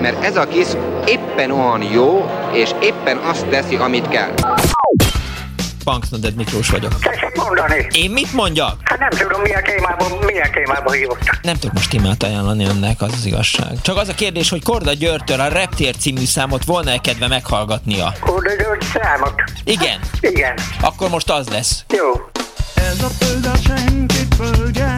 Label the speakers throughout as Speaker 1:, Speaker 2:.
Speaker 1: mert ez a kis éppen olyan jó, és éppen azt teszi, amit kell.
Speaker 2: Punksnoded Miklós vagyok.
Speaker 3: Tessék mondani.
Speaker 2: Én mit mondjak?
Speaker 3: Hát nem tudom, milyen témában, milyen témában hívottak.
Speaker 2: Nem tudok most témát ajánlani önnek, az az igazság. Csak az a kérdés, hogy Korda Györgytől a Reptér című számot volna-e kedve meghallgatnia?
Speaker 3: Korda György számot.
Speaker 2: Igen.
Speaker 3: Igen.
Speaker 2: Akkor most az lesz.
Speaker 3: Jó.
Speaker 4: Ez a föld a senkit földje,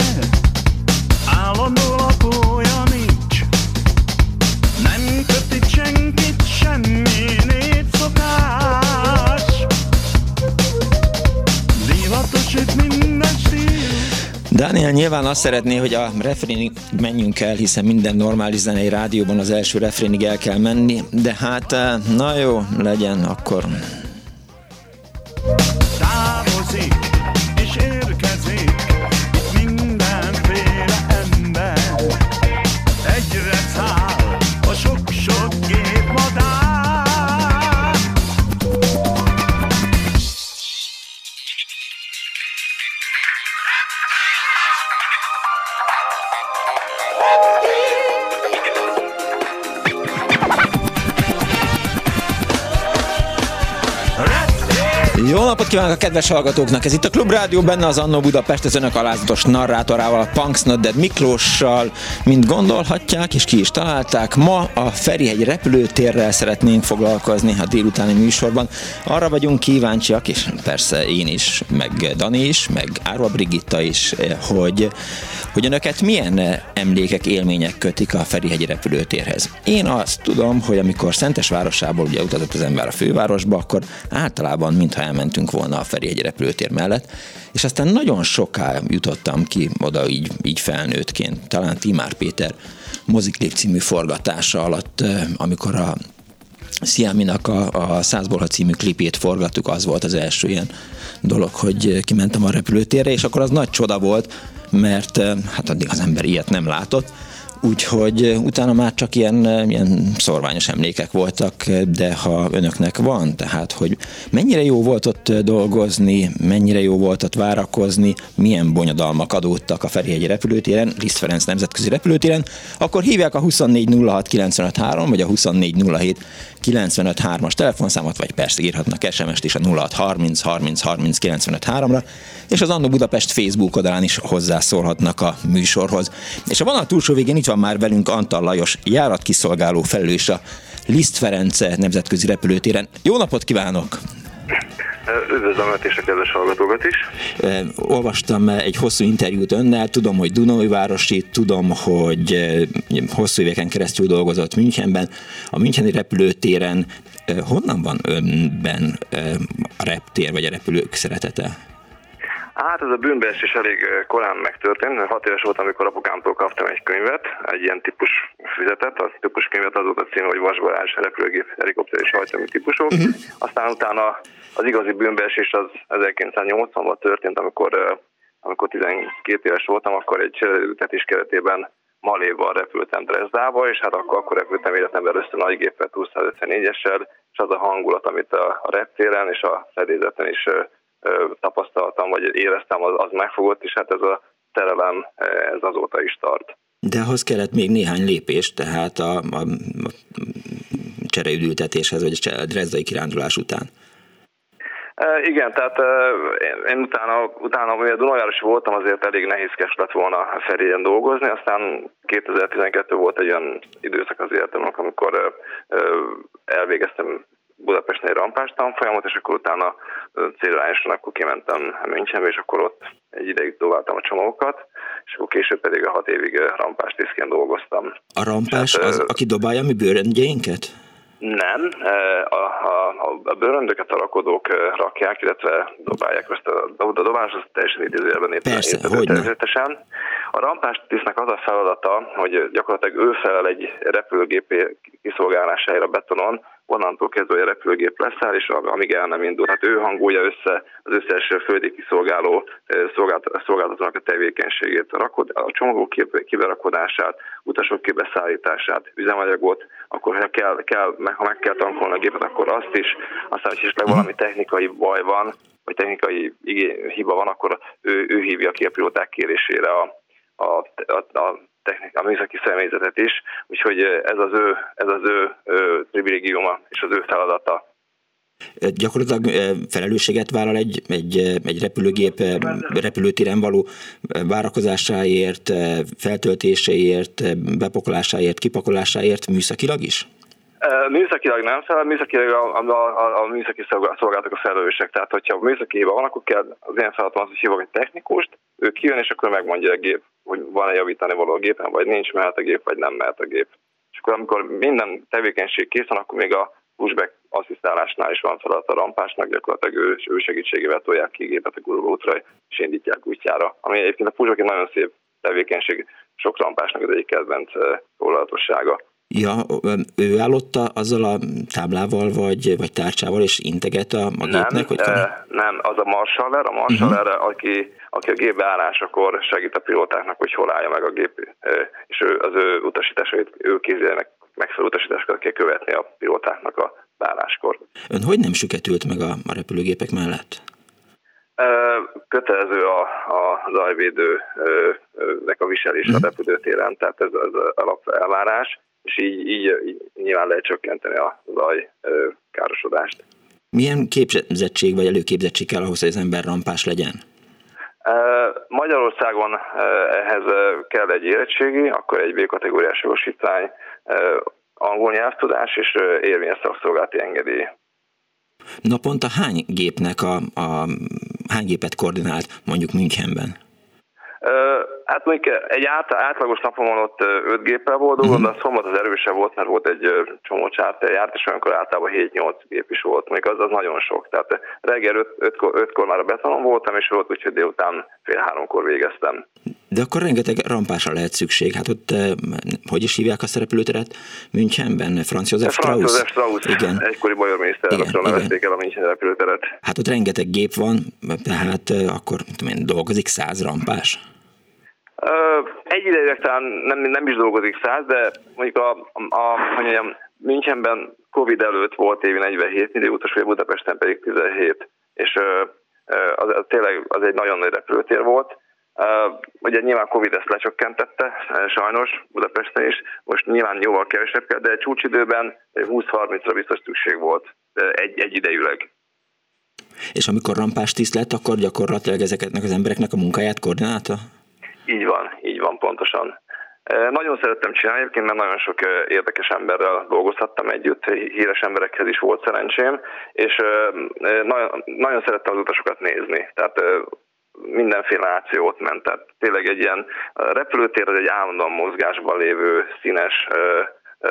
Speaker 2: Dániel nyilván azt szeretné, hogy a refrénig menjünk el, hiszen minden normális zenei rádióban az első refrénig el kell menni, de hát eh, na jó, legyen akkor.
Speaker 4: távozik
Speaker 2: napot kívánok a kedves hallgatóknak! Ez itt a Klubrádió, benne az Annó Budapest, az önök alázatos narrátorával, a Punksnodded Miklóssal, mint gondolhatják, és ki is találták. Ma a Ferihegy repülőtérrel szeretnénk foglalkozni a délutáni műsorban. Arra vagyunk kíváncsiak, és persze én is, meg Dani is, meg Árva Brigitta is, hogy, hogy önöket milyen emlékek, élmények kötik a Ferihegyi repülőtérhez. Én azt tudom, hogy amikor Szentesvárosából ugye utazott az ember a fővárosba, akkor általában mintha elmentünk volna a Ferihegy repülőtér mellett, és aztán nagyon soká jutottam ki oda így, így felnőttként. Talán Timár Péter moziklip című forgatása alatt, amikor a Sziáminak a, a Százból című klipét forgattuk, az volt az első ilyen dolog, hogy kimentem a repülőtérre, és akkor az nagy csoda volt, mert hát addig az ember ilyet nem látott, Úgyhogy utána már csak ilyen, ilyen szorványos emlékek voltak, de ha önöknek van, tehát hogy mennyire jó volt ott dolgozni, mennyire jó volt ott várakozni, milyen bonyodalmak adódtak a Ferihegyi repülőtéren, Liszt Ferenc nemzetközi repülőtéren, akkor hívják a 2406953 vagy a 2407953 as telefonszámot, vagy persze írhatnak SMS-t is a 0630 30 30 953-ra, és az Annó Budapest Facebook oldalán is hozzászólhatnak a műsorhoz. És a vonal túlsó végén itt van már velünk Antal Lajos, járatkiszolgáló felelős a Liszt Ferenc nemzetközi repülőtéren. Jó napot kívánok!
Speaker 5: Üdvözlöm Öt és a kedves hallgatókat is.
Speaker 2: Olvastam egy hosszú interjút önnel, tudom, hogy Dunajvárosi, tudom, hogy hosszú éveken keresztül dolgozott Münchenben. A Müncheni repülőtéren honnan van önben a reptér vagy a repülők szeretete?
Speaker 5: Hát ez a bűnbeesés elég korán megtörtént. Hat éves voltam, amikor apukámtól kaptam egy könyvet, egy ilyen típus füzetet, az típus könyvet az volt a cím, hogy vasgarázs, repülőgép, helikopter és hajtómű típusok. Uh-huh. Aztán utána az igazi bűnbeesés az 1980-ban történt, amikor, amikor 12 éves voltam, akkor egy ültetés keretében Maléval repültem Dresdába, és hát akkor, akkor repültem életemben először nagy gépet 254-essel, és az a hangulat, amit a, a reptéren és a fedélzeten is tapasztaltam, vagy éreztem, az, az megfogott, és hát ez a szerelem, ez azóta is tart.
Speaker 2: De ahhoz kellett még néhány lépés, tehát a, a, a csereüdültetéshez, vagy a drezdai kirándulás után.
Speaker 5: Igen, tehát én, utána, utána, mivel Dunajárosi voltam, azért elég nehézkes lett volna Ferien dolgozni, aztán 2012 volt egy olyan időszak az életemnek, amikor elvégeztem Budapesten egy rampás tanfolyamot, és akkor utána célirányosan akkor kimentem Münchenbe, és akkor ott egy ideig dobáltam a csomagokat, és akkor később pedig a hat évig rampás tisztként dolgoztam.
Speaker 2: A rampás
Speaker 5: Hát,
Speaker 2: az,
Speaker 5: ö,
Speaker 2: aki dobálja mi bőröndjeinket?
Speaker 5: Nem, a, a, a bőröndöket a rakodók rakják, illetve dobálják ezt a, a dobálás, az teljesen idézőjelben éppen
Speaker 2: Persze,
Speaker 5: természetesen. A rampás tisztnek az a feladata, hogy gyakorlatilag ő felel egy repülőgép kiszolgálására betonon, onnantól kezdve, hogy a repülőgép leszáll, és amíg el nem indul. Hát ő hangolja össze az összes földi kiszolgáló szolgált- szolgáltatónak a tevékenységét, a, rakod, a csomagok kib- kiberakodását, utasok kibeszállítását, üzemanyagot, akkor ha kell, kell, ha meg kell tankolni a gépet, akkor azt is, aztán, hogy esetleg valami technikai baj van, vagy technikai hiba van, akkor ő, ő hívja ki a pilóták kérésére a, a, a, a technik, a műszaki személyzetet is, úgyhogy ez az ő, ez az ő, ő privilégiuma és az ő feladata.
Speaker 2: Gyakorlatilag felelősséget vállal egy, egy, egy repülőgép repülőtéren való várakozásáért, feltöltéséért, bepoklásáért, kipakolásáért műszakilag is?
Speaker 5: Műszakilag nem felel, műszakilag a, a, a, a műszaki szolgálatok a felelősek. Tehát, hogyha műszaki hiba van, akkor kell az ilyen feladatom az, hogy hívok egy technikust, ő kijön, és akkor megmondja a gép, hogy van-e javítani való a gépen, vagy nincs, mehet a gép, vagy nem mehet a gép. És akkor amikor minden tevékenység kész van, akkor még a pushback asszisztálásnál is van feladat a rampásnak, gyakorlatilag ő, ő segítségével tolják ki gépet a guruló útra, és indítják útjára. Ami egyébként a pushback egy nagyon szép tevékenység, sok rampásnak az egyik kedvenc foglalatossága.
Speaker 2: Ja, ő állotta azzal a táblával, vagy, vagy tárcsával, és integet a, a gépnek?
Speaker 5: Nem,
Speaker 2: hogy
Speaker 5: e, nem, az a marshaller, a marshaller, uh-huh. aki, aki a gép beállásakor segít a pilótáknak, hogy hol állja meg a gép, és ő, az ő utasításait, ő kézjelnek megfelelő utasításokat kell követni a pilótáknak a beálláskor.
Speaker 2: Ön hogy nem süketült meg a, a repülőgépek mellett?
Speaker 5: Kötelező a, a zajvédőnek a viselés uh-huh. a mhm. repülőtéren, tehát ez az alap elvárás és így, így, így nyilván lehet csökkenteni a zaj károsodást.
Speaker 2: Milyen képzettség vagy előképzettség kell ahhoz, hogy az ember rampás legyen?
Speaker 5: Magyarországon ehhez kell egy érettségi, akkor egy B-kategóriás jogosítvány, angol nyelvtudás és érvényes szakszolgálati engedély.
Speaker 2: Naponta hány gépnek a, a hány gépet koordinált mondjuk Münchenben?
Speaker 5: Hát mondjuk egy át, átlagos napon ott öt géppel volt dolgom, uh-huh. de a szombat az erősebb volt, mert volt egy csomó csárter járt, és olyankor általában 7-8 gép is volt, mondjuk az, az nagyon sok. Tehát reggel 5, 5, 5-kor már a betonon voltam, és volt úgyhogy délután fél háromkor végeztem.
Speaker 2: De akkor rengeteg rampásra lehet szükség. Hát ott, hogy is hívják a szereplőteret? Münchenben? Franz Josef Strauss? Franz
Speaker 5: Josef Strauss, igen. egykori bajor miniszter, nevezték el a München repülőteret.
Speaker 2: Hát ott rengeteg gép van, tehát akkor tudom én, dolgozik száz rampás?
Speaker 5: Egy idejűleg talán nem, nem is dolgozik száz, de mondjuk a, a, hogy mondjam, Münchenben Covid előtt volt évi 47 millió utas, vagy Budapesten pedig 17, és az, az tényleg az egy nagyon nagy repülőtér volt. Uh, ugye nyilván Covid ezt lecsökkentette, sajnos Budapesten is, most nyilván jóval kevesebb kell, de csúcsidőben 20-30-ra biztos szükség volt egy, egy idejűleg.
Speaker 2: És amikor rampás tiszt lett, akkor gyakorlatilag ezeknek az embereknek a munkáját koordinálta?
Speaker 5: Így van, így van pontosan. Nagyon szerettem csinálni, egyébként mert nagyon sok érdekes emberrel dolgozhattam együtt, híres emberekhez is volt szerencsém, és nagyon, nagyon szerettem az utasokat nézni. Tehát mindenféle ációt ment. Tehát tényleg egy ilyen repülőtér az egy állandóan mozgásban lévő színes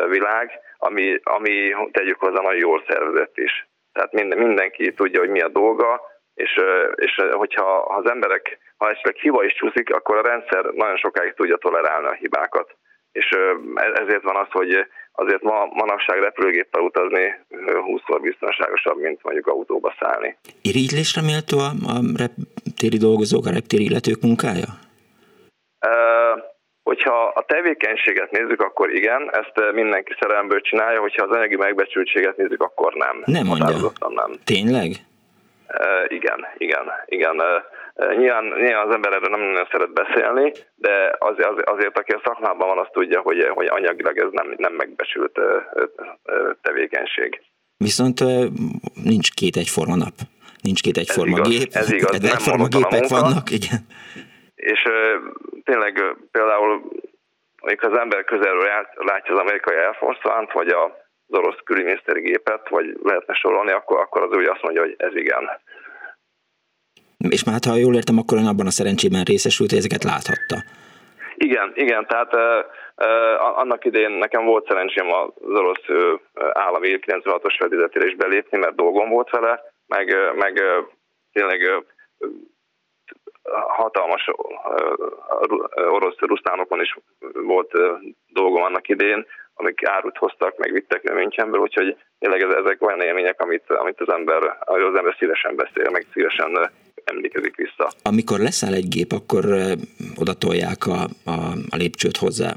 Speaker 5: világ, ami, ami tegyük hozzá nagyon jól szervezett is. Tehát minden, mindenki tudja, hogy mi a dolga, és, és hogyha az emberek, ha esetleg hiba is csúszik, akkor a rendszer nagyon sokáig tudja tolerálni a hibákat. És e, ezért van az, hogy azért ma manapság repülőgéppel utazni 20-szor biztonságosabb, mint mondjuk autóba szállni.
Speaker 2: Irigylésre méltó a, a reptéri dolgozók, a reptéri illetők munkája?
Speaker 5: Uh, hogyha a tevékenységet nézzük, akkor igen, ezt mindenki szerelemből csinálja, hogyha az anyagi megbecsültséget nézzük, akkor nem.
Speaker 2: Nem mondja. Nem. Tényleg?
Speaker 5: Igen, igen, igen. Nyilván, nyilván az ember erről nem nagyon szeret beszélni, de az, az, azért, aki a szakmában van, azt tudja, hogy, hogy anyagilag ez nem, nem megbecsült tevékenység.
Speaker 2: Viszont nincs két egyforma nap. Nincs két egyforma
Speaker 5: ez
Speaker 2: igaz, gép.
Speaker 5: Ez igaz,
Speaker 2: nem egyforma gépek vannak, igen.
Speaker 5: És tényleg például, amikor az ember közelről látja az amerikai Air Force One-t, vagy a az orosz külügyminiszteri gépet, vagy lehetne sorolni, akkor, akkor az úgy azt mondja, hogy ez igen.
Speaker 2: És már hát, ha jól értem, akkor ön abban a szerencsében részesült, hogy ezeket láthatta.
Speaker 5: Igen, igen, tehát annak idején nekem volt szerencsém az orosz állami 96-os fedélzetére is belépni, mert dolgom volt vele, meg, meg tényleg hatalmas orosz rusztánokon is volt dolgom annak idén, amik árut hoztak, meg vittek Münchenből, úgyhogy tényleg ezek olyan élmények, amit, amit az ember, az ember szívesen beszél, meg szívesen emlékezik vissza.
Speaker 2: Amikor leszáll egy gép, akkor oda tolják a, a, a lépcsőt hozzá,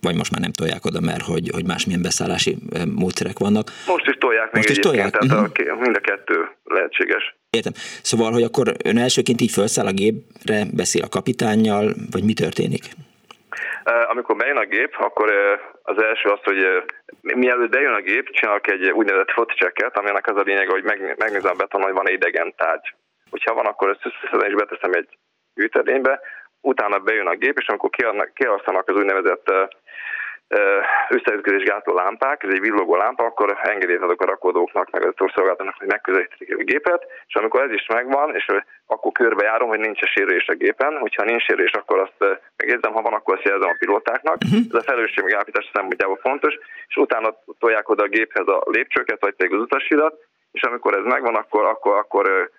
Speaker 2: vagy most már nem tolják oda, mert hogy, hogy másmilyen beszállási módszerek vannak.
Speaker 5: Most is tolják most is tolják? tehát uh-huh. a, mind a kettő lehetséges.
Speaker 2: Értem. Szóval, hogy akkor ön elsőként így felszáll a gépre, beszél a kapitánnyal, vagy mi történik?
Speaker 5: Amikor bejön a gép, akkor az első az, hogy mielőtt bejön a gép, csinálok egy úgynevezett fotocseket, aminek az a lényeg, hogy megnézem a beton, hogy van idegen tárgy. Hogyha van, akkor ezt összeszedem és beteszem egy gyűjtedénybe, utána bejön a gép, és amikor kiasztanak az úgynevezett összeütközés gátló lámpák, ez egy villogó lámpa, akkor engedélyt adok a rakodóknak, meg az szolgáltatónak, hogy megközelítik a gépet, és amikor ez is megvan, és akkor körbejárom, hogy nincs a sérülés a gépen, hogyha nincs sérülés, akkor azt megjegyzem, ha van, akkor azt jelzem a pilótáknak. Uh-huh. Ez a felelősség megállapítás szempontjából fontos, és utána tolják oda a géphez a lépcsőket, vagy pedig az utasidat, és amikor ez megvan, akkor, akkor, akkor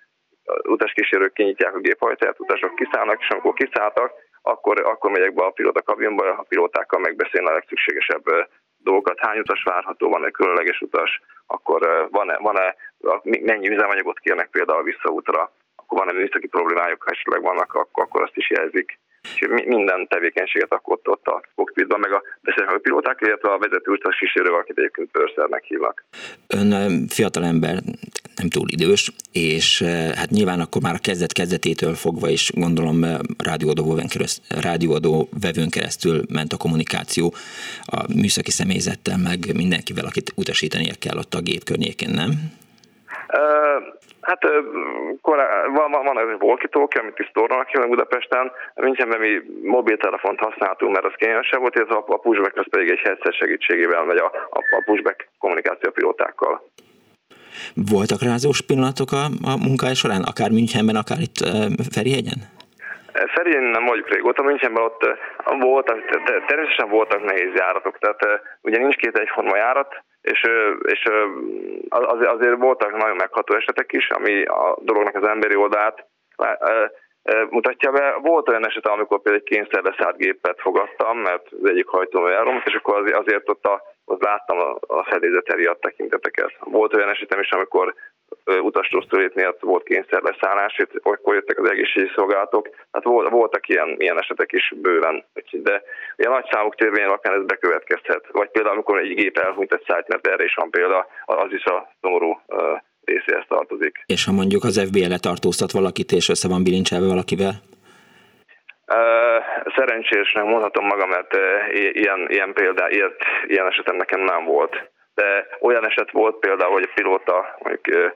Speaker 5: utaskísérők kinyitják a géphajtáját, utasok kiszállnak, és amikor kiszálltak, akkor, akkor megyek be a pilóta kabinba, a pilótákkal megbeszélni a legszükségesebb dolgokat, hány utas várható, van-e különleges utas, akkor van-e, van-e mennyi üzemanyagot kérnek például visszaútra, akkor van-e műszaki problémájuk, ha esetleg vannak, akkor, akkor azt is jelzik. És minden tevékenységet akkor ott, ott a kokpitban, meg a beszélnek a pilóták, illetve a vezető utas kísérővel, akit egyébként pörszernek hívnak.
Speaker 2: Ön fiatal ember, nem túl idős, és hát nyilván akkor már a kezdet kezdetétől fogva is gondolom rádióadó, rádióadó vevőn keresztül ment a kommunikáció a műszaki személyzettel, meg mindenkivel, akit utasítania kell ott a gép környékén, nem?
Speaker 5: Hát korá, van, van, van ez a walkie amit is tornanak ki Budapesten. Münchenben mi mobiltelefont használtunk, mert az kényelmesebb volt, ez a, a pushback az pedig egy headset segítségével megy a, a, a pushback kommunikáció pilótákkal.
Speaker 2: Voltak rázós pillanatok a, a munkája során, akár Münchenben, akár itt Ferihegyen?
Speaker 5: Ferihegyen nem vagyok régóta, Münchenben ott voltak, természetesen voltak nehéz járatok, tehát ugye nincs két egyforma járat, és, és azért voltak nagyon megható esetek is, ami a dolognak az emberi oldalát mutatja be. Volt olyan eset, amikor például egy kényszerbeszállt gépet fogadtam, mert az egyik hajtómű elromlott, és akkor azért ott, a, ott láttam a, a fedélzet a tekinteteket. Volt olyan esetem is, amikor utastrosztulét miatt volt kényszerleszállás, akkor jöttek az egészségügyi szolgálatok. Hát voltak ilyen, ilyen esetek is bőven, de ilyen nagy számuk törvény alapján ez bekövetkezhet. Vagy például, amikor egy gép elhunyt egy szájt, mert erre is van példa, az is a szomorú részéhez tartozik.
Speaker 2: És ha mondjuk az FBI letartóztat valakit, és össze van bilincselve valakivel?
Speaker 5: Szerencsésnek mondhatom magam, mert ilyen, ilyen példa, ilyet, ilyen esetem nekem nem volt. De olyan eset volt például, hogy a pilóta mondjuk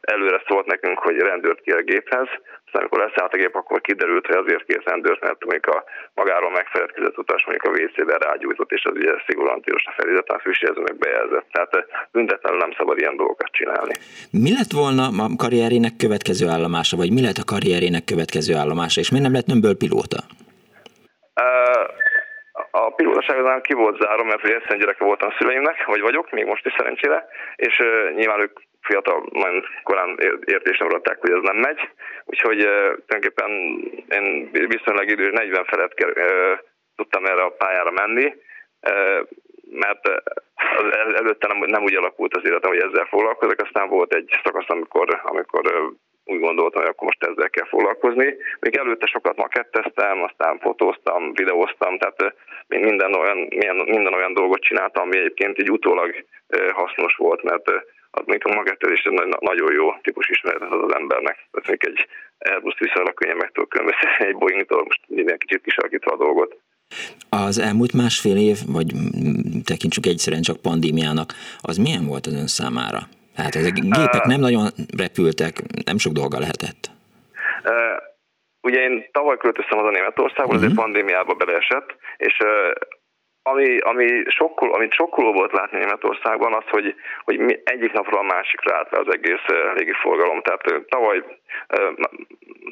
Speaker 5: előre szólt nekünk, hogy rendőrt kér a géphez, aztán amikor leszállt a gép, akkor kiderült, hogy azért kér rendőrt, mert mondjuk a magáról megfeledkezett utas mondjuk a WC-ben rágyújtott, és az ugye szigorúan tilos a feliraton, a füstjelző meg bejelzett. Tehát büntetlenül nem szabad ilyen dolgokat csinálni.
Speaker 2: Mi lett volna a karrierének következő állomása, vagy mi lett a karrierének következő állomása, és miért nem lett nőmből pilóta?
Speaker 5: a pilótaságodán ki volt zárom, mert egyszerűen gyereke voltam szüleimnek, vagy vagyok, még most is szerencsére, és uh, nyilván ők fiatal, nagyon korán értésem adták, hogy ez nem megy, úgyhogy tulajdonképpen én viszonylag idős 40 felett tudtam erre a pályára menni, mert előtte nem, nem úgy alakult az életem, hogy ezzel foglalkozok, aztán volt egy szakasz, amikor, amikor úgy gondoltam, hogy akkor most ezzel kell foglalkozni. Még előtte sokat maketteztem, aztán fotóztam, videóztam, tehát minden olyan, minden olyan dolgot csináltam, ami egyébként így utólag hasznos volt, mert az még a makettezés egy nagyon jó típus ismeret az az embernek. Tehát még egy Airbus viszonylag könnyen meg tudok különböztetni egy Boeing-tól, most minden kicsit kisarkítva a dolgot.
Speaker 2: Az elmúlt másfél év, vagy tekintsük egyszerűen csak pandémiának, az milyen volt az ön számára? Hát ezek gépek nem nagyon repültek, nem sok dolga lehetett.
Speaker 5: Ugye én tavaly költöztem az a Németországból, uh-huh. ezért pandémiába beleesett, és ami, ami sokkol, amit sokkoló volt látni Németországban, az, hogy, hogy egyik napról a másikra állt le az egész légiforgalom. Tehát tavaly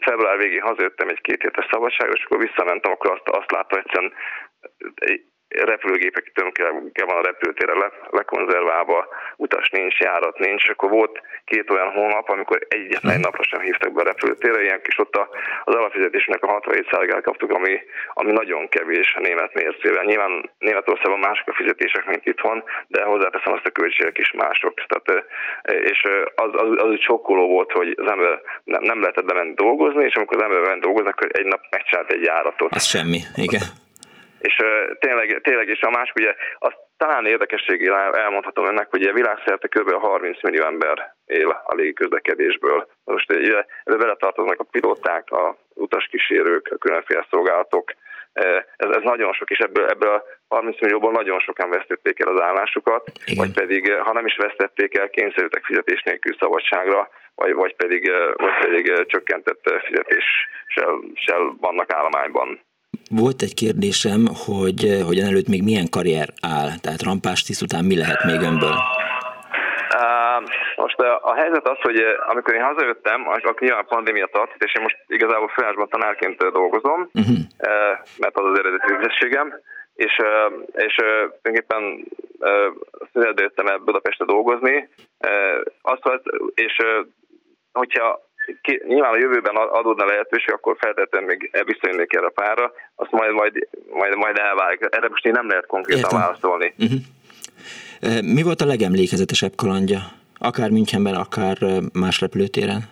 Speaker 5: február végén hazajöttem egy két hétes szabadságra, és akkor visszamentem, akkor azt, azt láttam, egyszerűen repülőgépek tömke van a repülőtére le, lekonzerválva, utas nincs, járat nincs, akkor volt két olyan hónap, amikor egyetlen egy napra sem hívtak be a repülőtérre, ilyen kis ott az alapfizetésnek a 67%-át kaptuk, ami, ami nagyon kevés a német mércével. Nyilván Németországban mások a fizetések, mint itthon, de hozzáteszem azt a költségek is mások. Tehát, és az, az, az úgy sokkoló volt, hogy az ember nem, nem lehetett bemenni dolgozni, és amikor az ember bement dolgozni, akkor egy nap megcsinált egy járatot.
Speaker 2: Az semmi, igen.
Speaker 5: És tényleg, tényleg, és a másik ugye, azt talán érdekességére elmondhatom önnek, hogy világszerte kb. 30 millió ember él a légiközlekedésből. Most ugye, beletartoznak a pilóták, a utaskísérők, a különféle szolgálatok, ez, ez nagyon sok, és ebből, ebből a 30 millióból nagyon sokan vesztették el az állásukat,
Speaker 2: Igen.
Speaker 5: vagy pedig, ha nem is vesztették el, kényszerültek fizetés nélkül szabadságra, vagy, vagy, pedig, vagy pedig csökkentett fizetéssel vannak állományban.
Speaker 2: Volt egy kérdésem, hogy, hogy előtt még milyen karrier áll, tehát rampás tiszt után mi lehet még önből?
Speaker 5: Most a, a helyzet az, hogy amikor én hazajöttem, akkor nyilván a pandémia tartott, és én most igazából főállásban tanárként dolgozom, uh-huh. mert az az eredeti végzettségem, és, és tulajdonképpen születve jöttem el Budapestre dolgozni, azt, és hogyha ki, nyilván a jövőben adódna lehetőség, akkor feltétlenül még visszajönnék erre a pára, azt majd, majd, majd, majd elválik. Erre most én nem lehet konkrétan Értem. válaszolni. Uh-huh.
Speaker 2: Mi volt a legemlékezetesebb kalandja? Akár Münchenben, akár más repülőtéren?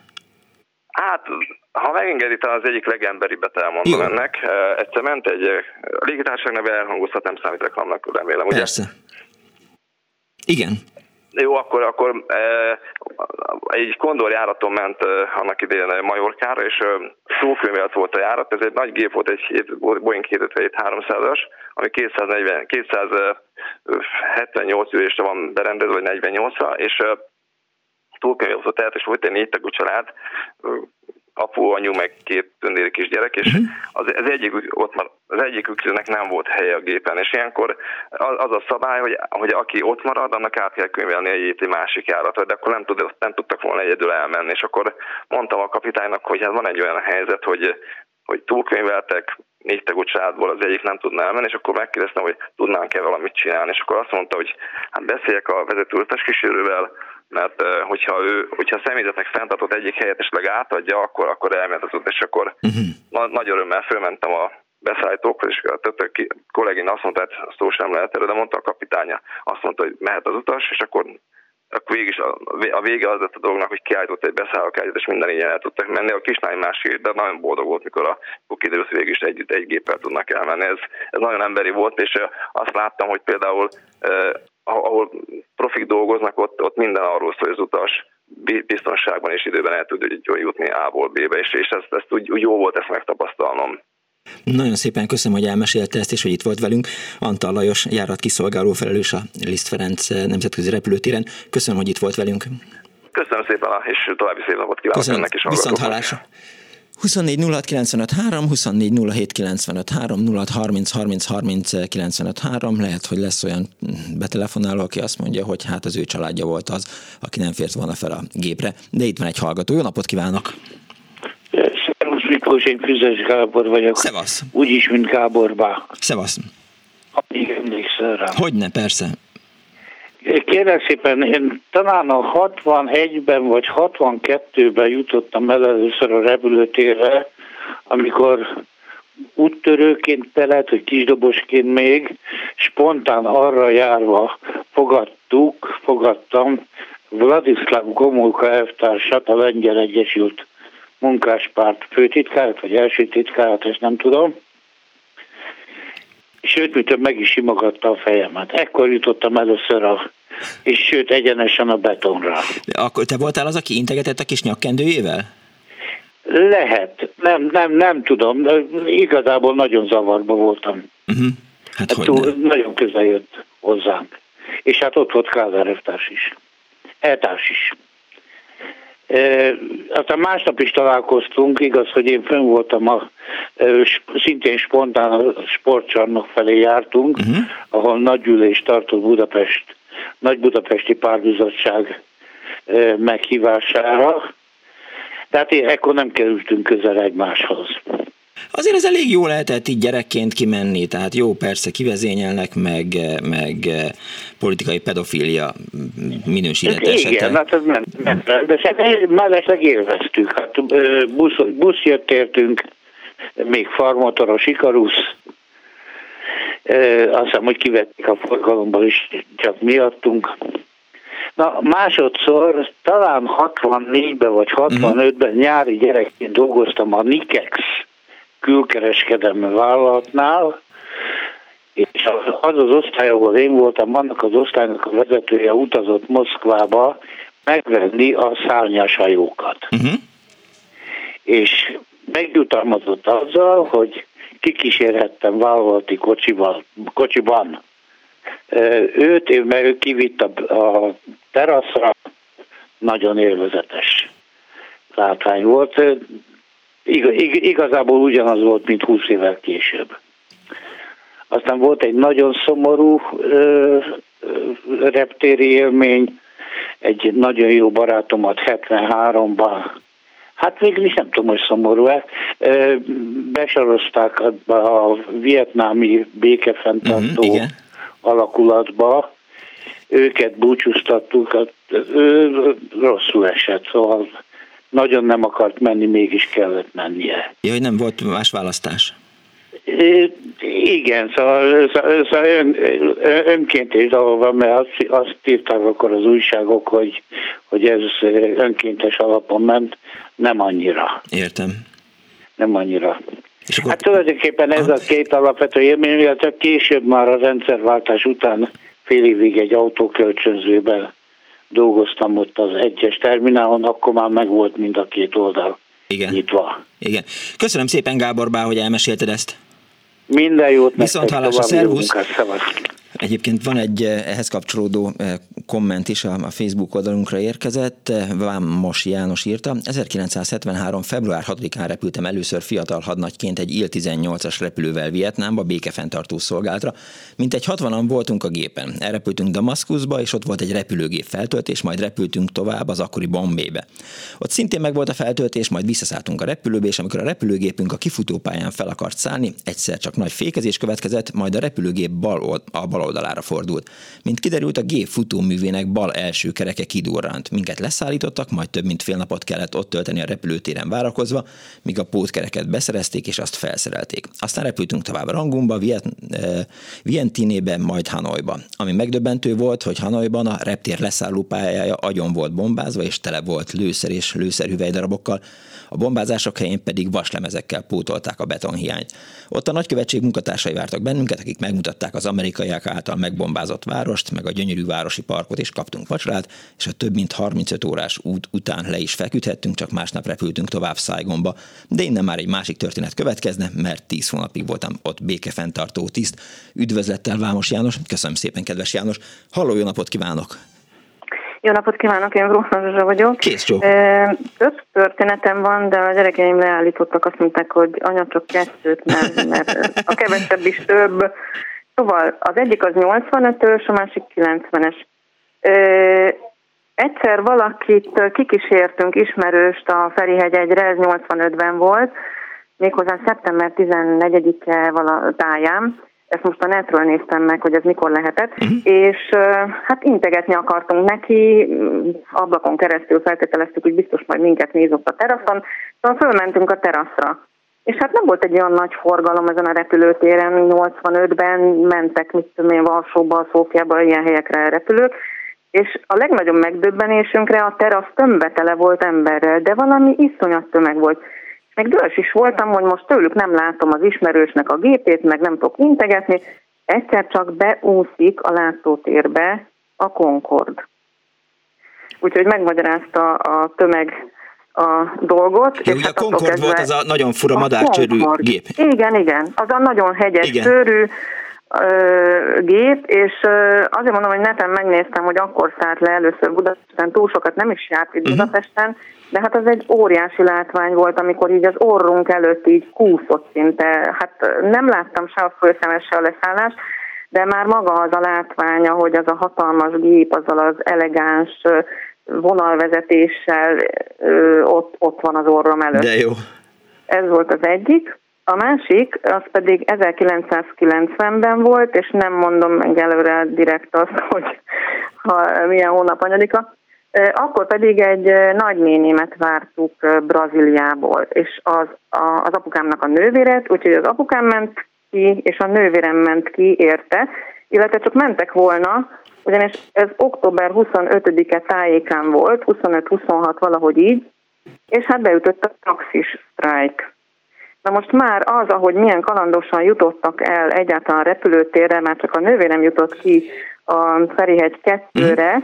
Speaker 5: Hát, ha megengedi, talán az egyik legemberibbet elmondom Jó. ennek. Egyszer ment egy, a légitársaság neve elhangozhat, nem számít reklámnak, remélem, ugye?
Speaker 2: Persze. Igen.
Speaker 5: Jó, akkor, akkor egy kondor járaton ment annak idején Majorkára, és túlkönyvelt volt a járat. Ez egy nagy gép volt, egy Boeing 757-300-as, ami 240, 278 ülésre van berendezve, vagy 48-ra, és túlkönyvelt tehát, és volt egy négy tagú család, apu, anyu, meg két tündéri kisgyerek, és uh-huh. az, az, egyik, ott már, az egyiküknek nem volt helye a gépen, és ilyenkor az, az a szabály, hogy, hogy aki ott marad, annak át kell könyvelni egy másik járatra, de akkor nem, tud, nem tudtak volna egyedül elmenni, és akkor mondtam a kapitánynak, hogy hát van egy olyan helyzet, hogy, hogy túlkönyveltek, négy tagú családból az egyik nem tudna elmenni, és akkor megkérdeztem, hogy tudnánk-e valamit csinálni, és akkor azt mondta, hogy hát beszéljek a vezető kísérővel, mert hogyha ő, hogyha a személyzetnek fenntartott egyik helyet esetleg átadja, akkor, akkor elmehet az út, és akkor uh-huh. na, nagy örömmel fölmentem a beszállítókhoz, és a többi kollégén azt mondta, hogy szó sem lehet erre, de mondta a kapitánya, azt mondta, hogy mehet az utas, és akkor akkor végig is a, vége az lett a dolognak, hogy kiállított egy beszállókágyat, és minden ilyen el tudtak menni. A kislány másik, de nagyon boldog volt, mikor a kiderült, végig is együtt egy géppel tudnak elmenni. Ez, ez nagyon emberi volt, és azt láttam, hogy például ahol profik dolgoznak, ott, ott minden arról szól, hogy az utas biztonságban és időben el tud jutni A-ból B-be, és, és ezt, ezt úgy, úgy jó volt ezt megtapasztalnom.
Speaker 2: Nagyon szépen köszönöm, hogy elmesélte ezt, és hogy itt volt velünk. Antal Lajos, járat kiszolgáló felelős a Liszt Ferenc nemzetközi repülőtéren. Köszönöm, hogy itt volt velünk.
Speaker 5: Köszönöm szépen, és további szép napot kívánok
Speaker 2: köszönöm.
Speaker 5: önnek is.
Speaker 2: Viszont hallásra. 24 06 95 3, 24 07 95 3, 06 30 30 30 95 3. Lehet, hogy lesz olyan betelefonáló, aki azt mondja, hogy hát az ő családja volt az, aki nem fért volna fel a gépre. De itt van egy hallgató. Jó napot kívánok!
Speaker 6: Szervusz Miklós, én Füzes Gábor vagyok.
Speaker 2: Szevasz!
Speaker 6: Úgyis, mint Gábor Bá.
Speaker 2: Szevasz!
Speaker 6: Amíg emlékszel rá.
Speaker 2: Hogyne, persze.
Speaker 6: Kérlek szépen, én talán a 61-ben vagy 62-ben jutottam el először a repülőtérre, amikor úttörőként, te lehet, hogy kisdobosként még, spontán arra járva fogadtuk, fogadtam Vladislav Gomulka elvtársat, a Lengyel Egyesült Munkáspárt főtitkárat, vagy első titkárat, ezt nem tudom. Sőt, mint meg is simogatta a fejemet. Ekkor jutottam először a és sőt egyenesen a betonra.
Speaker 2: Akkor te voltál az, aki integetett a kis nyakkendőjével?
Speaker 6: Lehet, nem, nem, nem tudom, de igazából nagyon zavarba voltam. Uh-huh.
Speaker 2: Hát, hát túl,
Speaker 6: nagyon közel jött hozzánk. És hát ott volt Kázár is. Eltárs is. E, aztán másnap is találkoztunk, igaz, hogy én fönn voltam, a, e, szintén spontán a sportcsarnok felé jártunk, uh-huh. ahol nagy gyűlés tartott Budapest nagy Budapesti Párbizottság meghívására. Tehát én ekkor nem kerültünk közel egymáshoz.
Speaker 2: Azért ez elég jó lehetett így gyerekként kimenni, tehát jó, persze kivezényelnek, meg, meg politikai pedofília minősített
Speaker 6: esete. Igen, hát ez nem, nem, de mellesleg élveztük. Hát busz, busz jött értünk, még farmotoros Ikarusz, azt hiszem, hogy kivették a forgalomból is, csak miattunk. Na, másodszor, talán 64-ben vagy 65-ben uh-huh. nyári gyerekként dolgoztam a Nikex külkereskedelmi vállalatnál, és az az osztály, ahol én voltam, annak az osztálynak a vezetője utazott Moszkvába megvenni a szárnyas hajókat. Uh-huh. És megjutalmazott azzal, hogy kikísérhettem vállalati kocsival, kocsiban őt, mert ő kivitt a, a teraszra, nagyon élvezetes látvány volt. Ig, ig, igazából ugyanaz volt, mint 20 évvel később. Aztán volt egy nagyon szomorú ö, ö, reptéri élmény, egy nagyon jó barátomat 73-ban, hát végül is nem tudom, hogy szomorú-e, besorozták a, a vietnámi békefenntartó uh-huh, alakulatba, őket búcsúztattuk, hát ő rosszul esett, szóval nagyon nem akart menni, mégis kellett mennie.
Speaker 2: Ja, hogy nem volt más választás.
Speaker 6: Igen, szóval, szóval, szóval ön, önkéntes dolog van, mert azt, azt írták akkor az újságok, hogy, hogy ez önkéntes alapon ment, nem annyira.
Speaker 2: Értem.
Speaker 6: Nem annyira. És akkor... Hát tulajdonképpen ez a két alapvető élmény, illetve később már a rendszerváltás után fél évig egy autókölcsönzőben dolgoztam ott az egyes terminálon, akkor már megvolt mind a két oldal
Speaker 2: Igen.
Speaker 6: nyitva.
Speaker 2: Igen. Köszönöm szépen Gábor Bá, hogy elmesélted ezt.
Speaker 6: Minden jót
Speaker 2: Viszont hallásra, szervusz! Egyébként van egy eh, ehhez kapcsolódó eh, komment is a Facebook oldalunkra érkezett. Vámos János írta, 1973. február 6-án repültem először fiatal hadnagyként egy Il-18-as repülővel Vietnámba békefenntartó szolgálatra. Mint egy 60-an voltunk a gépen. Elrepültünk Damaszkuszba, és ott volt egy repülőgép feltöltés, majd repültünk tovább az akkori Bombébe. Ott szintén meg volt a feltöltés, majd visszaszálltunk a repülőbe, és amikor a repülőgépünk a kifutópályán fel akart szállni, egyszer csak nagy fékezés következett, majd a repülőgép bal, a bal oldalára fordult. Mint kiderült, a gép futóművének bal első kereke kidurrant. Minket leszállítottak, majd több mint fél napot kellett ott tölteni a repülőtéren várakozva, míg a pótkereket beszerezték és azt felszerelték. Aztán repültünk tovább Rangumba, Viet, e, Vientinébe, majd Hanoiba. Ami megdöbbentő volt, hogy Hanoiban a reptér leszálló pályája agyon volt bombázva, és tele volt lőszer és lőszerhüvelydarabokkal, a bombázások helyén pedig vaslemezekkel pótolták a betonhiányt. Ott a nagykövetség munkatársai vártak bennünket, akik megmutatták az amerikaiak által megbombázott várost, meg a gyönyörű városi parkot, és kaptunk vacsorát, és a több mint 35 órás út után le is feküdhettünk, csak másnap repültünk tovább Szájgomba. De innen már egy másik történet következne, mert 10 hónapig voltam ott békefenntartó tiszt. Üdvözlettel Vámos János, köszönöm szépen, kedves János. Halló, jó napot kívánok!
Speaker 7: Jó napot kívánok, én Grossman Zsuzsa vagyok.
Speaker 2: Kész csók.
Speaker 7: Több történetem van, de a gyerekeim leállítottak, azt mondták, hogy anya csak kettőt, mert, mert a kevesebb is több. Szóval az egyik az 85-ös, a másik 90-es. Egyszer valakit kikísértünk ismerőst a Ferihegyegyre, ez 85-ben volt, méghozzá szeptember 14-e vala táján, ezt most a netről néztem meg, hogy ez mikor lehetett, uh-huh. és hát integetni akartunk neki, ablakon keresztül feltételeztük, hogy biztos majd minket néz ott a teraszon, szóval fölmentünk a teraszra. És hát nem volt egy olyan nagy forgalom ezen a repülőtéren, 85-ben mentek, mit tudom én, Varsóba, Szófiába, ilyen helyekre repülők, és a legnagyobb megdöbbenésünkre a terasz tömbetele volt emberrel, de valami iszonyat tömeg volt. Meg dühös is voltam, hogy most tőlük nem látom az ismerősnek a gépét, meg nem tudok integetni. Egyszer csak beúszik a látótérbe a Concord. Úgyhogy megmagyarázta a tömeg a dolgot.
Speaker 2: Ja, és ugye hát a Concord volt az a nagyon fura madárcsőrű gép.
Speaker 7: Igen, igen. Az a nagyon hegyes igen. ö, gép, és ö, azért mondom, hogy neten megnéztem, hogy akkor szállt le először Budapesten, túl sokat nem is járt itt uh-huh. Budapesten, de hát az egy óriási látvány volt, amikor így az orrunk előtt így kúszott szinte. Hát nem láttam se a főszemes, se a leszállás, de már maga az a látványa, hogy az a hatalmas gép, azzal az elegáns vonalvezetéssel ott, ott van az orrom előtt.
Speaker 2: De jó.
Speaker 7: Ez volt az egyik. A másik, az pedig 1990-ben volt, és nem mondom meg előre direkt azt, hogy ha, milyen hónap anyadika, akkor pedig egy nagynénémet vártuk Brazíliából, és az, a, az apukámnak a nővéret, úgyhogy az apukám ment ki, és a nővérem ment ki érte, illetve csak mentek volna, ugyanis ez október 25-e tájékán volt, 25-26 valahogy így, és hát beütött a taxis sztrájk. Na most már az, ahogy milyen kalandosan jutottak el egyáltalán a repülőtérre, már csak a nővérem jutott ki a Ferihegy 2-re,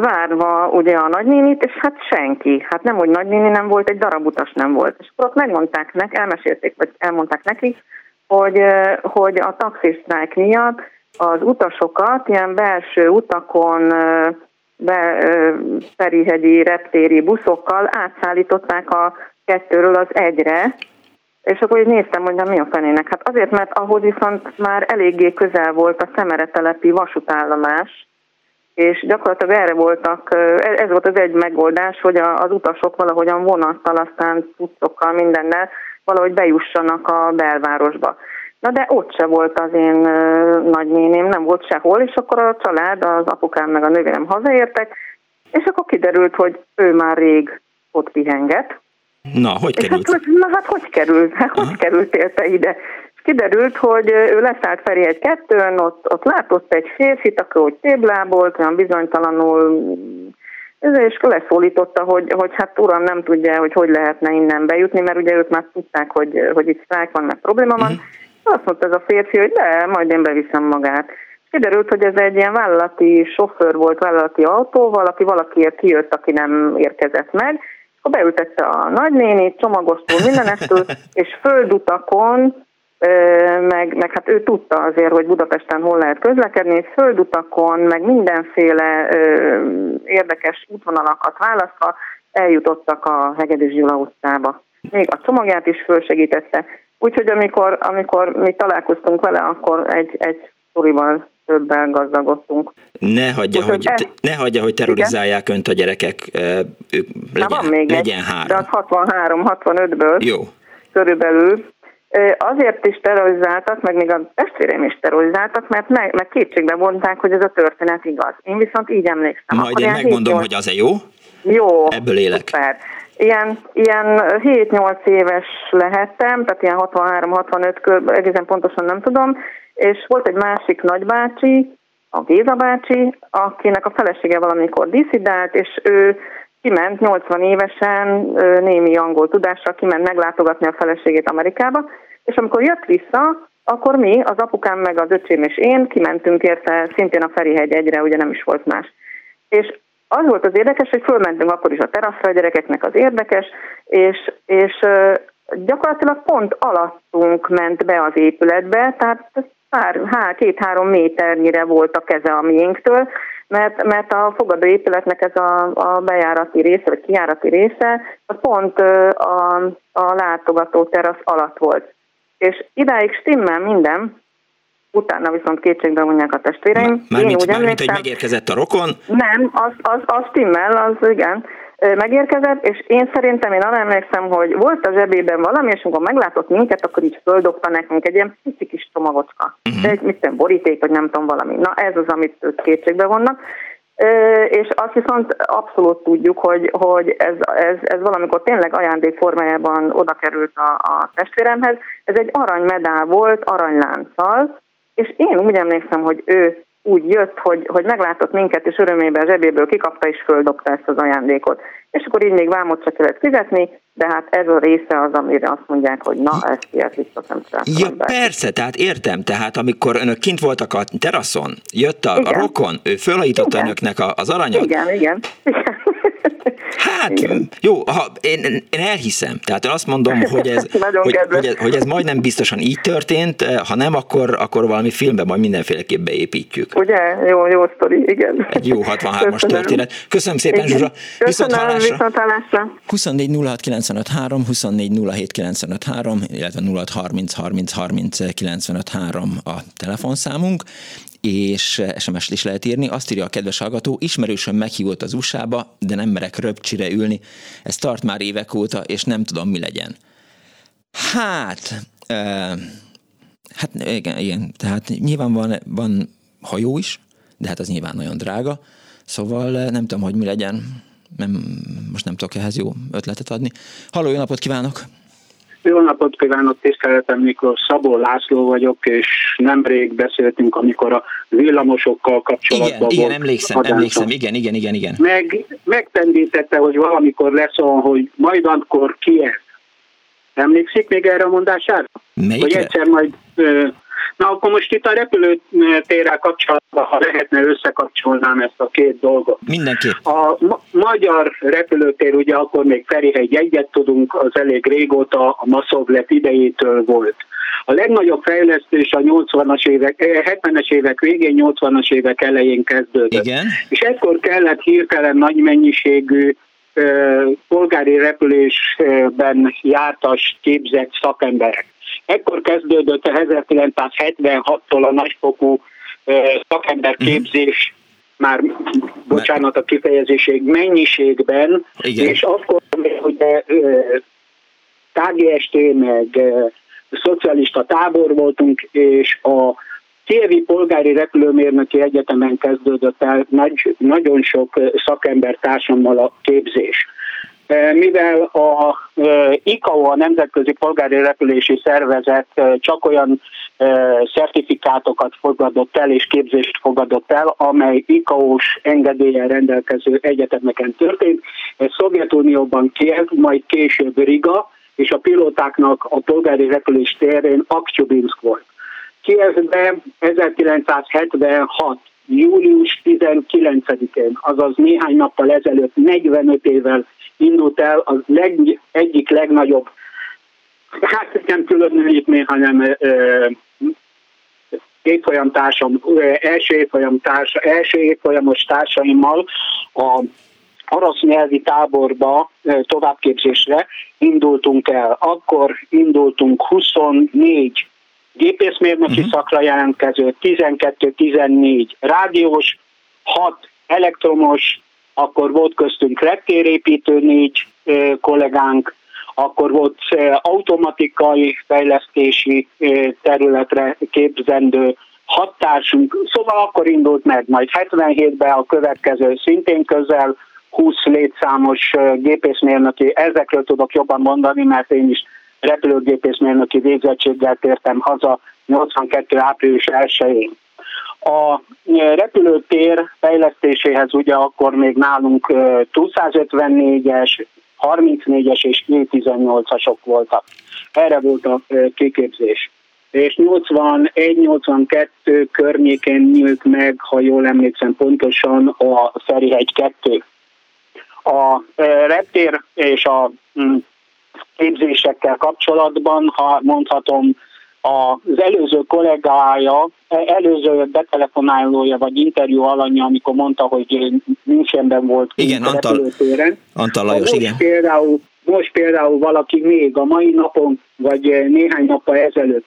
Speaker 7: várva ugye a nagynénit, és hát senki, hát nem, hogy nagynéni nem volt, egy darab utas nem volt. És akkor ott megmondták nek, elmesélték, vagy elmondták nekik, hogy, hogy a taxisztrájk miatt az utasokat ilyen belső utakon be, Ferihegyi reptéri buszokkal átszállították a kettőről az egyre, és akkor így néztem, hogy mi a fenének. Hát azért, mert ahhoz viszont már eléggé közel volt a szemeretelepi vasútállomás, és gyakorlatilag erre voltak, ez volt az egy megoldás, hogy az utasok valahogyan vonattal, aztán cuccokkal, mindennel valahogy bejussanak a belvárosba. Na de ott se volt az én nagynéném, nem volt sehol, és akkor a család, az apukám meg a nővérem hazaértek, és akkor kiderült, hogy ő már rég ott pihenget.
Speaker 2: Na, hogy került?
Speaker 7: hát, na hát hogy került? Hát, hogy kerültél te ide? És kiderült, hogy ő leszállt Feri egy kettőn, ott, ott látott egy férfit, aki hogy téblábolt, olyan bizonytalanul és leszólította, hogy, hogy hát uram nem tudja, hogy hogy lehetne innen bejutni, mert ugye ők már tudták, hogy, hogy itt sztrájk van, meg probléma van. Uh-huh. Azt mondta ez a férfi, hogy de, majd én beviszem magát. Kiderült, hogy ez egy ilyen vállalati sofőr volt, vállalati autóval, aki valakiért kijött, aki nem érkezett meg. Akkor beültette a nagynénit, csomagostól, mindenestől, és földutakon, meg, meg hát ő tudta azért, hogy Budapesten hol lehet közlekedni, földutakon, meg mindenféle érdekes útvonalakat választva eljutottak a Hegedűs Gyula utcába. Még a csomagját is fölsegítette, Úgyhogy amikor, amikor mi találkoztunk vele, akkor egy, egy sztorival többen gazdagodtunk.
Speaker 2: Ne hagyja, Úgy, hogy, hogy, ne hagyja, hogy terrorizálják igen? önt a gyerekek. Ők legyen,
Speaker 7: van még
Speaker 2: legyen
Speaker 7: egy,
Speaker 2: három.
Speaker 7: De az 63-65-ből
Speaker 2: Jó.
Speaker 7: körülbelül. Azért is terrorizáltak, meg még a testvérem is terrorizáltak, mert meg, meg kétségbe vonták, hogy ez a történet igaz. Én viszont így emlékszem.
Speaker 2: Majd Akkor én megmondom, hogy az-e jó.
Speaker 7: Jó.
Speaker 2: Ebből élek. Szuper.
Speaker 7: Ilyen, ilyen 7-8 éves lehettem, tehát ilyen 63-65 kör, egészen pontosan nem tudom, és volt egy másik nagybácsi, a Géza bácsi, akinek a felesége valamikor diszidált, és ő kiment 80 évesen némi angol tudással, kiment meglátogatni a feleségét Amerikába, és amikor jött vissza, akkor mi, az apukám meg az öcsém és én kimentünk érte szintén a Ferihegy egyre, ugye nem is volt más. És az volt az érdekes, hogy fölmentünk akkor is a teraszra, a gyerekeknek az érdekes, és, és gyakorlatilag pont alattunk ment be az épületbe, tehát pár, há, két-három méternyire volt a keze a miénktől, mert, mert a fogadóépületnek ez a, a bejárati része, vagy kijárati része, az pont a, a látogató terasz alatt volt. És idáig stimmel minden, utána viszont kétségbe vonják a testvéreim.
Speaker 2: Mármint, Én úgy mármint hogy megérkezett a rokon?
Speaker 7: Nem, az, az, az stimmel, az igen, megérkezett, és én szerintem én arra emlékszem, hogy volt a zsebében valami, és amikor meglátott minket, akkor így földobta nekünk egy ilyen pici kis csomagocska. Uh-huh. Egy, mit tudom, boríték, vagy nem tudom valami. Na ez az, amit ők kétségbe vonnak. És azt viszont abszolút tudjuk, hogy, hogy ez, ez, ez valamikor tényleg ajándék formájában oda került a, a testvéremhez. Ez egy aranymedál volt, aranylánccal, és én úgy emlékszem, hogy ő úgy jött, hogy, hogy meglátott minket, és örömében zsebéből kikapta, és földobta ezt az ajándékot. És akkor így még vámot se kellett fizetni, de hát ez a része az, amire azt mondják, hogy na, ezt ilyet vissza nem
Speaker 2: Ja, persze, tehát értem, tehát amikor önök kint voltak a teraszon, jött a, a rokon, ő fölhajította önöknek az aranyat.
Speaker 7: Igen, igen. igen.
Speaker 2: Hát, Igen. jó, ha, én, én elhiszem. Tehát én azt mondom, hogy ez, hogy, hogy, ez, hogy ez majdnem biztosan így történt, ha nem, akkor, akkor valami filmben majd mindenféleképp beépítjük.
Speaker 7: Ugye? Jó, jó sztori, igen.
Speaker 2: Egy jó 63-as történet. Köszönöm szépen, igen. Zsuzsa.
Speaker 7: Viszont hallásra. Viszont hallásra.
Speaker 2: 24 06 95 3, 24 07 95 3, illetve 06 30 30 30 95 3 a telefonszámunk és SMS-t is lehet írni. Azt írja a kedves hallgató, ismerősöm meghívott az USA-ba, de nem merek röpcsire ülni. Ez tart már évek óta, és nem tudom, mi legyen. Hát, e, hát igen, igen, tehát nyilván van, van hajó is, de hát az nyilván nagyon drága, szóval nem tudom, hogy mi legyen, nem, most nem tudok ehhez jó ötletet adni. Halló, jó napot kívánok!
Speaker 8: Jó napot kívánok, tiszteletem Miklós, Szabó László vagyok, és nemrég beszéltünk, amikor a villamosokkal kapcsolatban
Speaker 2: igen, volt. Igen, emlékszem, adásom. emlékszem, igen, igen, igen, igen.
Speaker 8: Meg, megpendítette, hogy valamikor lesz olyan, hogy majd akkor ki. Emlékszik még erre a mondására?
Speaker 2: Melyikre?
Speaker 8: Hogy egyszer majd ö, Na akkor most itt a repülőtérrel kapcsolatban, ha lehetne, összekapcsolnám ezt a két dolgot.
Speaker 2: Mindenképp.
Speaker 8: A ma- magyar repülőtér, ugye akkor még Ferihegy egyet tudunk, az elég régóta a Maszovlet idejétől volt. A legnagyobb fejlesztés a 80-as évek, eh, 70-es évek végén, 80-as évek elején kezdődött.
Speaker 2: Igen.
Speaker 8: És ekkor kellett hirtelen nagy mennyiségű ö, polgári repülésben jártas képzett szakemberek. Ekkor kezdődött a 1976-tól a nagyfokú szakemberképzés, már bocsánat a kifejezéség, mennyiségben,
Speaker 2: Igen.
Speaker 8: és akkor még ugye KGST, meg szocialista tábor voltunk, és a Kievi Polgári Repülőmérnöki Egyetemen kezdődött el nagy, nagyon sok szakember társammal a képzés. E, Mivel a ö, ICAO, a Nemzetközi Polgári Repülési Szervezet ö, csak olyan szertifikátokat fogadott el és képzést fogadott el, amely ICAO-s engedélyen rendelkező egyetemeken történt. Ez Szovjetunióban Kiev, majd később Riga, és a pilótáknak a polgári repülés térén Aktyubinsk volt. Kievben 1976. július 19-én, azaz néhány nappal ezelőtt, 45 évvel indult el az leg, egyik legnagyobb, hát nem különülítmény, hanem ö, évfolyam társam, ö, első évfolyam társa, első évfolyamos társaimmal a orosz nyelvi táborba továbbképzésre indultunk el. Akkor indultunk 24 gépészmérnöki uh-huh. szakra jelentkező, 12-14 rádiós, 6 elektromos, akkor volt köztünk reptérépítő négy kollégánk, akkor volt automatikai fejlesztési területre képzendő hat társunk, szóval akkor indult meg, majd 77-ben a következő szintén közel 20 létszámos gépészmérnöki, ezekről tudok jobban mondani, mert én is repülőgépészmérnöki végzettséggel tértem haza 82. április 1-én. A repülőtér fejlesztéséhez ugye akkor még nálunk 254-es, 34-es és 18-asok voltak. Erre volt a kiképzés. És 81-82 környékén nyílt meg, ha jól emlékszem pontosan, a Ferihegy 2. A reptér és a mm, képzésekkel kapcsolatban, ha mondhatom, az előző kollégája, előző betelefonálója vagy interjú alanya, amikor mondta, hogy Münchenben volt
Speaker 2: Igen, Antal. Antal Lajos,
Speaker 8: most
Speaker 2: igen.
Speaker 8: Például, most például valaki még a mai napon, vagy néhány nappal ezelőtt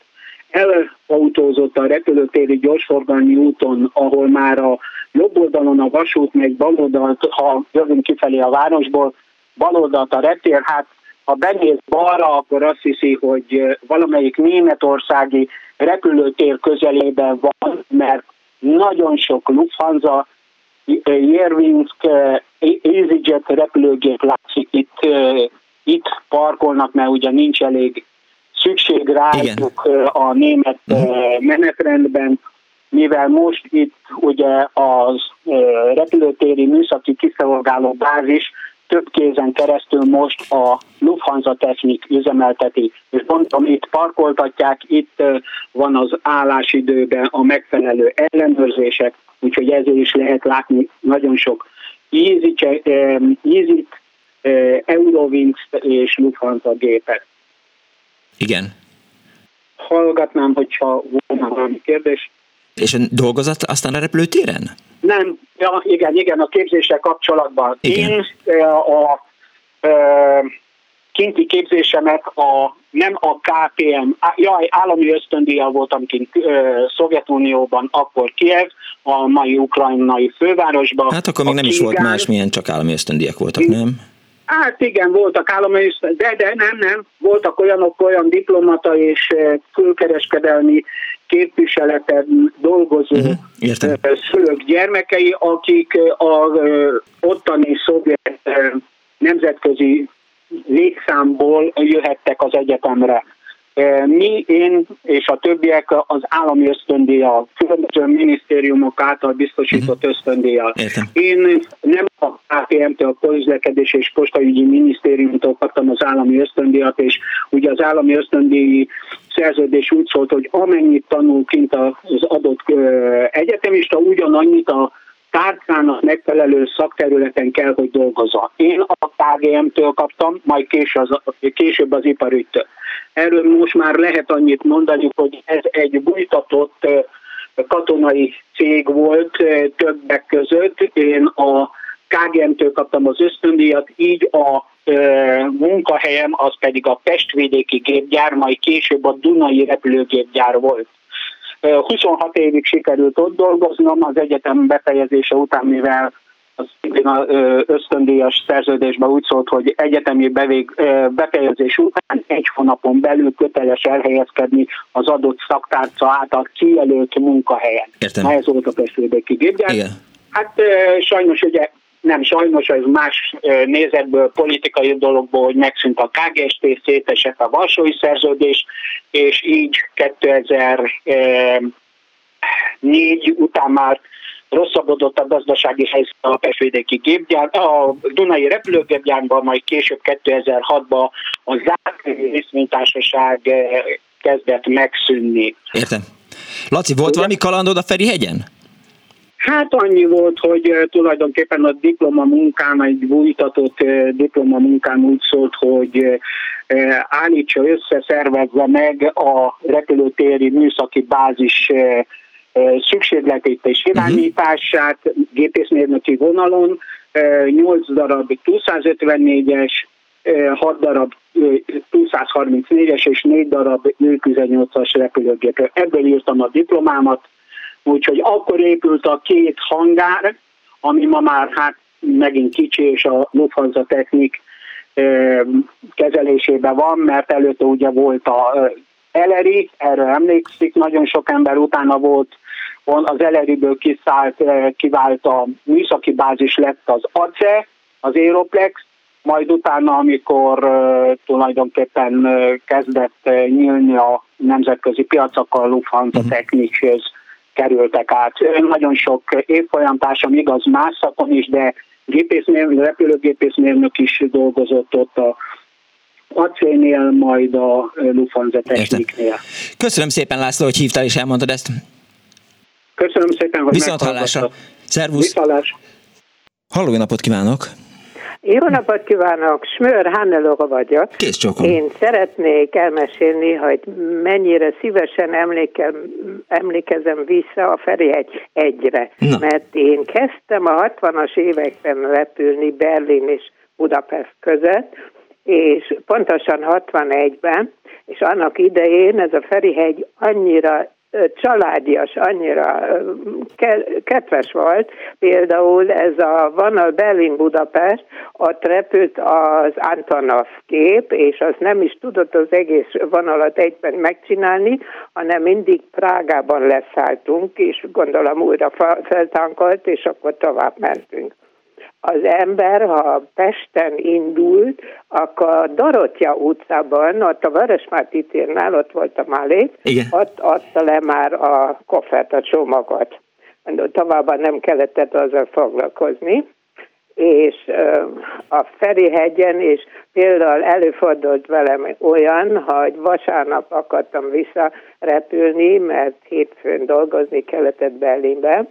Speaker 8: elautózott a repülőtéri gyorsforgalmi úton, ahol már a jobb oldalon a vasút, meg bal oldalt, ha jövünk kifelé a városból, bal oldalt a reptér, hát ha benéz balra, akkor azt hiszi, hogy valamelyik németországi repülőtér közelében van, mert nagyon sok Lufthansa, Jervinsk, EasyJet repülőgép látszik itt, itt parkolnak, mert ugye nincs elég szükség rájuk a német uh-huh. menetrendben, mivel most itt ugye az repülőtéri műszaki kiszolgáló bázis több kézen keresztül most a Lufthansa Technik üzemelteti. És mondom, itt parkoltatják, itt van az állásidőben a megfelelő ellenőrzések, úgyhogy ezért is lehet látni nagyon sok EasyJet, Eurowings és Lufthansa gépet.
Speaker 2: Igen.
Speaker 8: Hallgatnám, hogyha volna valami kérdés.
Speaker 2: És dolgozott aztán a repülőtéren?
Speaker 8: Nem, ja, igen, igen, a képzéssel kapcsolatban.
Speaker 2: Igen.
Speaker 8: Én a, a, a kinti képzésemet a, nem a KPM, á, jaj, állami ösztöndíjjal voltam kint ö, Szovjetunióban, akkor Kiev, a mai ukrajnai fővárosban.
Speaker 2: Hát akkor még nem is volt más, milyen csak állami ösztöndíjak voltak, nem?
Speaker 8: Hát igen, voltak állami, de, de nem, nem. Voltak olyanok, olyan diplomata és külkereskedelmi képviseleten dolgozó uh-huh, szülők gyermekei, akik a ottani szovjet nemzetközi létszámból jöhettek az egyetemre. Mi, én és a többiek az állami ösztöndíjat, különböző minisztériumok által biztosított ösztöndíjat. Én nem a KPM-től, a Közlekedés és Postaügyi Minisztériumtól kaptam az állami ösztöndíjat, és ugye az állami ösztöndíj szerződés úgy szólt, hogy amennyit tanul kint az adott egyetemista, ugyanannyit a tárcának megfelelő szakterületen kell, hogy dolgozza. Én a KGM-től kaptam, majd később az, később az iparügytől. Erről most már lehet annyit mondani, hogy ez egy bújtatott katonai cég volt többek között. Én a KGM-től kaptam az ösztöndíjat, így a munkahelyem az pedig a Pestvidéki gépgyár, majd később a Dunai repülőgépgyár volt. 26 évig sikerült ott dolgoznom az egyetem befejezése után, mivel az ösztöndíjas szerződésben úgy szólt, hogy egyetemi bevég, befejezés után egy hónapon belül köteles elhelyezkedni az adott szaktárca által kijelölt munkahelyen.
Speaker 2: Értem.
Speaker 8: Na ez volt a gépgyár.
Speaker 2: Igen.
Speaker 8: Hát sajnos ugye nem sajnos, ez más nézetből, politikai dologból, hogy megszűnt a KGST, szétesett a Varsói Szerződés, és így 2004 után már rosszabbodott a gazdasági helyzet a Pesvédéki gépgyár, a Dunai repülőgépgyárban, majd később 2006-ban a zárt részvénytársaság kezdett megszűnni.
Speaker 2: Értem. Laci, volt valami kalandod a Ferihegyen?
Speaker 8: Hát annyi volt, hogy tulajdonképpen a diplomamunkám, egy bújtatott diplomamunkám úgy szólt, hogy állítsa össze, szervezze meg a repülőtéri műszaki bázis szükségletét és irányítását gépészmérnöki vonalon, 8 darab 254-es, 6 darab 234-es és 4 darab 18-as repülőgépről. Ebből írtam a diplomámat, Úgyhogy akkor épült a két hangár, ami ma már hát megint kicsi, és a Lufthansa Technik kezelésében van, mert előtte ugye volt a Eleri, erről emlékszik, nagyon sok ember utána volt, az Eleriből kiszállt, kivált a műszaki bázis lett az ACE, az Aeroplex, majd utána, amikor uh, tulajdonképpen uh, kezdett uh, nyílni a nemzetközi piacokkal a Lufthansa uh-huh. Technikhez kerültek át. Nagyon sok évfolyamtársam igaz más szakon is, de gépészmérnök, repülőgépészmérnök is dolgozott ott a acénél, majd a Lufthansa Techniknél.
Speaker 2: Köszönöm szépen László, hogy hívtál és elmondtad ezt.
Speaker 8: Köszönöm szépen, hogy
Speaker 2: Viszont hallásra. Szervusz.
Speaker 8: Viszontlátásra.
Speaker 2: Halló, napot kívánok!
Speaker 9: Jó napot kívánok! Smör Hannelóga vagyok.
Speaker 2: Kész csokom.
Speaker 9: Én szeretnék elmesélni, hogy mennyire szívesen emlékem, emlékezem vissza a Ferihegy egyre.
Speaker 2: Na.
Speaker 9: Mert én kezdtem a 60-as években repülni Berlin és Budapest között, és pontosan 61-ben, és annak idején ez a Ferihegy annyira családias, annyira kedves volt. Például ez a vonal Berlin-Budapest, ott repült az Antonov gép, és az nem is tudott az egész vonalat egyben megcsinálni, hanem mindig Prágában leszálltunk, és gondolom újra fe- feltankolt, és akkor tovább mentünk az ember, ha Pesten indult, akkor a Dorottya utcában, ott a Vörösmárti térnál, ott volt a
Speaker 2: Igen.
Speaker 9: ott adta le már a koffert, a csomagot. Továbbá nem kellett azzal foglalkozni és a Ferihegyen is például előfordult velem olyan, hogy vasárnap akartam visszarepülni, mert hétfőn dolgozni kellett Berlinbe,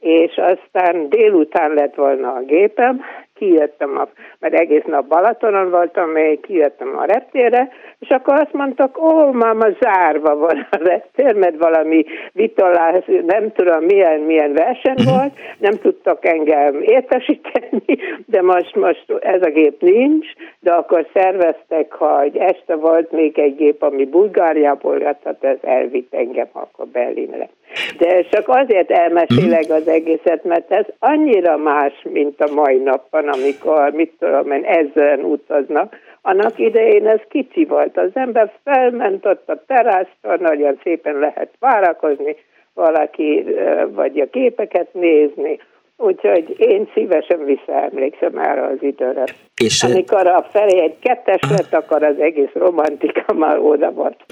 Speaker 9: és aztán délután lett volna a gépem, kijöttem, a, mert egész nap Balatonon voltam, még kijöttem a reptérre, és akkor azt mondtak, ó, máma, zárva van a reptér, mert valami vitolás, nem tudom milyen, milyen verseny volt, nem tudtak engem értesíteni, de most, most ez a gép nincs, de akkor szerveztek, hogy este volt még egy gép, ami Bulgáriából jött, tehát ez elvitt engem akkor Berlinre. De csak azért elmesélek az egészet, mert ez annyira más, mint a mai napon, amikor, mit tudom én, ezeren utaznak. Annak idején ez kicsi volt. Az ember felment ott a teraszton, nagyon szépen lehet várakozni, valaki, vagy a képeket nézni, Úgyhogy én szívesen visszaemlékszem erre az időre.
Speaker 2: És,
Speaker 9: Amikor a felé egy kettes lett, akkor az egész romantika már oda volt.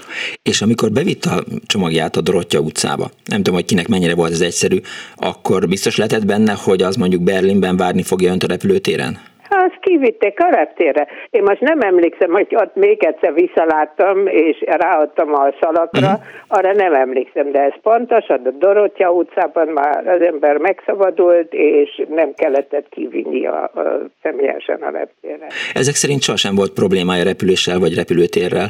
Speaker 2: és amikor bevitt a csomagját a Dorottya utcába, nem tudom, hogy kinek mennyire volt ez egyszerű, akkor biztos lehetett benne, hogy az mondjuk Berlinben várni fogja önt a repülőtéren?
Speaker 9: Azt kivitték a reptére. Én most nem emlékszem, hogy ott még egyszer visszaláttam, és ráadtam a szalakra, uh-huh. arra nem emlékszem, de ez pontos, a Dorottya utcában már az ember megszabadult, és nem kellett kivinni a, a személyesen a reptére.
Speaker 2: Ezek szerint sohasem volt problémája repüléssel vagy repülőtérrel?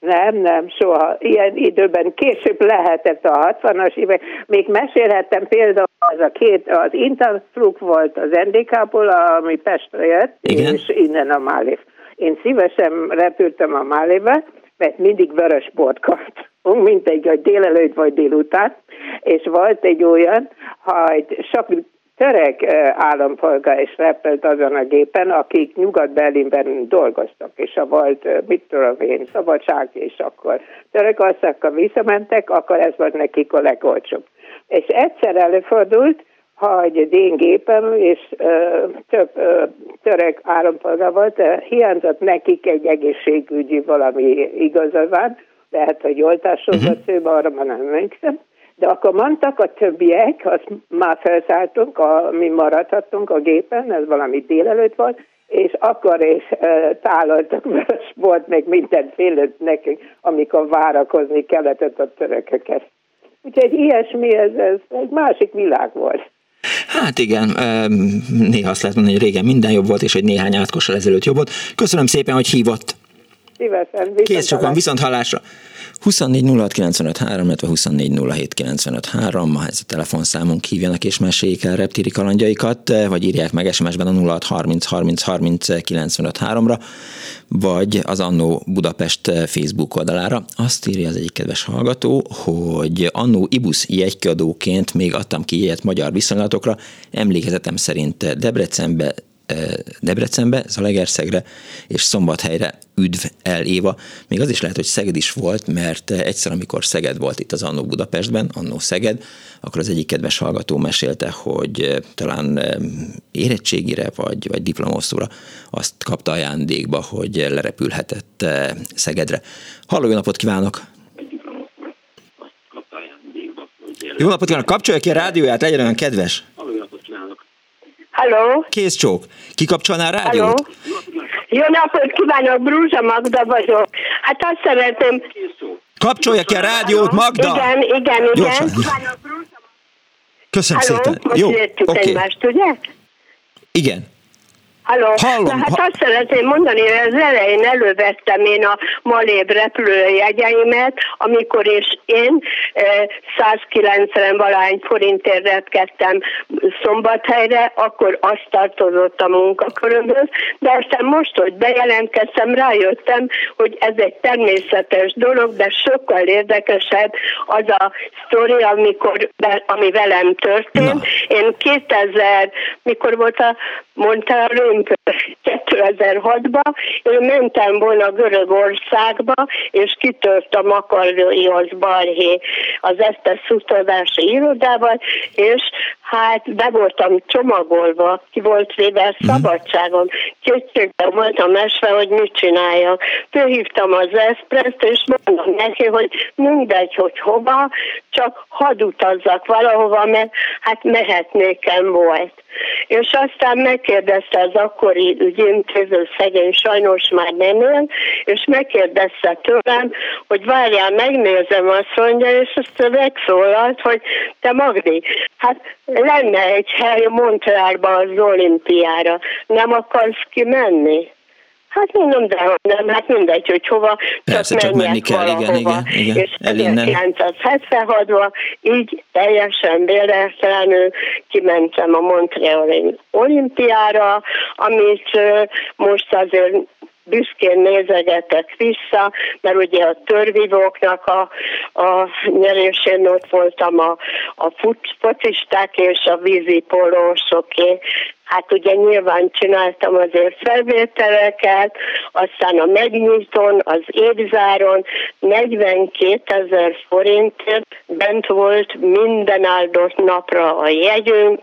Speaker 9: Nem, nem, soha. Ilyen időben később lehetett a 60-as évek. Még mesélhettem például az a két, az Interflug volt az NDK-ból, ami Pestre jött,
Speaker 2: Igen.
Speaker 9: és innen a Málév. Én szívesen repültem a Málébe, mert mindig vörös bort kaptunk, mint egy vagy délelőtt vagy délután, és volt egy olyan, hogy sok török eh, állampolgár is repült azon a gépen, akik Nyugat-Berlinben dolgoztak, és ha volt, eh, mit tudom én, szabadság, és akkor Törökországgal visszamentek, akkor ez volt nekik a legolcsóbb. És egyszer előfordult, hogy az én gépem, és ö, több ö, török állampolgár volt, ö, hiányzott nekik egy egészségügyi valami igazolvány, lehet, hogy oltásozott uh-huh. ő, arra már nem emlékszem, de akkor mondtak a többiek, azt már felszálltunk, a, mi maradhattunk a gépen, ez valami délelőtt volt, és akkor is uh, tálaltak vörös volt még mindenféle nekünk, amikor várakozni kellett a törököket. Úgyhogy ilyesmi, ez, ez egy másik világ volt.
Speaker 2: Hát igen, néha azt lehet mondani, hogy régen minden jobb volt, és hogy néhány átkossal ezelőtt jobb volt. Köszönöm szépen, hogy hívott.
Speaker 9: Szívesen,
Speaker 2: Kész sokan, viszont hallásra. 24 06 95 3, illetve 24 07 95 3, ma ez a telefonszámunk hívjanak és meséljék el reptíri kalandjaikat, vagy írják meg SMS-ben a 06 30 30 30 95 3-ra, vagy az Annó Budapest Facebook oldalára. Azt írja az egyik kedves hallgató, hogy Annó Ibusz jegykiadóként még adtam ki jegyet magyar viszonylatokra, emlékezetem szerint Debrecenbe Debrecenbe, Zalaegerszegre és Szombathelyre üdv el Éva. Még az is lehet, hogy Szeged is volt, mert egyszer, amikor Szeged volt itt az Annó Budapestben, Annó Szeged, akkor az egyik kedves hallgató mesélte, hogy talán érettségire vagy, vagy diplomoszóra azt kapta ajándékba, hogy lerepülhetett Szegedre. Halló, jó napot kívánok! Jó napot kívánok! Kapcsolja ki a rádióját, legyen olyan kedves!
Speaker 10: Halló?
Speaker 2: Kész csók. Kikapcsolná a rádiót?
Speaker 10: Halló? Jó napot kívánok, Brúzsa Magda vagyok. Hát azt szeretném...
Speaker 2: Kapcsolja ki a rádiót, Magda!
Speaker 10: Igen, igen, igen.
Speaker 2: Gyorsan. Köszönöm
Speaker 10: Halló?
Speaker 2: szépen.
Speaker 10: Most
Speaker 2: Jó, oké.
Speaker 10: egymást, ugye?
Speaker 2: Igen.
Speaker 10: Halló?
Speaker 2: Hallom,
Speaker 10: Na, hát azt szeretném mondani, hogy az elején elővettem én a Malév repülőjegyeimet, amikor is én eh, 190 valány forintért repkedtem Szombathelyre, akkor azt tartozott a munkakörömhöz, de aztán most, hogy bejelentkeztem, rájöttem, hogy ez egy természetes dolog, de sokkal érdekesebb az a sztori, amikor, ami velem történt. Én 2000, mikor volt a mondta a Römpö 2006-ban, én mentem volna Görögországba, és kitört a Makariosz balhé az Esztes utazási irodával, és hát be voltam csomagolva, ki volt véve szabadságom. Kétségben voltam esve, hogy mit csináljak. Fölhívtam az Espreszt, és mondom neki, hogy mindegy, hogy hova, csak hadd utazzak valahova, mert hát mehetnékem volt. És aztán megkérdezte az akkori ügyintéző szegény, sajnos már nem él, és megkérdezte tőlem, hogy várjál, megnézem, azt mondja, és azt megszólalt, hogy te Magdi, hát lenne egy hely Montrealban az olimpiára, nem akarsz kimenni? Hát mondom, de nem, hát mindegy, hogy hova,
Speaker 2: Persze,
Speaker 10: csak
Speaker 2: csak menni kell, igen,
Speaker 10: valahova.
Speaker 2: igen, igen.
Speaker 10: És
Speaker 2: Elinnen.
Speaker 10: 1976-ban így teljesen véletlenül kimentem a Montreali olimpiára, amit most azért büszkén nézegetek vissza, mert ugye a törvivóknak a, a nyerésén ott voltam a, a fut, focisták és a vízipolósoké. Hát ugye nyilván csináltam azért felvételeket, aztán a megnyitón, az évzáron 42 ezer forintért bent volt minden áldott napra a jegyünk,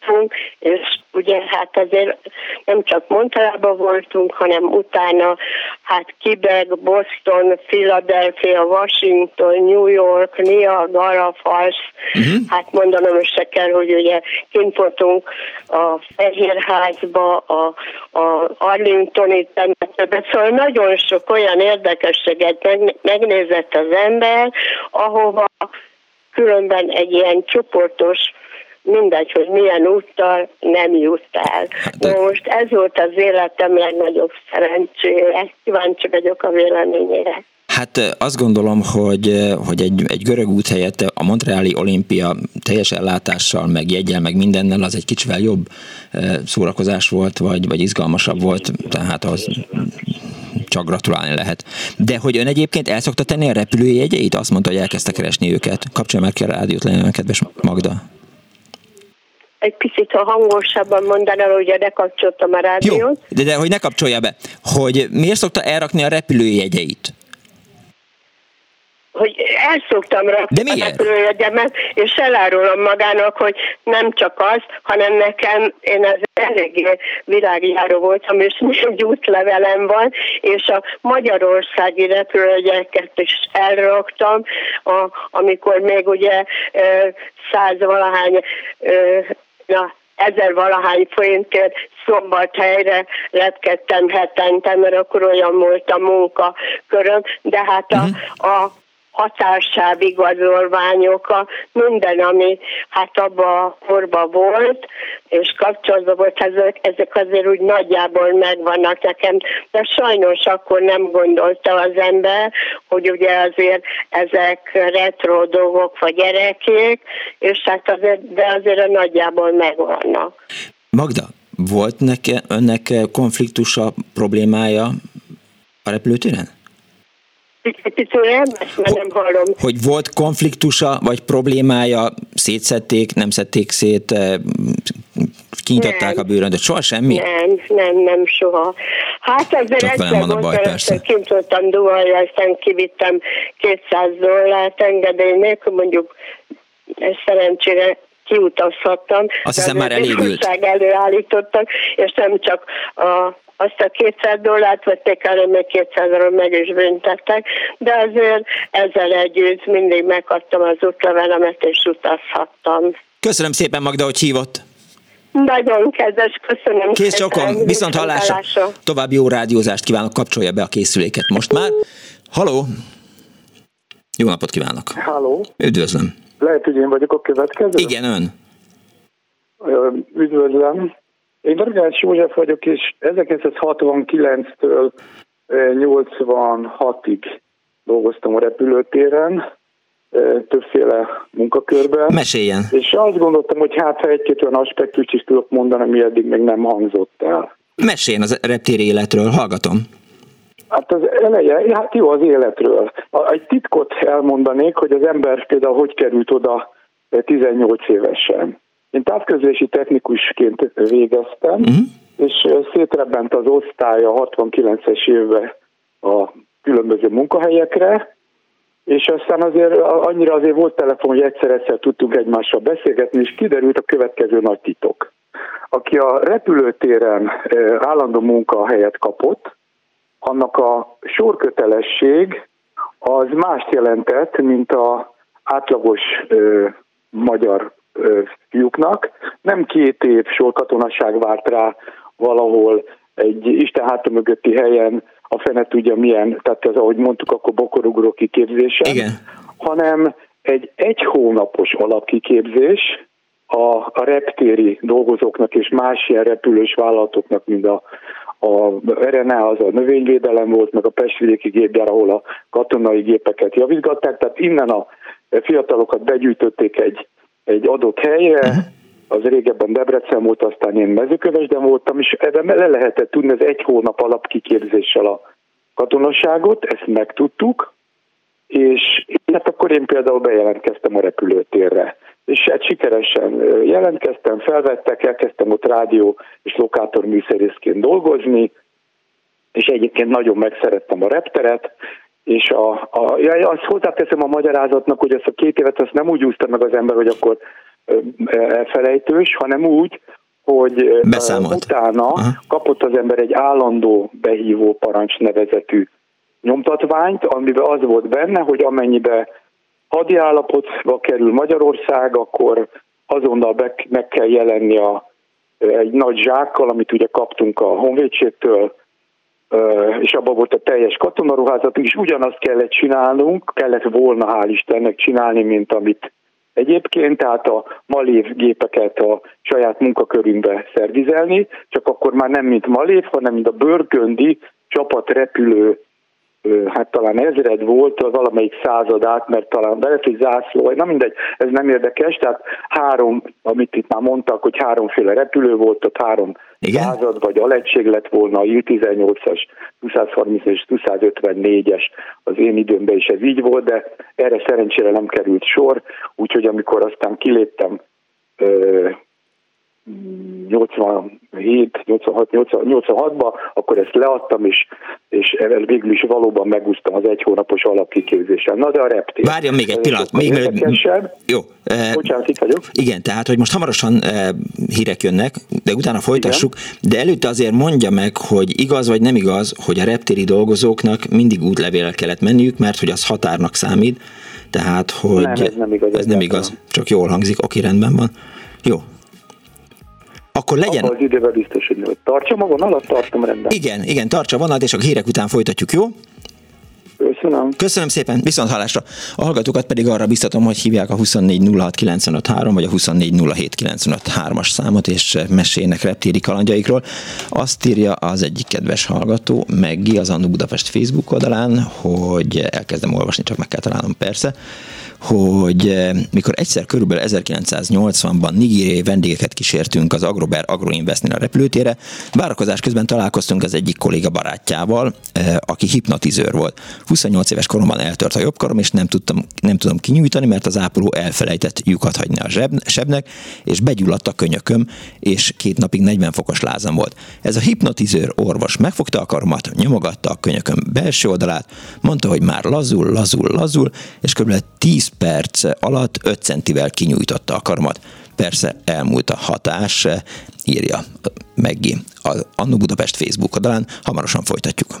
Speaker 10: a és ugye hát azért nem csak Montrealban voltunk, hanem utána hát Quebec, Boston, Philadelphia, Washington, New York, Niagara Falls, uh-huh. hát mondanom se kell, hogy ugye kint voltunk a Fehérházba, a, a Arlingtoni temetőbe, szóval nagyon sok olyan érdekességet megnézett az ember, ahova különben egy ilyen csoportos mindegy, hogy milyen úttal nem jut el. De... Most ez volt az életem legnagyobb szerencséje. Kíváncsi vagyok a véleményére.
Speaker 2: Hát azt gondolom, hogy, hogy egy, egy görög út helyett a Montreali olimpia teljes ellátással, meg jegyel, meg mindennel az egy kicsivel jobb szórakozás volt, vagy, vagy izgalmasabb volt, tehát az csak gratulálni lehet. De hogy ön egyébként el szokta tenni a repülőjegyeit? Azt mondta, hogy elkezdte keresni őket. Kapcsolja már ki a rádiót, legyen kedves Magda
Speaker 10: egy picit, ha hangosabban mondaná, hogy ne kapcsoltam a rádiót. Jó,
Speaker 2: de, de hogy ne kapcsolja be, hogy miért szokta elrakni a repülőjegyeit?
Speaker 10: hogy el szoktam rakni a repülőjegyemet, és elárulom magának, hogy nem csak az, hanem nekem, én az eléggé világjáró voltam, és négy útlevelem van, és a magyarországi repülőjegyeket is elraktam, a, amikor még ugye száz valahány na, ezer valahány forintért szombathelyre lepkedtem hetente, mert akkor olyan volt a munkaköröm, de hát a, uh-huh. a határsáv igazolványok, a minden, ami hát abban a korban volt, és kapcsolatban volt, ezek, ezek azért úgy nagyjából megvannak nekem, de sajnos akkor nem gondolta az ember, hogy ugye azért ezek retro dolgok vagy gyerekék, és hát azért, de azért nagyjából megvannak.
Speaker 2: Magda, volt neke, önnek konfliktusa, problémája a repülőtéren?
Speaker 10: Nem hallom.
Speaker 2: Hogy volt konfliktusa, vagy problémája, szétszették, nem szedték szét, eh, kinyitották a bőrön, de soha semmi?
Speaker 10: Nem, nem, nem soha. Hát azért
Speaker 2: Csak velem van a baj, persze.
Speaker 10: Kint voltam Duhajra, aztán kivittem 200 dollárt engedély nélkül, mondjuk szerencsére kiutazhattam.
Speaker 2: Azt hiszem már elégült.
Speaker 10: előállítottak, és nem csak a azt a 200 dollárt vették el, még 200-ról meg is büntettek, de azért ezzel együtt mindig megkaptam az útlevelemet, és utazhattam.
Speaker 2: Köszönöm szépen, Magda, hogy hívott.
Speaker 10: Nagyon kedves, köszönöm.
Speaker 2: Kész csokom, viszont hallásra. hallásra. További jó rádiózást kívánok, kapcsolja be a készüléket most már. Haló! Jó napot kívánok!
Speaker 11: Halló!
Speaker 2: Üdvözlöm!
Speaker 11: Lehet, hogy én vagyok a következő?
Speaker 2: Igen, ön.
Speaker 11: Üdvözlöm. Én Dargács József vagyok, és 1969-től 86-ig eh, dolgoztam a repülőtéren, többféle munkakörben.
Speaker 2: Meséljen.
Speaker 11: És azt gondoltam, hogy hát ha egy-két olyan aspektust is tudok mondani, ami eddig még nem hangzott el.
Speaker 2: Meséljen az reptéri életről, hallgatom.
Speaker 11: Hát az eleje, hát jó az életről. Egy titkot elmondanék, hogy az ember például hogy került oda 18 évesen. Én távközlési technikusként végeztem, uh-huh. és szétrebbent az osztály a 69-es évben a különböző munkahelyekre, és aztán azért annyira azért volt telefon, hogy egyszer-egyszer tudtunk egymással beszélgetni, és kiderült a következő nagy titok. Aki a repülőtéren állandó munkahelyet kapott, annak a sorkötelesség az mást jelentett, mint a átlagos ö, magyar fiúknak. Nem két év sorkatonaság várt rá valahol egy Isten háta mögötti helyen, a fene tudja milyen, tehát ez ahogy mondtuk, akkor bokorugró kiképzésen,
Speaker 2: Igen.
Speaker 11: hanem egy egy hónapos alapkiképzés a, a reptéri dolgozóknak és más ilyen repülős vállalatoknak, mint a, a RNA az a növényvédelem volt, meg a Pestvidéki gépgyár, ahol a katonai gépeket javítgatták, tehát innen a fiatalokat begyűjtötték egy egy adott helyre, uh-huh. az régebben Debrecen volt, aztán én mezőkövesden voltam, és ebben le lehetett tudni az egy hónap alapkiképzéssel a katonaságot, ezt megtudtuk, és hát akkor én például bejelentkeztem a repülőtérre. És hát sikeresen jelentkeztem, felvettek, elkezdtem ott rádió és lokátor műszerészként dolgozni, és egyébként nagyon megszerettem a repteret, és a, a, ja, azt hozzáteszem a magyarázatnak, hogy ezt a két évet azt nem úgy úszta meg az ember, hogy akkor elfelejtős, hanem úgy, hogy
Speaker 2: Beszámolt.
Speaker 11: utána Aha. kapott az ember egy állandó behívó parancs nevezetű nyomtatványt, amiben az volt benne, hogy amennyibe hadi állapotba kerül Magyarország, akkor azonnal be, meg kell jelenni a, egy nagy zsákkal, amit ugye kaptunk a honvédségtől, és abban volt a teljes katonaruházat, és ugyanazt kellett csinálnunk, kellett volna hál' Istennek csinálni, mint amit egyébként, tehát a malév gépeket a saját munkakörünkbe szervizelni, csak akkor már nem mint malév, hanem mint a bőrköndi csapatrepülő hát talán ezred volt valamelyik századát, mert talán lehet, hogy zászló, na mindegy, ez nem érdekes, tehát három, amit itt már mondtak, hogy háromféle repülő volt, ott három Igen? század, vagy alegység lett volna a I-18-as, 230 és 254-es az én időmben is ez így volt, de erre szerencsére nem került sor, úgyhogy amikor aztán kiléptem 87, 86, 86-ba, akkor ezt leadtam, és, és végül is valóban megúsztam az egy hónapos alapkiképzésen. Na de a reptér.
Speaker 2: Várjon még egy pillanat. Még
Speaker 11: Jó. Eh, Bocsánat, itt vagyok.
Speaker 2: Igen, tehát, hogy most hamarosan eh, hírek jönnek, de utána folytassuk, igen. de előtte azért mondja meg, hogy igaz vagy nem igaz, hogy a reptéri dolgozóknak mindig útlevéllel kellett menniük, mert hogy az határnak számít, tehát, hogy
Speaker 11: nem, ez nem igaz.
Speaker 2: Ez nem igaz, csak jól hangzik, oké, rendben van. Jó, akkor legyen...
Speaker 11: Abba az időben biztos, hogy tartsa a vonalat, tartom rendben.
Speaker 2: Igen, igen, tartsa a vonalat, és a hírek után folytatjuk, jó?
Speaker 11: Köszönöm.
Speaker 2: Köszönöm szépen, viszont hallásra. A hallgatókat pedig arra biztatom, hogy hívják a 2406953 vagy a 2407953-as számot, és mesélnek reptéri kalandjaikról. Azt írja az egyik kedves hallgató, Meggi az Annu Budapest Facebook oldalán, hogy elkezdem olvasni, csak meg kell találnom persze, hogy eh, mikor egyszer körülbelül 1980-ban nigériai vendégeket kísértünk az Agrober Agroinvestnél a repülőtére, várakozás közben találkoztunk az egyik kolléga barátjával, eh, aki hipnotizőr volt. 28 éves koromban eltört a jobb karom, és nem, tudtam, nem tudom kinyújtani, mert az ápoló elfelejtett lyukat hagyni a zseb, sebnek, és begyulladt a könyököm, és két napig 40 fokos lázam volt. Ez a hipnotizőr orvos megfogta a karomat, nyomogatta a könyököm belső oldalát, mondta, hogy már lazul, lazul, lazul, és kb. 10 perc alatt 5 centivel kinyújtotta a karomat. Persze elmúlt a hatás, írja Meggi a Annu Budapest Facebook oldalán, hamarosan folytatjuk.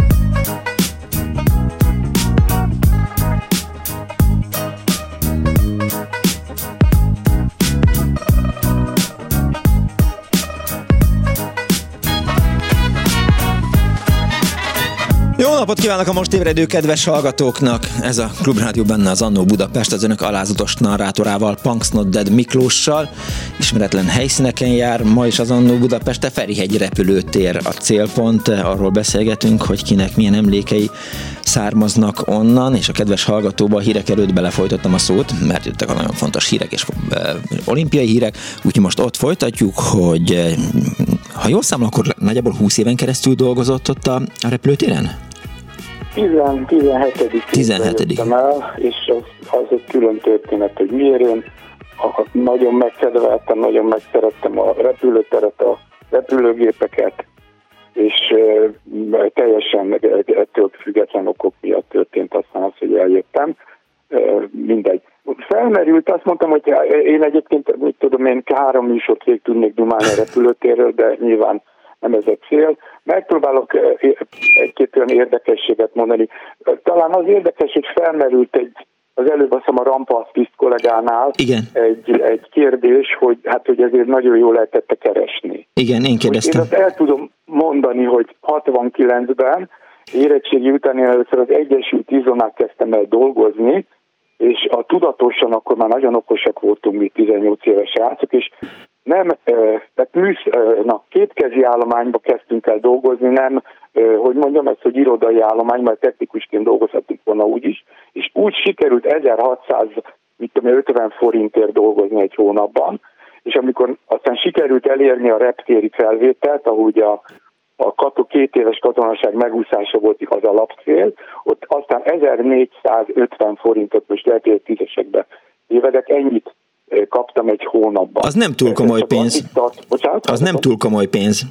Speaker 2: Napot kívánok a most ébredő kedves hallgatóknak! Ez a Klubrádió benne az Annó Budapest az önök alázatos narrátorával, Punks Not Dead Miklóssal. Ismeretlen helyszíneken jár, ma is az Annó Budapest, a Ferihegy repülőtér a célpont. Arról beszélgetünk, hogy kinek milyen emlékei származnak onnan, és a kedves hallgatóba a hírek előtt belefolytottam a szót, mert jöttek a nagyon fontos hírek és e, olimpiai hírek, úgyhogy most ott folytatjuk, hogy e, ha jól számol, akkor nagyjából 20 éven keresztül dolgozott ott a, a repülőtéren?
Speaker 11: 17. 17. el, és az, az egy külön történet, hogy miért én nagyon megkedveltem, nagyon megszerettem a repülőteret, a repülőgépeket, és uh, teljesen ettől független okok miatt történt aztán az, hogy eljöttem. Uh, mindegy. Felmerült, azt mondtam, hogy én egyébként, mit tudom én, három műsort végig tudnék dumálni a repülőtérről, de nyilván nem ez a cél. Megpróbálok egy-két olyan érdekességet mondani. Talán az érdekes, hogy felmerült egy az előbb azt a Rampa Piszt kollégánál
Speaker 2: Igen.
Speaker 11: Egy, egy kérdés, hogy hát hogy ezért nagyon jól lehetett keresni.
Speaker 2: Igen, én kérdeztem.
Speaker 11: Én azt el tudom mondani, hogy 69-ben érettségi után én először az Egyesült Izonát kezdtem el dolgozni, és a tudatosan akkor már nagyon okosak voltunk mi 18 éves srácok, és nem, tehát műsz, na, kétkezi állományba kezdtünk el dolgozni, nem, hogy mondjam ezt, hogy irodai állomány, mert technikusként dolgozhatunk volna úgy is, és úgy sikerült 1600 mit tudom, 50 forintért dolgozni egy hónapban, és amikor aztán sikerült elérni a reptéri felvételt, ahogy a, a kató, két éves katonaság megúszása volt az alapcél, ott aztán 1450 forintot most lehet, hogy tízesekbe évedek, ennyit kaptam egy hónapban.
Speaker 2: Az nem túl komoly pénz.
Speaker 11: Tart, bocsánat,
Speaker 2: az nem túl komoly pénz.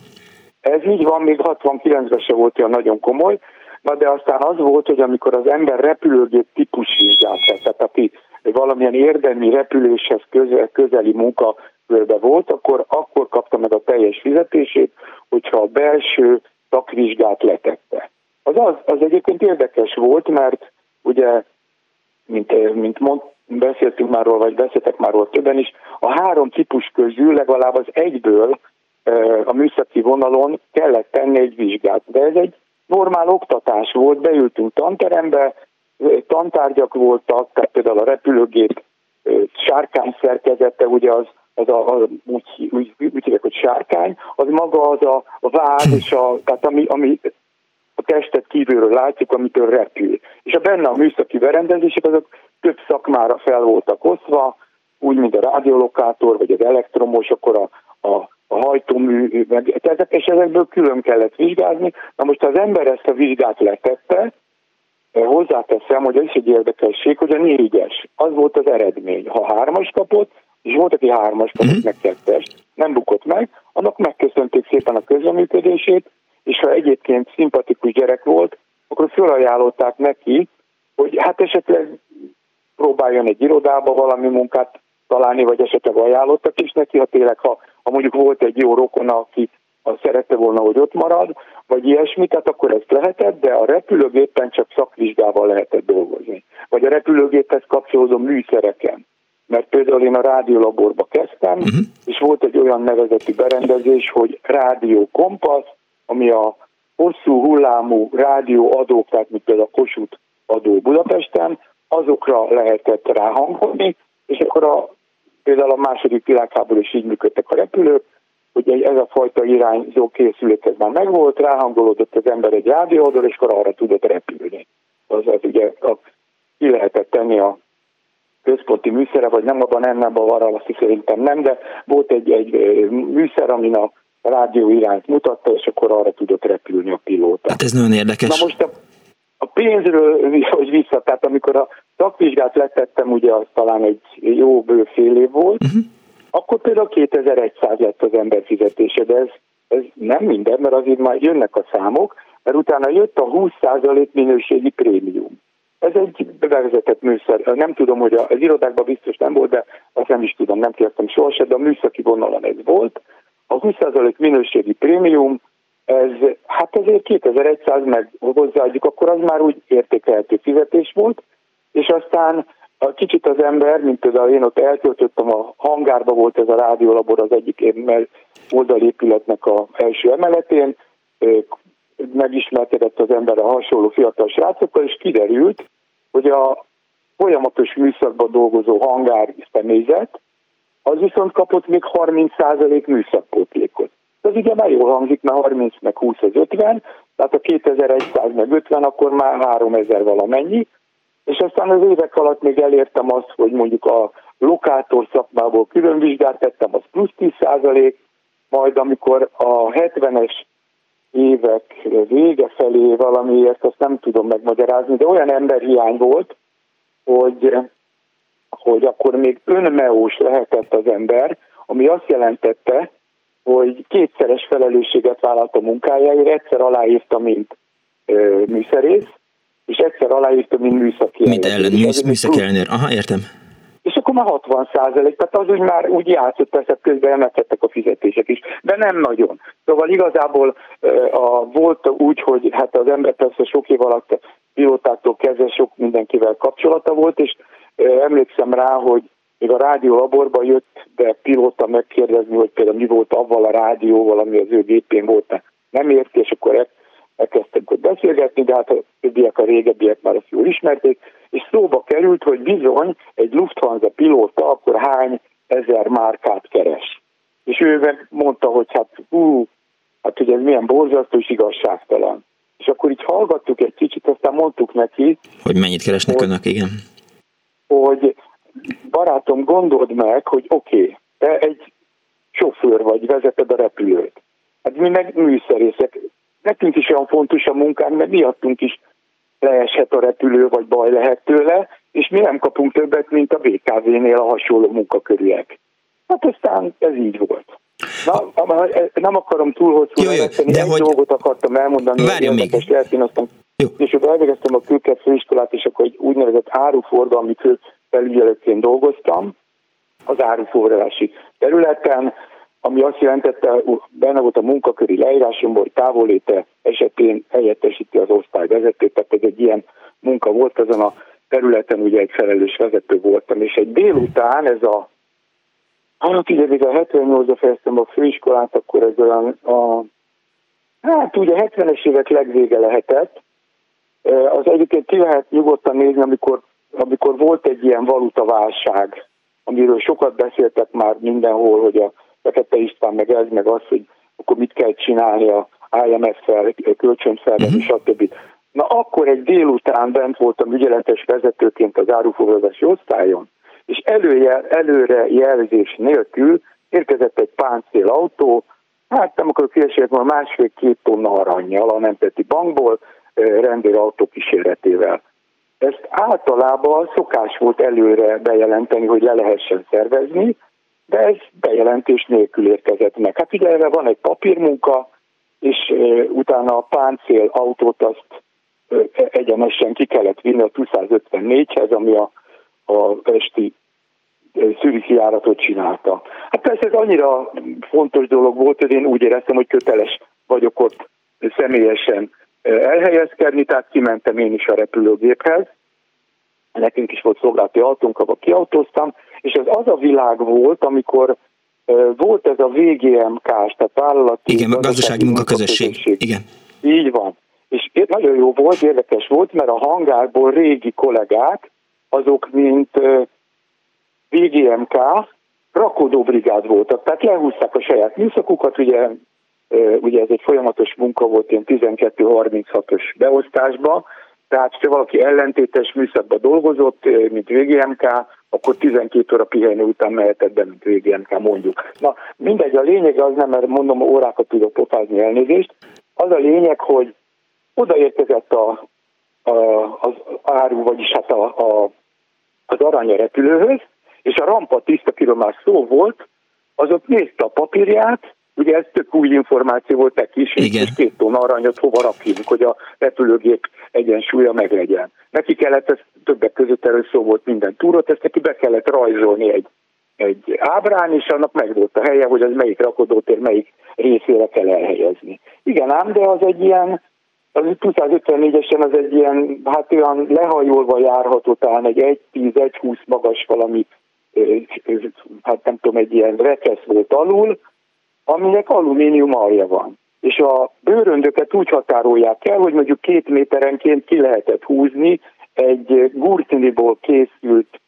Speaker 11: Ez így van, még 69-ben se volt olyan nagyon komoly, na de aztán az volt, hogy amikor az ember repülőgép típus vizsgált, tehát aki valamilyen érdemi repüléshez közel, közeli munkakörbe volt, akkor, akkor kapta meg a teljes fizetését, hogyha a belső szakvizsgát letette. Az, az, az egyébként érdekes volt, mert ugye, mint, mint mond, beszéltünk már róla, vagy beszéltek már róla többen is, a három típus közül legalább az egyből a műszaki vonalon kellett tenni egy vizsgát. De ez egy normál oktatás volt, beültünk tanterembe, tantárgyak voltak, tehát például a repülőgép sárkány szerkezete, ugye az, az a, a úgy, úgy, úgy hívják, hogy sárkány, az maga az a, a és a, tehát ami, ami a testet kívülről látjuk, amitől repül. És a benne a műszaki berendezések, azok több szakmára fel voltak osztva, úgy, mint a rádiolokátor, vagy az elektromos, akkor a, a, a hajtómű, meg ezek, és ezekből külön kellett vizsgázni. Na most az ember ezt a vizsgát letette, eh, hozzáteszem, hogy ez is egy érdekesség, hogy a négyes, az volt az eredmény. Ha hármas kapott, és volt, aki hármas kapott, uh-huh. meg kettes, nem bukott meg, annak megköszönték szépen a közreműködését, és ha egyébként szimpatikus gyerek volt, akkor felajánlották neki, hogy hát esetleg próbáljon egy irodába valami munkát találni, vagy esetleg ajánlottak is neki, ha tényleg, ha, ha mondjuk volt egy jó rokona, aki ha szerette volna, hogy ott marad, vagy ilyesmi, tehát akkor ezt lehetett, de a repülőgépen csak szakvizsgával lehetett dolgozni. Vagy a repülőgéphez kapcsolódó műszereken. Mert például én a rádiolaborba kezdtem, uh-huh. és volt egy olyan nevezetű berendezés, hogy rádió kompasz, ami a hosszú hullámú rádióadók, tehát mint például a Kossuth adó Budapesten, azokra lehetett ráhangolni, és akkor a, például a második világháború is így működtek a repülők, hogy ez a fajta irányzó készülék ez már megvolt, ráhangolódott az ember egy rádiódól, és akkor arra tudott repülni. Az, az ugye a, ki lehetett tenni a központi műszere, vagy nem abban nem, nem abban azt szerintem nem, de volt egy, egy műszer, amin a rádió irányt mutatta, és akkor arra tudott repülni a pilóta.
Speaker 2: Hát ez nagyon érdekes.
Speaker 11: Na most a, a pénzről, hogy vissza, tehát amikor a szakvizsgát letettem, ugye az talán egy jó bő fél év volt, uh-huh. akkor például 2100 lett az ember fizetése, de ez, ez nem minden, mert azért már jönnek a számok, mert utána jött a 20% minőségi prémium. Ez egy bevezetett műszer. Nem tudom, hogy az irodákban biztos nem volt, de azt nem is tudom, nem kértem sohasem, de a műszaki vonalon ez volt. A 20% minőségi prémium, ez, hát ezért 2100 meg hozzáadjuk, akkor az már úgy értékelhető fizetés volt, és aztán a kicsit az ember, mint például én ott eltöltöttem, a hangárba volt ez a rádiólabor az egyik oldalépületnek a első emeletén, megismerkedett az ember a hasonló fiatal srácokkal, és kiderült, hogy a folyamatos műszakban dolgozó hangár személyzet, az viszont kapott még 30% műszakpótlékot. Ez ugye már jól hangzik, mert 30 meg 20 az 50, tehát a 2100 meg 50, akkor már 3000 valamennyi, és aztán az évek alatt még elértem azt, hogy mondjuk a lokátor szakmából külön vizsgát tettem, az plusz 10 százalék, majd amikor a 70-es évek vége felé valamiért, azt nem tudom megmagyarázni, de olyan emberhiány volt, hogy, hogy akkor még önmeós lehetett az ember, ami azt jelentette, hogy kétszeres felelősséget vállalt a munkájáért, egyszer aláírta, mint ö, műszerész, és egyszer aláírta, mint műszaki
Speaker 2: Mint ellen, műsz, műszaki ellenőr. Aha, értem.
Speaker 11: És akkor már 60 százalék, tehát az úgy már úgy játszott, persze közben emelkedtek a fizetések is, de nem nagyon. Szóval igazából a, volt úgy, hogy hát az ember persze sok év alatt pilótától kezdve sok mindenkivel kapcsolata volt, és emlékszem rá, hogy még a rádió laborba jött be pilóta megkérdezni, hogy például mi volt avval a rádióval, ami az ő gépén volt, nem érti, és akkor elkezdtek ott beszélgetni, de hát a többiek, a régebbiek már azt jól ismerték, és szóba került, hogy bizony egy Lufthansa pilóta akkor hány ezer márkát keres. És ő mondta, hogy hát hú, hát ugye ez milyen borzasztó és igazságtalan. és akkor így hallgattuk egy kicsit, aztán mondtuk neki,
Speaker 2: Hogy mennyit keresnek
Speaker 11: Hogy-
Speaker 2: önök, igen.
Speaker 11: hogy barátom, gondold meg, hogy oké, okay, te egy sofőr vagy, vezeted a repülőt. Hát mi meg műszerészek. Nekünk is olyan fontos a munkánk, mert miattunk is leeshet a repülő, vagy baj lehet tőle, és mi nem kapunk többet, mint a BKV-nél a hasonló munkakörűek. Hát aztán ez így volt. Na, nem akarom túl hosszú
Speaker 2: Jó, de
Speaker 11: egy
Speaker 2: hogy-
Speaker 11: dolgot akartam elmondani,
Speaker 2: Várjon még.
Speaker 11: lehet, én aztán
Speaker 2: Jó.
Speaker 11: és akkor elvégeztem a külkert főiskolát, és akkor egy úgynevezett áruforgalmi felügyelőként dolgoztam az áruforgalási területen, ami azt jelentette, benne volt a munkaköri leírásomban, hogy távoléte esetén helyettesíti az osztályvezetőt, tehát ez egy ilyen munka volt. Azon a területen, ugye egy felelős vezető voltam, és egy délután ez a Hát ugye még a 78-ra fejeztem a főiskolát, akkor ez olyan a, hát ugye 70-es évek legvége lehetett. Az egyébként ki lehet nyugodtan nézni, amikor, amikor volt egy ilyen valutaválság, amiről sokat beszéltek már mindenhol, hogy a Fekete István meg ez, meg az, hogy akkor mit kell csinálni a IMF-fel, kölcsönt felvenni, uh-huh. stb. Na akkor egy délután bent voltam ügyeletes vezetőként az áruforgatási osztályon, és előjel, előre jelzés nélkül érkezett egy páncél autó, hát nem akarok hülyeséget, ma másfél-két tonna aranyjal a Nemzeti Bankból, rendőrautó kíséretével. Ezt általában szokás volt előre bejelenteni, hogy le lehessen szervezni, de ez bejelentés nélkül érkezett meg. Hát ugye erre van egy papírmunka, és utána a páncél autót azt egyenesen ki kellett vinni a 254-hez, ami a, a esti szűriki járatot csinálta. Hát persze ez annyira fontos dolog volt, hogy én úgy éreztem, hogy köteles vagyok ott személyesen elhelyezkedni, tehát kimentem én is a repülőgéphez. Nekünk is volt szolgálati autónk, abba kiautóztam, és ez az a világ volt, amikor volt ez a VGMK-s, tehát vállalati...
Speaker 2: Igen, gazdasági munkaközösség. Igen.
Speaker 11: Így van. És nagyon jó volt, érdekes volt, mert a hangárból régi kollégák, azok mint VGMK, rakodóbrigád voltak, tehát lehúzták a saját műszakukat, ugye, ugye ez egy folyamatos munka volt ilyen 12-36-os beosztásban, tehát ha valaki ellentétes műszakban dolgozott, mint VGMK, akkor 12 óra pihenő után mehetett be, mint VGMK mondjuk. Na mindegy, a lényeg az nem, mert mondom, órákat tudok pofázni elnézést, az a lényeg, hogy odaérkezett a, a, az áru, vagyis hát a, a, az aranya repülőhöz, és a rampa tiszt, akiről már szó volt, az ott nézte a papírját, ugye ez tök új információ volt neki is,
Speaker 2: Igen.
Speaker 11: és két tonna aranyat hova rakjunk, hogy a repülőgép egyensúlya meglegyen. Neki kellett, ez többek között erről szó volt minden túrot, ezt neki be kellett rajzolni egy, egy ábrán, és annak meg volt a helye, hogy az melyik rakodótér melyik részére kell elhelyezni. Igen ám, de az egy ilyen, az 254-esen az egy ilyen, hát olyan lehajolva járható, talán egy 1-10-1-20 magas valami, hát nem tudom, egy ilyen rekesz volt alul, aminek alumínium alja van. És a bőröndöket úgy határolják el, hogy mondjuk két méterenként ki lehetett húzni egy gurtiniból készült,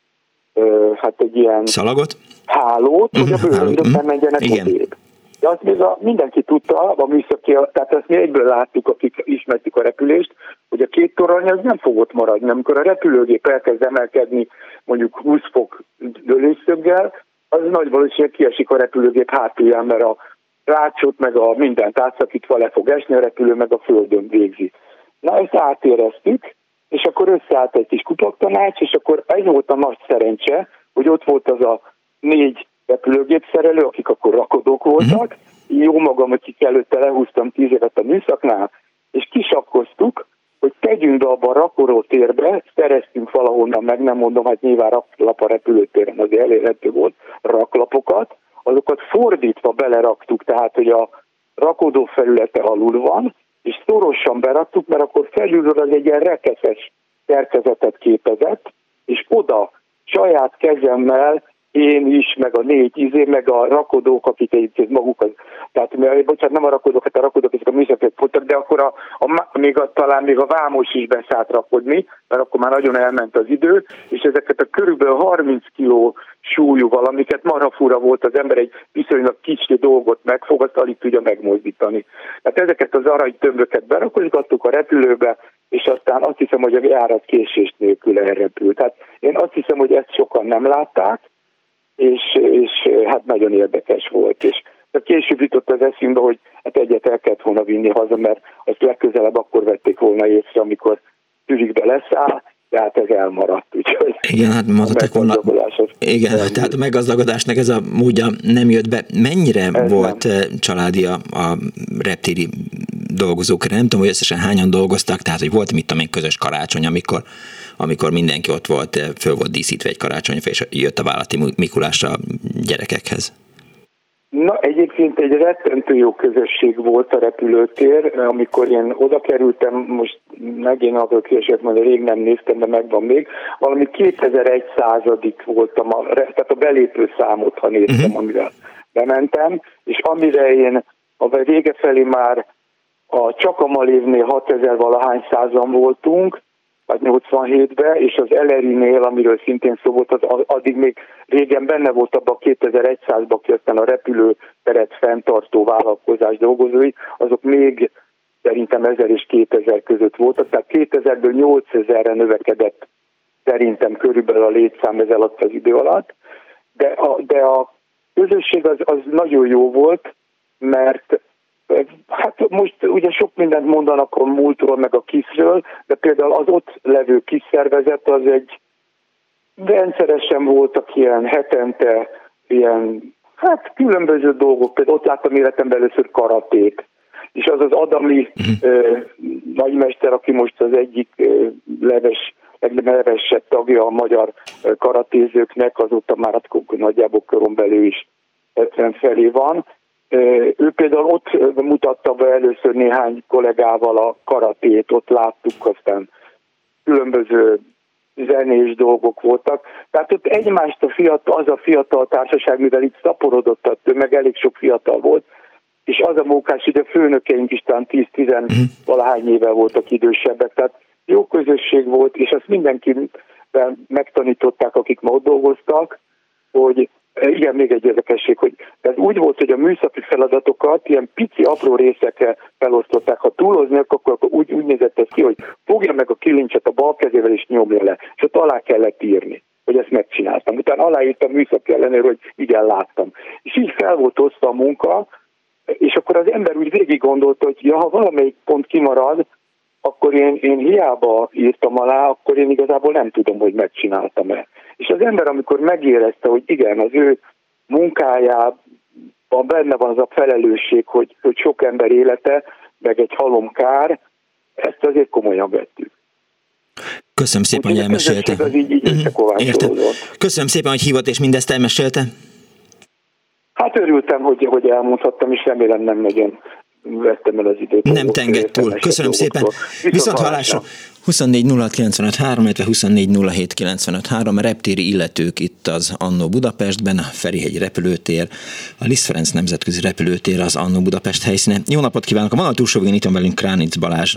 Speaker 11: hát egy ilyen
Speaker 2: Szalagot?
Speaker 11: hálót, hogy a
Speaker 2: Mhm,
Speaker 11: bőröndök
Speaker 2: hálót,
Speaker 11: nem menjenek
Speaker 2: Igen.
Speaker 11: De azt még a, mindenki tudta, a műszaki, tehát ezt mi egyből láttuk, akik ismertük a repülést, hogy a két torony az nem fogott maradni. Amikor a repülőgép elkezd emelkedni mondjuk 20 fok dőlésszöggel, az nagy valószínűleg kiesik a repülőgép hátulján, mert a rácsot meg a mindent átszakítva le fog esni, a repülő meg a földön végzi. Na ezt átéreztük, és akkor összeállt egy kis kupaktanács, és akkor ez volt a nagy szerencse, hogy ott volt az a négy repülőgépszerelő, akik akkor rakodók voltak, jó magam, akik előtte lehúztam tíz évet a műszaknál, és kisakkoztuk, hogy tegyünk be abba a rakorótérbe, szereztünk valahonnan, meg nem mondom, hát nyilván raklap a repülőtéren azért elérhető volt, raklapokat, azokat fordítva beleraktuk, tehát hogy a rakodó felülete alul van, és szorosan beraktuk, mert akkor felülről az egy ilyen rekeszes szerkezetet képezett, és oda saját kezemmel én is, meg a négy izé, meg a rakodók, akik egyébként maguk az tehát bocsánat, nem a rakodók, hát a rakodók ezek a műszakok voltak, de akkor a, a, még a, talán még a vámos is beszállt rakodni, mert akkor már nagyon elment az idő, és ezeket a körülbelül 30 kiló súlyú valamiket marhafúra volt az ember egy viszonylag kicsi dolgot megfog, azt alig tudja megmozdítani. Tehát ezeket az arany tömböket berakozgattuk a repülőbe, és aztán azt hiszem, hogy a járat késés nélkül elrepült. Tehát én azt hiszem, hogy ezt sokan nem látták, és, és hát nagyon érdekes volt. És de később jutott az eszünkbe, hogy hát egyet el kellett volna vinni haza, mert azt legközelebb akkor vették volna észre, amikor tűzikbe leszáll, tehát ez elmaradt. Úgyhogy
Speaker 2: igen, hát mondhatták volna, igen, nem tehát a meggazdagodásnak ez a módja nem jött be. Mennyire ez volt nem. Eh, családi a, a reptéri dolgozók? Nem tudom, hogy összesen hányan dolgoztak, tehát hogy volt mit tudom én közös karácsony, amikor amikor mindenki ott volt, eh, föl volt díszítve egy karácsonyfa, és jött a vállalati Mikulásra a gyerekekhez.
Speaker 11: Na, egyébként egy rettentő jó közösség volt a repülőtér, amikor én oda kerültem, most megint adok később, mert rég nem néztem, de megvan még, valami 2100 voltam, a, tehát a belépő számot, ha néztem, uh-huh. amire bementem, és amire én a vége felé már a csak a Malévnél 6000 valahány százan voltunk, vagy 87-ben, és az Elerinél, amiről szintén szó volt, az addig még régen benne volt abban a 2100-ban, aki aztán a repülőteret fenntartó vállalkozás dolgozói, azok még szerintem 1000 és 2000 között voltak, tehát 2000-ből 8000-re növekedett szerintem körülbelül a létszám ez alatt az idő alatt, de a, de a közösség az, az nagyon jó volt, mert Hát most ugye sok mindent mondanak a múltról, meg a kiszről, de például az ott levő kis szervezet az egy rendszeresen voltak ilyen hetente, ilyen hát különböző dolgok, például ott láttam életemben először karatét, és az az Adamli uh, nagymester, aki most az egyik uh, leves, legnevesebb tagja a magyar karatézőknek, azóta már hát nagyjából körön belül is 70 felé van, ő például ott mutatta be először néhány kollégával a karatét, ott láttuk, aztán különböző zenés dolgok voltak. Tehát ott egymást a fiatal, az a fiatal társaság, mivel itt szaporodott a tömeg, elég sok fiatal volt, és az a mókás, hogy a főnökeink is talán 10-10 mhm. valahány éve voltak idősebbek, tehát jó közösség volt, és azt mindenki megtanították, akik ma ott dolgoztak, hogy igen, még egy érdekesség, hogy ez úgy volt, hogy a műszaki feladatokat ilyen pici, apró részekre felosztották. Ha túlozni, akkor, akkor úgy, úgy nézett ez ki, hogy fogja meg a kilincset a bal kezével és nyomja le. És ott alá kellett írni, hogy ezt megcsináltam. Utána aláírtam műszaki ellenőr, hogy igen, láttam. És így fel volt osztva a munka, és akkor az ember úgy végig gondolta, hogy ja, ha valamelyik pont kimarad, akkor én, én hiába írtam alá, akkor én igazából nem tudom, hogy megcsináltam-e. És az ember, amikor megérezte, hogy igen, az ő munkájában benne van az a felelősség, hogy, hogy sok ember élete, meg egy halomkár, ezt azért komolyan vettük.
Speaker 2: Köszönöm szépen, hogy elmesélte.
Speaker 11: Az így, így
Speaker 2: mm-hmm. Köszönöm szépen, hogy hívott és mindezt elmesélte.
Speaker 11: Hát örültem, hogy, hogy elmondhattam, és remélem nem nagyon vettem el az időt.
Speaker 2: Nem tengett túl. Köszönöm szépen. Viszont hallásra. 24 illetve 24 a reptéri illetők itt az Annó Budapestben, a Ferihegy repülőtér, a Liszt Ferenc nemzetközi repülőtér az Annó Budapest helyszíne. Jó napot kívánok! A vonal túlsó végén itt van velünk Kránic Balázs.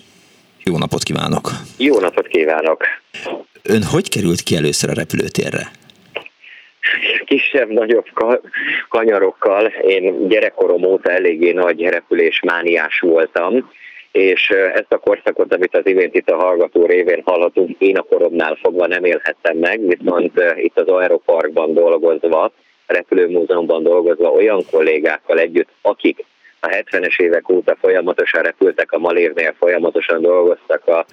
Speaker 2: Jó napot kívánok!
Speaker 12: Jó napot kívánok!
Speaker 2: Ön hogy került ki először a repülőtérre?
Speaker 12: Kisebb-nagyobb kanyarokkal. Én gyerekkorom óta eléggé nagy repülésmániás voltam, és ezt a korszakot, amit az imént itt a hallgató révén hallhatunk, én a koromnál fogva nem élhettem meg, viszont itt az Aeroparkban dolgozva, repülőmúzeumban dolgozva olyan kollégákkal együtt, akik a 70-es évek óta folyamatosan repültek a Malévnél, folyamatosan dolgoztak a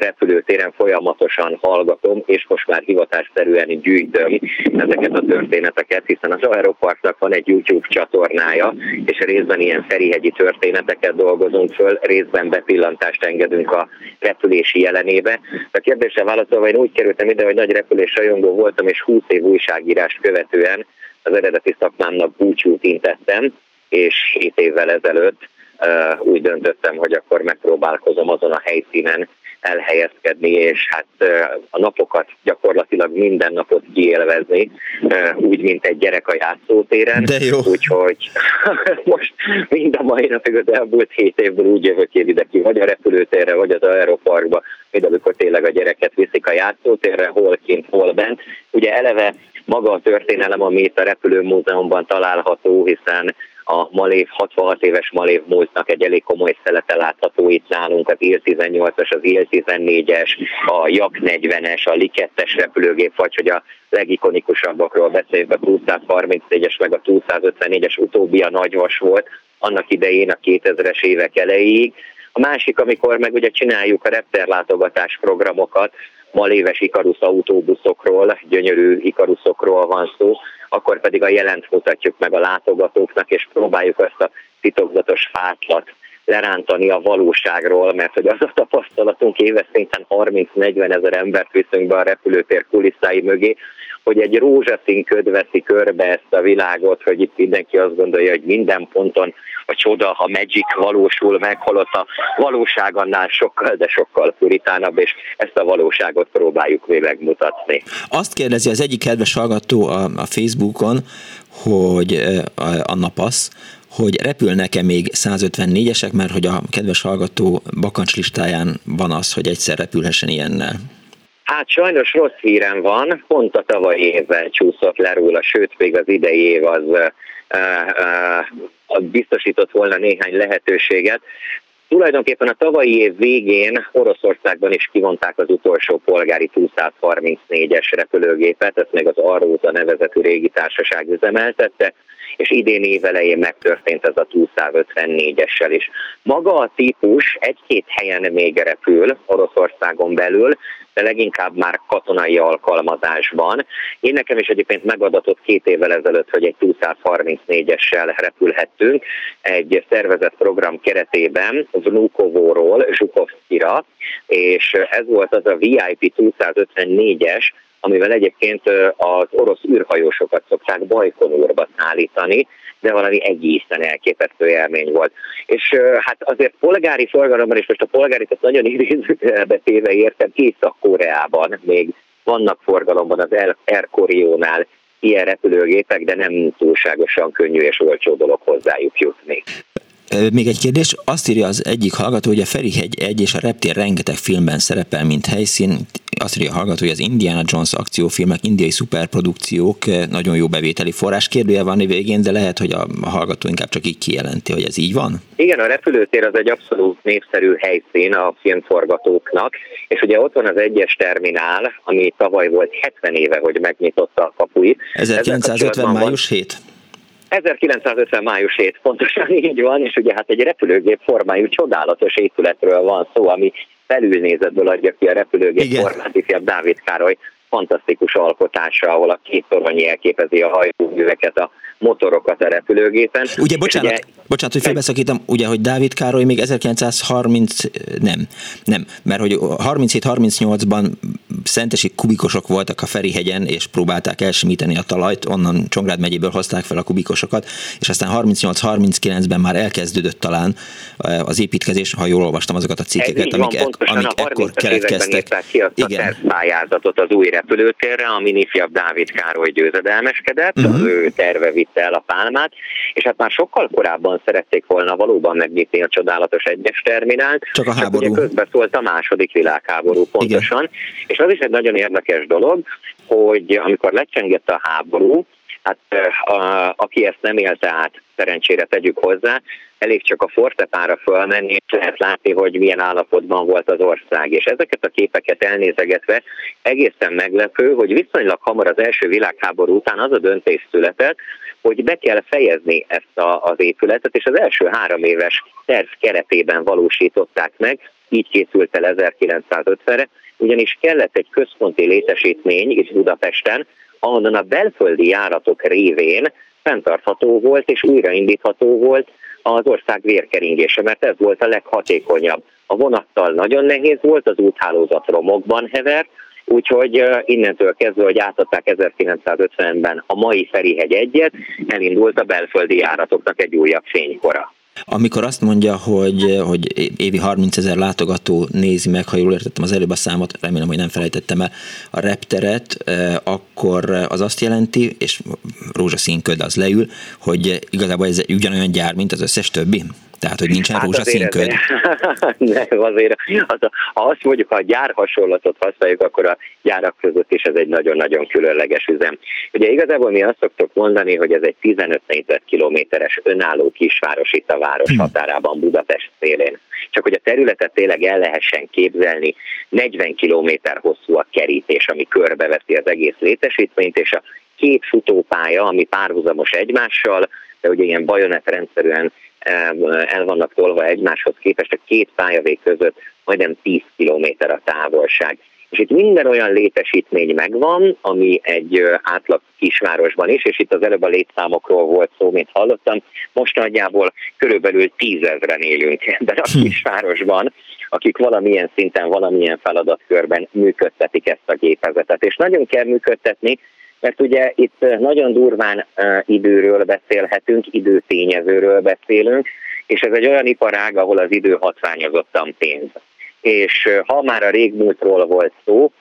Speaker 12: repülőtéren folyamatosan hallgatom, és most már hivatásszerűen gyűjtöm ezeket a történeteket, hiszen az Aeroparknak van egy YouTube csatornája, és részben ilyen ferihegyi történeteket dolgozunk föl, részben bepillantást engedünk a repülési jelenébe. A kérdésre válaszolva én úgy kerültem ide, hogy nagy repülés rajongó voltam, és 20 év újságírást követően az eredeti szakmámnak búcsút intettem, és 7 évvel ezelőtt úgy döntöttem, hogy akkor megpróbálkozom azon a helyszínen, elhelyezkedni, és hát a napokat gyakorlatilag minden napot kiélvezni, úgy, mint egy gyerek a játszótéren.
Speaker 2: De jó.
Speaker 12: Úgyhogy most mind a mai napig az elmúlt hét évből úgy jövök én ide ki, vagy a repülőtérre, vagy az aeroparkba, mint amikor tényleg a gyereket viszik a játszótérre, hol kint, hol bent. Ugye eleve maga a történelem, ami itt a repülőmúzeumban található, hiszen a Malév, 66 éves Malév múltnak egy elég komoly szelete látható itt nálunk, az IL-18-as, az IL-14-es, a Jak 40-es, a Likettes repülőgép, vagy hogy a legikonikusabbakról beszéljünk, a 234-es, meg a 254-es utóbbi a nagyvas volt, annak idején a 2000-es évek elejéig. A másik, amikor meg ugye csináljuk a repterlátogatás programokat, maléves Ikarusz autóbuszokról, gyönyörű Ikaruszokról van szó, akkor pedig a jelent mutatjuk meg a látogatóknak, és próbáljuk ezt a titokzatos fátlat lerántani a valóságról, mert hogy az a tapasztalatunk éves szinten 30-40 ezer embert viszünk be a repülőtér kulisszái mögé, hogy egy rózsaszín köd veszi körbe ezt a világot, hogy itt mindenki azt gondolja, hogy minden ponton a csoda, a magic valósul meg, holott a valóság annál sokkal, de sokkal puritánabb, és ezt a valóságot próbáljuk mi megmutatni.
Speaker 2: Azt kérdezi az egyik kedves hallgató a, a Facebookon, hogy a, a napasz, hogy repülnek-e még 154-esek, mert hogy a kedves hallgató bakancs listáján van az, hogy egyszer repülhessen ilyennel.
Speaker 12: Hát sajnos rossz hírem van, pont a tavalyi évvel csúszott le róla, sőt még az idei év az uh, uh, biztosított volna néhány lehetőséget. Tulajdonképpen a tavalyi év végén Oroszországban is kivonták az utolsó polgári 234-es repülőgépet, ezt még az Arróza nevezetű régi társaság üzemeltette, és idén év elején megtörtént ez a 254-essel is. Maga a típus egy-két helyen még repül Oroszországon belül, de leginkább már katonai alkalmazásban. Én nekem is egyébként megadatott két évvel ezelőtt, hogy egy 234-essel repülhettünk egy szervezett program keretében Vnukovóról Zsukovszkira, és ez volt az a VIP 254-es, amivel egyébként az orosz űrhajósokat szokták Bajkonurba szállítani, de valami egészen elképesztő élmény volt. És hát azért polgári forgalomban, és most a polgári, tehát nagyon idézőjelbe téve értem, Észak-Koreában még vannak forgalomban az Air Koreónál ilyen repülőgépek, de nem túlságosan könnyű és olcsó dolog hozzájuk jutni.
Speaker 2: Még egy kérdés, azt írja az egyik hallgató, hogy a Ferihegy egy és a reptér rengeteg filmben szerepel, mint helyszín. Azt írja a hallgató, hogy az Indiana Jones akciófilmek, indiai szuperprodukciók nagyon jó bevételi forrás. Kérdője van végén, de lehet, hogy a hallgató inkább csak így kijelenti, hogy ez így van?
Speaker 12: Igen, a repülőtér az egy abszolút népszerű helyszín a filmforgatóknak, és ugye ott van az egyes terminál, ami tavaly volt 70 éve, hogy megnyitotta a kapuit.
Speaker 2: 1950 május 7?
Speaker 12: 1950 május 7, pontosan így van, és ugye hát egy repülőgép formájú csodálatos épületről van szó, ami felülnézetből adja ki a repülőgép Igen. formát, ifjabb Dávid Károly fantasztikus alkotása, ahol a két torony elképezi a hajtóműveket, a motorokat a repülőgépen.
Speaker 2: Ugye, bocsánat, ugye, bocsánat hogy felbeszakítom, ugye, hogy Dávid Károly még 1930, nem, nem, mert hogy 37-38-ban szentesi kubikosok voltak a Ferihegyen, és próbálták elsimítani a talajt, onnan Csongrád megyéből hozták fel a kubikosokat, és aztán 38-39-ben már elkezdődött talán eh, az építkezés, ha jól olvastam azokat a cikkeket,
Speaker 12: amik, van, e- amik ekkor keletkeztek. Ki azt Igen. a az új repülőtérre, amin ifjabb Dávid Károly győzedelmeskedett, uh-huh. az ő terve vitte el a pálmát, és hát már sokkal korábban szerették volna valóban megnyitni a csodálatos egyes terminált.
Speaker 2: Csak a háború. Csak
Speaker 12: közben szólt a második világháború pontosan. Igen. És az is egy nagyon érdekes dolog, hogy amikor lecsengett a háború, hát a, aki ezt nem élte át, szerencsére tegyük hozzá, elég csak a fortepára fölmenni, és lehet látni, hogy milyen állapotban volt az ország. És ezeket a képeket elnézegetve egészen meglepő, hogy viszonylag hamar az első világháború után az a döntés született, hogy be kell fejezni ezt a, az épületet, és az első három éves terv keretében valósították meg, így készült el 1950-re, ugyanis kellett egy központi létesítmény itt Budapesten, ahonnan a belföldi járatok révén fenntartható volt és újraindítható volt az ország vérkeringése, mert ez volt a leghatékonyabb. A vonattal nagyon nehéz volt, az úthálózat romokban hevert, úgyhogy innentől kezdve, hogy átadták 1950-ben a mai Ferihegy egyet, elindult a belföldi járatoknak egy újabb fénykora.
Speaker 2: Amikor azt mondja, hogy, hogy évi 30 ezer látogató nézi meg, ha jól értettem az előbb a számot, remélem, hogy nem felejtettem el a repteret, akkor az azt jelenti, és rózsaszín köd az leül, hogy igazából ez ugyanolyan gyár, mint az összes többi? Tehát, hogy nincsen hát rózsaszín köd?
Speaker 12: Nem, azért, az, ha azt mondjuk, ha a gyár hasonlatot használjuk, akkor a gyárak között is ez egy nagyon-nagyon különleges üzem. Ugye igazából mi azt szoktuk mondani, hogy ez egy 15 négyzetkilométeres önálló kisváros itt a város hm. határában, Budapest szélén. Csak hogy a területet tényleg el lehessen képzelni, 40 kilométer hosszú a kerítés, ami körbeveszi az egész létesítményt, és a két futópálya, ami párhuzamos egymással, de ugye ilyen bajonetrendszerűen el vannak tolva egymáshoz képest, a két pályavég között majdnem 10 kilométer a távolság. És itt minden olyan létesítmény megvan, ami egy átlag kisvárosban is, és itt az előbb a létszámokról volt szó, mint hallottam, most nagyjából körülbelül tízezren élünk ebben a hm. kisvárosban, akik valamilyen szinten, valamilyen feladatkörben működtetik ezt a gépezetet. És nagyon kell működtetni, mert ugye itt nagyon durván időről beszélhetünk, időtényezőről beszélünk, és ez egy olyan iparág, ahol az idő hatványozottan pénz. És ha már a régmúltról volt szó,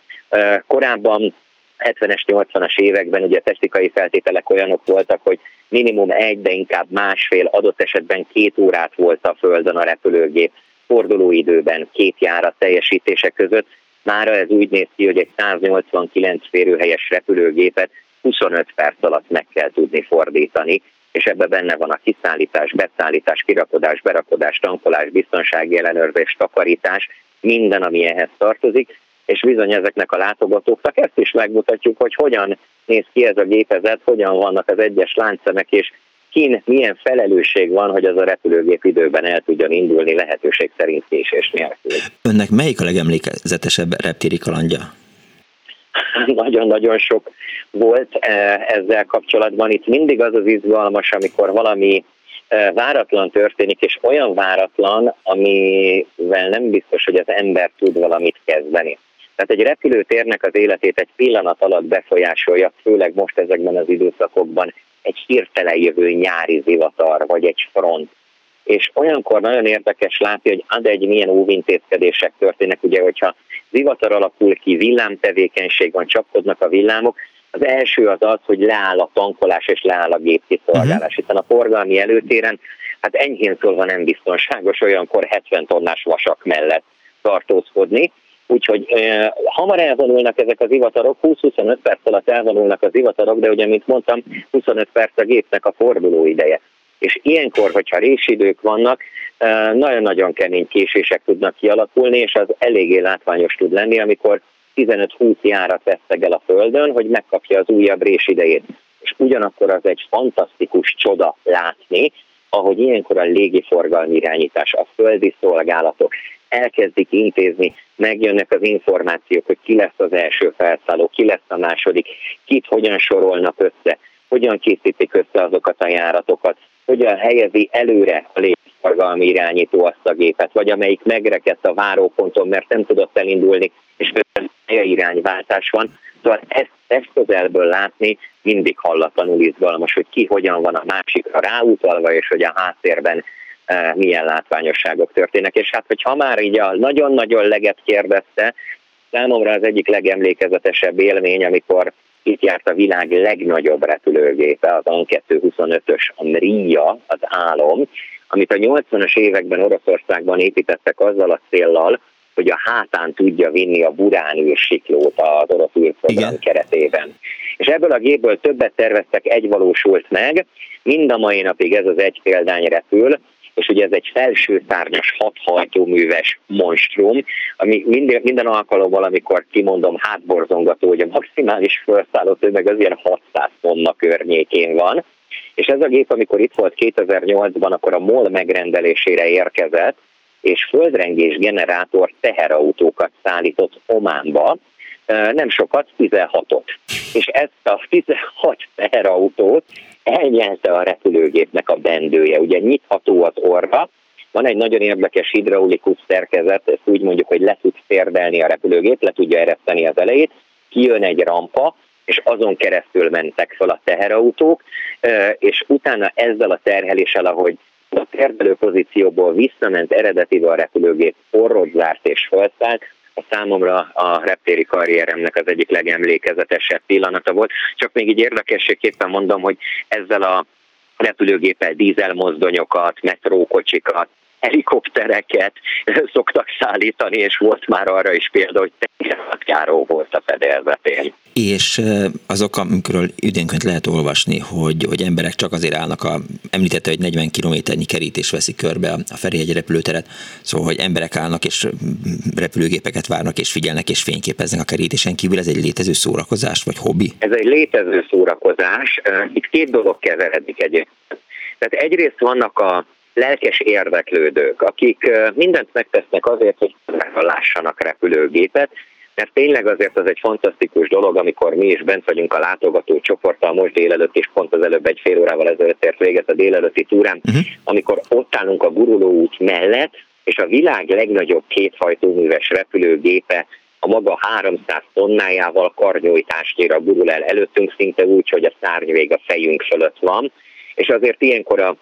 Speaker 12: korábban 70-es, 80-as években ugye a technikai feltételek olyanok voltak, hogy minimum egy, de inkább másfél, adott esetben két órát volt a Földön a repülőgép fordulóidőben két járat teljesítése között, Mára ez úgy néz ki, hogy egy 189 férőhelyes repülőgépet 25 perc alatt meg kell tudni fordítani, és ebbe benne van a kiszállítás, beszállítás, kirakodás, berakodás, tankolás, biztonsági ellenőrzés, takarítás, minden, ami ehhez tartozik, és bizony ezeknek a látogatóknak ezt is megmutatjuk, hogy hogyan néz ki ez a gépezet, hogyan vannak az egyes láncszemek, és kin milyen felelősség van, hogy az a repülőgép időben el tudjon indulni lehetőség szerint késés nélkül.
Speaker 2: Önnek melyik a legemlékezetesebb reptéri kalandja?
Speaker 12: Nagyon-nagyon sok volt eh, ezzel kapcsolatban. Itt mindig az az izgalmas, amikor valami eh, váratlan történik, és olyan váratlan, amivel nem biztos, hogy az ember tud valamit kezdeni. Tehát egy repülőtérnek az életét egy pillanat alatt befolyásolja, főleg most ezekben az időszakokban egy hirtelen jövő nyári zivatar, vagy egy front. És olyankor nagyon érdekes látni, hogy ad egy milyen óvintézkedések történnek, ugye, hogyha zivatar alakul ki, villámtevékenység van, csapkodnak a villámok, az első az az, hogy leáll a tankolás és leáll a gépkiszolgálás. Uh-huh. Hiszen a forgalmi előtéren, hát enyhén szólva nem biztonságos olyankor 70 tonnás vasak mellett tartózkodni, Úgyhogy e, hamar elvonulnak ezek az ivatarok, 20-25 perc alatt elvonulnak az ivatarok, de ugye, mint mondtam, 25 perc a gépnek a forduló ideje. És ilyenkor, hogyha résidők vannak, nagyon-nagyon kemény késések tudnak kialakulni, és az eléggé látványos tud lenni, amikor 15-20 járat vesztegel a Földön, hogy megkapja az újabb résidejét. És ugyanakkor az egy fantasztikus csoda látni, ahogy ilyenkor a légiforgalmi irányítás, a földi szolgálatok elkezdik intézni, megjönnek az információk, hogy ki lesz az első felszálló, ki lesz a második, kit hogyan sorolnak össze, hogyan készítik össze azokat a járatokat, hogyan helyezi előre a légiforgalmi irányító azt a gépet, vagy amelyik megrekedt a váróponton, mert nem tudott elindulni, és irányváltás van. Szóval ezt, ezt közelből látni mindig hallatlanul izgalmas, hogy ki hogyan van a másikra ráutalva, és hogy a háttérben milyen látványosságok történnek. És hát, hogyha már így a nagyon-nagyon leget kérdezte, számomra az egyik legemlékezetesebb élmény, amikor itt járt a világ legnagyobb repülőgépe, az An-225-ös, a Mria, az álom, amit a 80-as években Oroszországban építettek azzal a céllal, hogy a hátán tudja vinni a Burán űrsiklót az orosz űrprogram keretében. És ebből a gépből többet terveztek, egy valósult meg, mind a mai napig ez az egy példány repül, és ugye ez egy felső szárnyas hathajtóműves monstrum, ami minden, minden alkalommal, amikor kimondom hátborzongató, hogy a maximális felszálló tömeg az ilyen 600 tonna környékén van, és ez a gép, amikor itt volt 2008-ban, akkor a MOL megrendelésére érkezett, és földrengés generátor teherautókat szállított Ománba, nem sokat, 16-ot. És ezt a 16 teherautót elnyelte a repülőgépnek a bendője. Ugye nyitható az orra, van egy nagyon érdekes hidraulikus szerkezet, ezt úgy mondjuk, hogy le tud térdelni a repülőgép, le tudja ereszteni az elejét, kijön egy rampa, és azon keresztül mentek fel a teherautók, és utána ezzel a terheléssel, ahogy a termelő pozícióból visszament eredetibe a repülőgép, forrod zárt és felszállt, a számomra a reptéri karrieremnek az egyik legemlékezetesebb pillanata volt. Csak még így érdekességképpen mondom, hogy ezzel a repülőgépel dízelmozdonyokat, metrókocsikat, helikoptereket szoktak szállítani, és volt már arra is példa, hogy tengerhatjáró volt a fedélzetén.
Speaker 2: És azok, amikről időnként lehet olvasni, hogy, hogy emberek csak azért állnak, a, említette, hogy 40 kilométernyi kerítés veszi körbe a Ferihegy repülőteret, szóval, hogy emberek állnak és repülőgépeket várnak és figyelnek és fényképeznek a kerítésen kívül, ez egy létező szórakozás vagy hobbi?
Speaker 12: Ez egy létező szórakozás. Itt két dolog keveredik egyébként. Tehát egyrészt vannak a lelkes érdeklődők, akik mindent megtesznek azért, hogy lássanak repülőgépet, mert tényleg azért az egy fantasztikus dolog, amikor mi is bent vagyunk a látogató csoporttal, most délelőtt és pont az előbb egy fél órával ezelőtt ért véget a délelőtti túrán, uh-huh. amikor ott állunk a gurulóút mellett, és a világ legnagyobb kéthajtóműves repülőgépe a maga 300 tonnájával karnyújtásnyira gurul el előttünk, szinte úgy, hogy a szárnyvég a fejünk fölött van, és azért ilyenkor a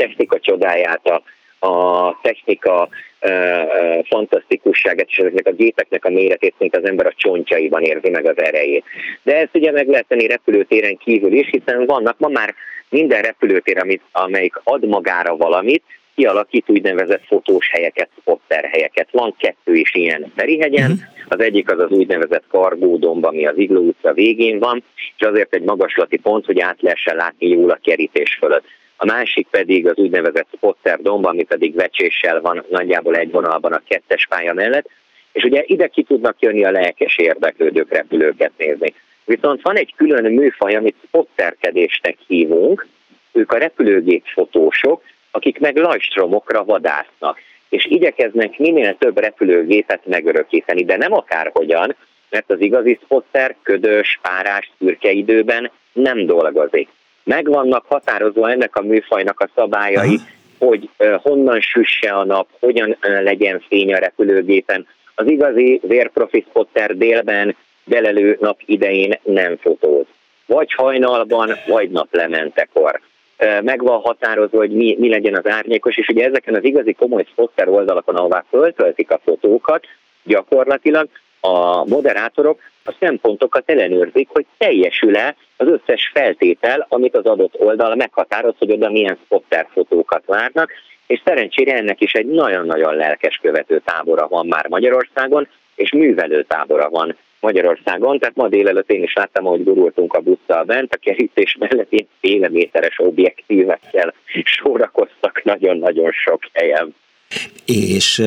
Speaker 12: technika csodáját, a, a technika uh, fantasztikusságát és ezeknek a gépeknek a méretét, mint az ember a csontjaiban érzi meg az erejét. De ezt ugye meg lehet tenni repülőtéren kívül is, hiszen vannak ma már minden repülőtér, amit, amelyik ad magára valamit, kialakít úgynevezett fotós helyeket, spotter helyeket. Van kettő is ilyen Ferihegyen, uh-huh. az egyik az az úgynevezett Kargódomb, ami az Igló utca végén van, és azért egy magaslati pont, hogy át lehessen látni jól a kerítés fölött a másik pedig az úgynevezett spotter domb, ami pedig vecséssel van nagyjából egy vonalban a kettes pálya mellett, és ugye ide ki tudnak jönni a lelkes érdeklődők repülőket nézni. Viszont van egy külön műfaj, amit spotterkedésnek hívunk, ők a repülőgép fotósok, akik meg lajstromokra vadásznak, és igyekeznek minél több repülőgépet megörökíteni, de nem akárhogyan, mert az igazi spotter ködös, párás, szürke időben nem dolgozik meg vannak határozva ennek a műfajnak a szabályai, Aha. hogy honnan süsse a nap, hogyan legyen fény a repülőgépen. Az igazi vérprofi spotter délben belelő nap idején nem fotóz. Vagy hajnalban, vagy naplementekor. Meg van határozva, hogy mi, mi legyen az árnyékos, és ugye ezeken az igazi komoly spotter oldalakon, ahová föltöltik a fotókat, gyakorlatilag a moderátorok a szempontokat ellenőrzik, hogy teljesül-e az összes feltétel, amit az adott oldal meghatároz, hogy oda milyen spotter fotókat várnak, és szerencsére ennek is egy nagyon-nagyon lelkes követő tábora van már Magyarországon, és művelő tábora van Magyarországon, tehát ma délelőtt én is láttam, hogy gurultunk a busszal bent, a kerítés mellett ilyen féle méteres objektívekkel sorakoztak nagyon-nagyon sok helyen
Speaker 2: és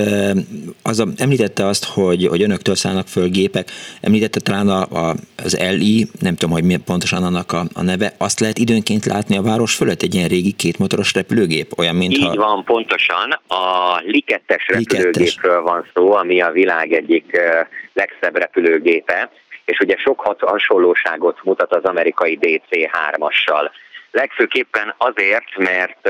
Speaker 2: az a, említette azt, hogy, hogy önöktől szállnak föl gépek, említette talán a, a, az LI, nem tudom, hogy mi pontosan annak a, a neve, azt lehet időnként látni a város fölött egy ilyen régi kétmotoros repülőgép, olyan, mint
Speaker 12: Így van, pontosan. A Likettes repülőgépről van szó, ami a világ egyik legszebb repülőgépe, és ugye sok hasonlóságot mutat az amerikai DC-3-assal legfőképpen azért, mert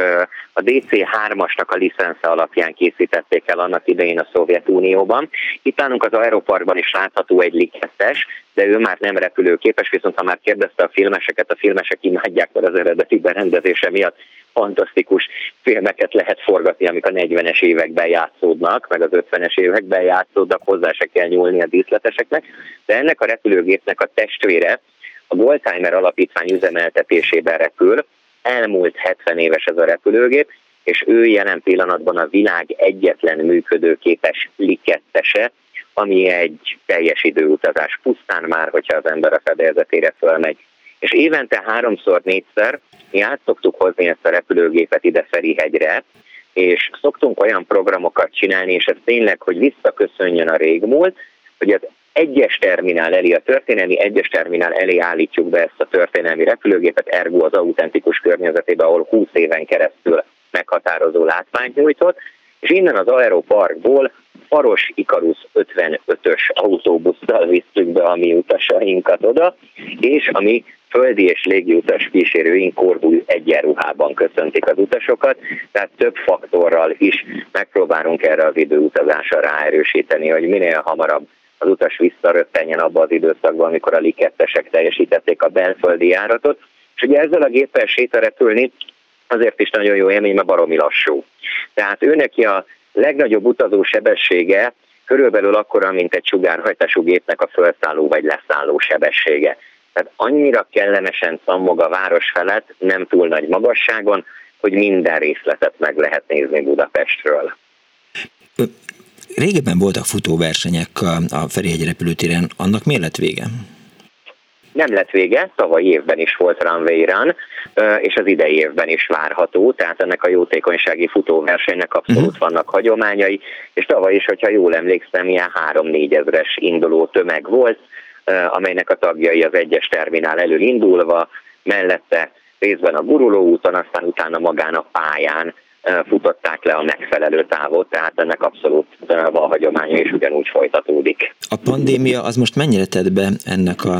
Speaker 12: a DC-3-asnak a licensze alapján készítették el annak idején a Szovjetunióban. Itt nálunk az aeroparkban is látható egy likettes, de ő már nem repülőképes, viszont ha már kérdezte a filmeseket, a filmesek imádják, mert az eredeti berendezése miatt fantasztikus filmeket lehet forgatni, amik a 40-es években játszódnak, meg az 50-es években játszódnak, hozzá se kell nyúlni a díszleteseknek, de ennek a repülőgépnek a testvére, a Goldtimer alapítvány üzemeltetésében repül, elmúlt 70 éves ez a repülőgép, és ő jelen pillanatban a világ egyetlen működőképes likettese, ami egy teljes időutazás pusztán már, hogyha az ember a fedélzetére fölmegy. És évente háromszor, négyszer mi át szoktuk hozni ezt a repülőgépet ide Ferihegyre, és szoktunk olyan programokat csinálni, és ez tényleg, hogy visszaköszönjön a régmúlt, hogy az egyes terminál elé, a történelmi egyes terminál elé állítjuk be ezt a történelmi repülőgépet, ergo az autentikus környezetébe, ahol 20 éven keresztül meghatározó látványt nyújtott, és innen az Aeroparkból Faros Ikarus 55-ös autóbusszal visszük be a mi utasainkat oda, és ami földi és légiutas kísérőink korbú egyenruhában köszöntik az utasokat, tehát több faktorral is megpróbálunk erre az időutazásra ráerősíteni, hogy minél hamarabb az utas visszaröppenjen abba az időszakban, amikor a likettesek teljesítették a belföldi járatot. És ugye ezzel a géppel sétarepülni azért is nagyon jó élmény, mert baromi lassú. Tehát ő neki a legnagyobb utazó sebessége körülbelül akkora, mint egy sugárhajtású gépnek a felszálló vagy leszálló sebessége. Tehát annyira kellemesen szammog a város felett, nem túl nagy magasságon, hogy minden részletet meg lehet nézni Budapestről.
Speaker 2: Régebben voltak futóversenyek a, Ferihegy repülőtéren, annak miért lett vége?
Speaker 12: Nem lett vége, tavaly évben is volt Runway Run, és az idei évben is várható, tehát ennek a jótékonysági futóversenynek abszolút uh-huh. vannak hagyományai, és tavaly is, hogyha jól emlékszem, ilyen 3-4 ezres induló tömeg volt, amelynek a tagjai az egyes terminál elől indulva, mellette részben a guruló úton, aztán utána magán a pályán futották le a megfelelő távot, tehát ennek abszolút van hagyománya, és ugyanúgy folytatódik.
Speaker 2: A pandémia az most mennyire tett be ennek a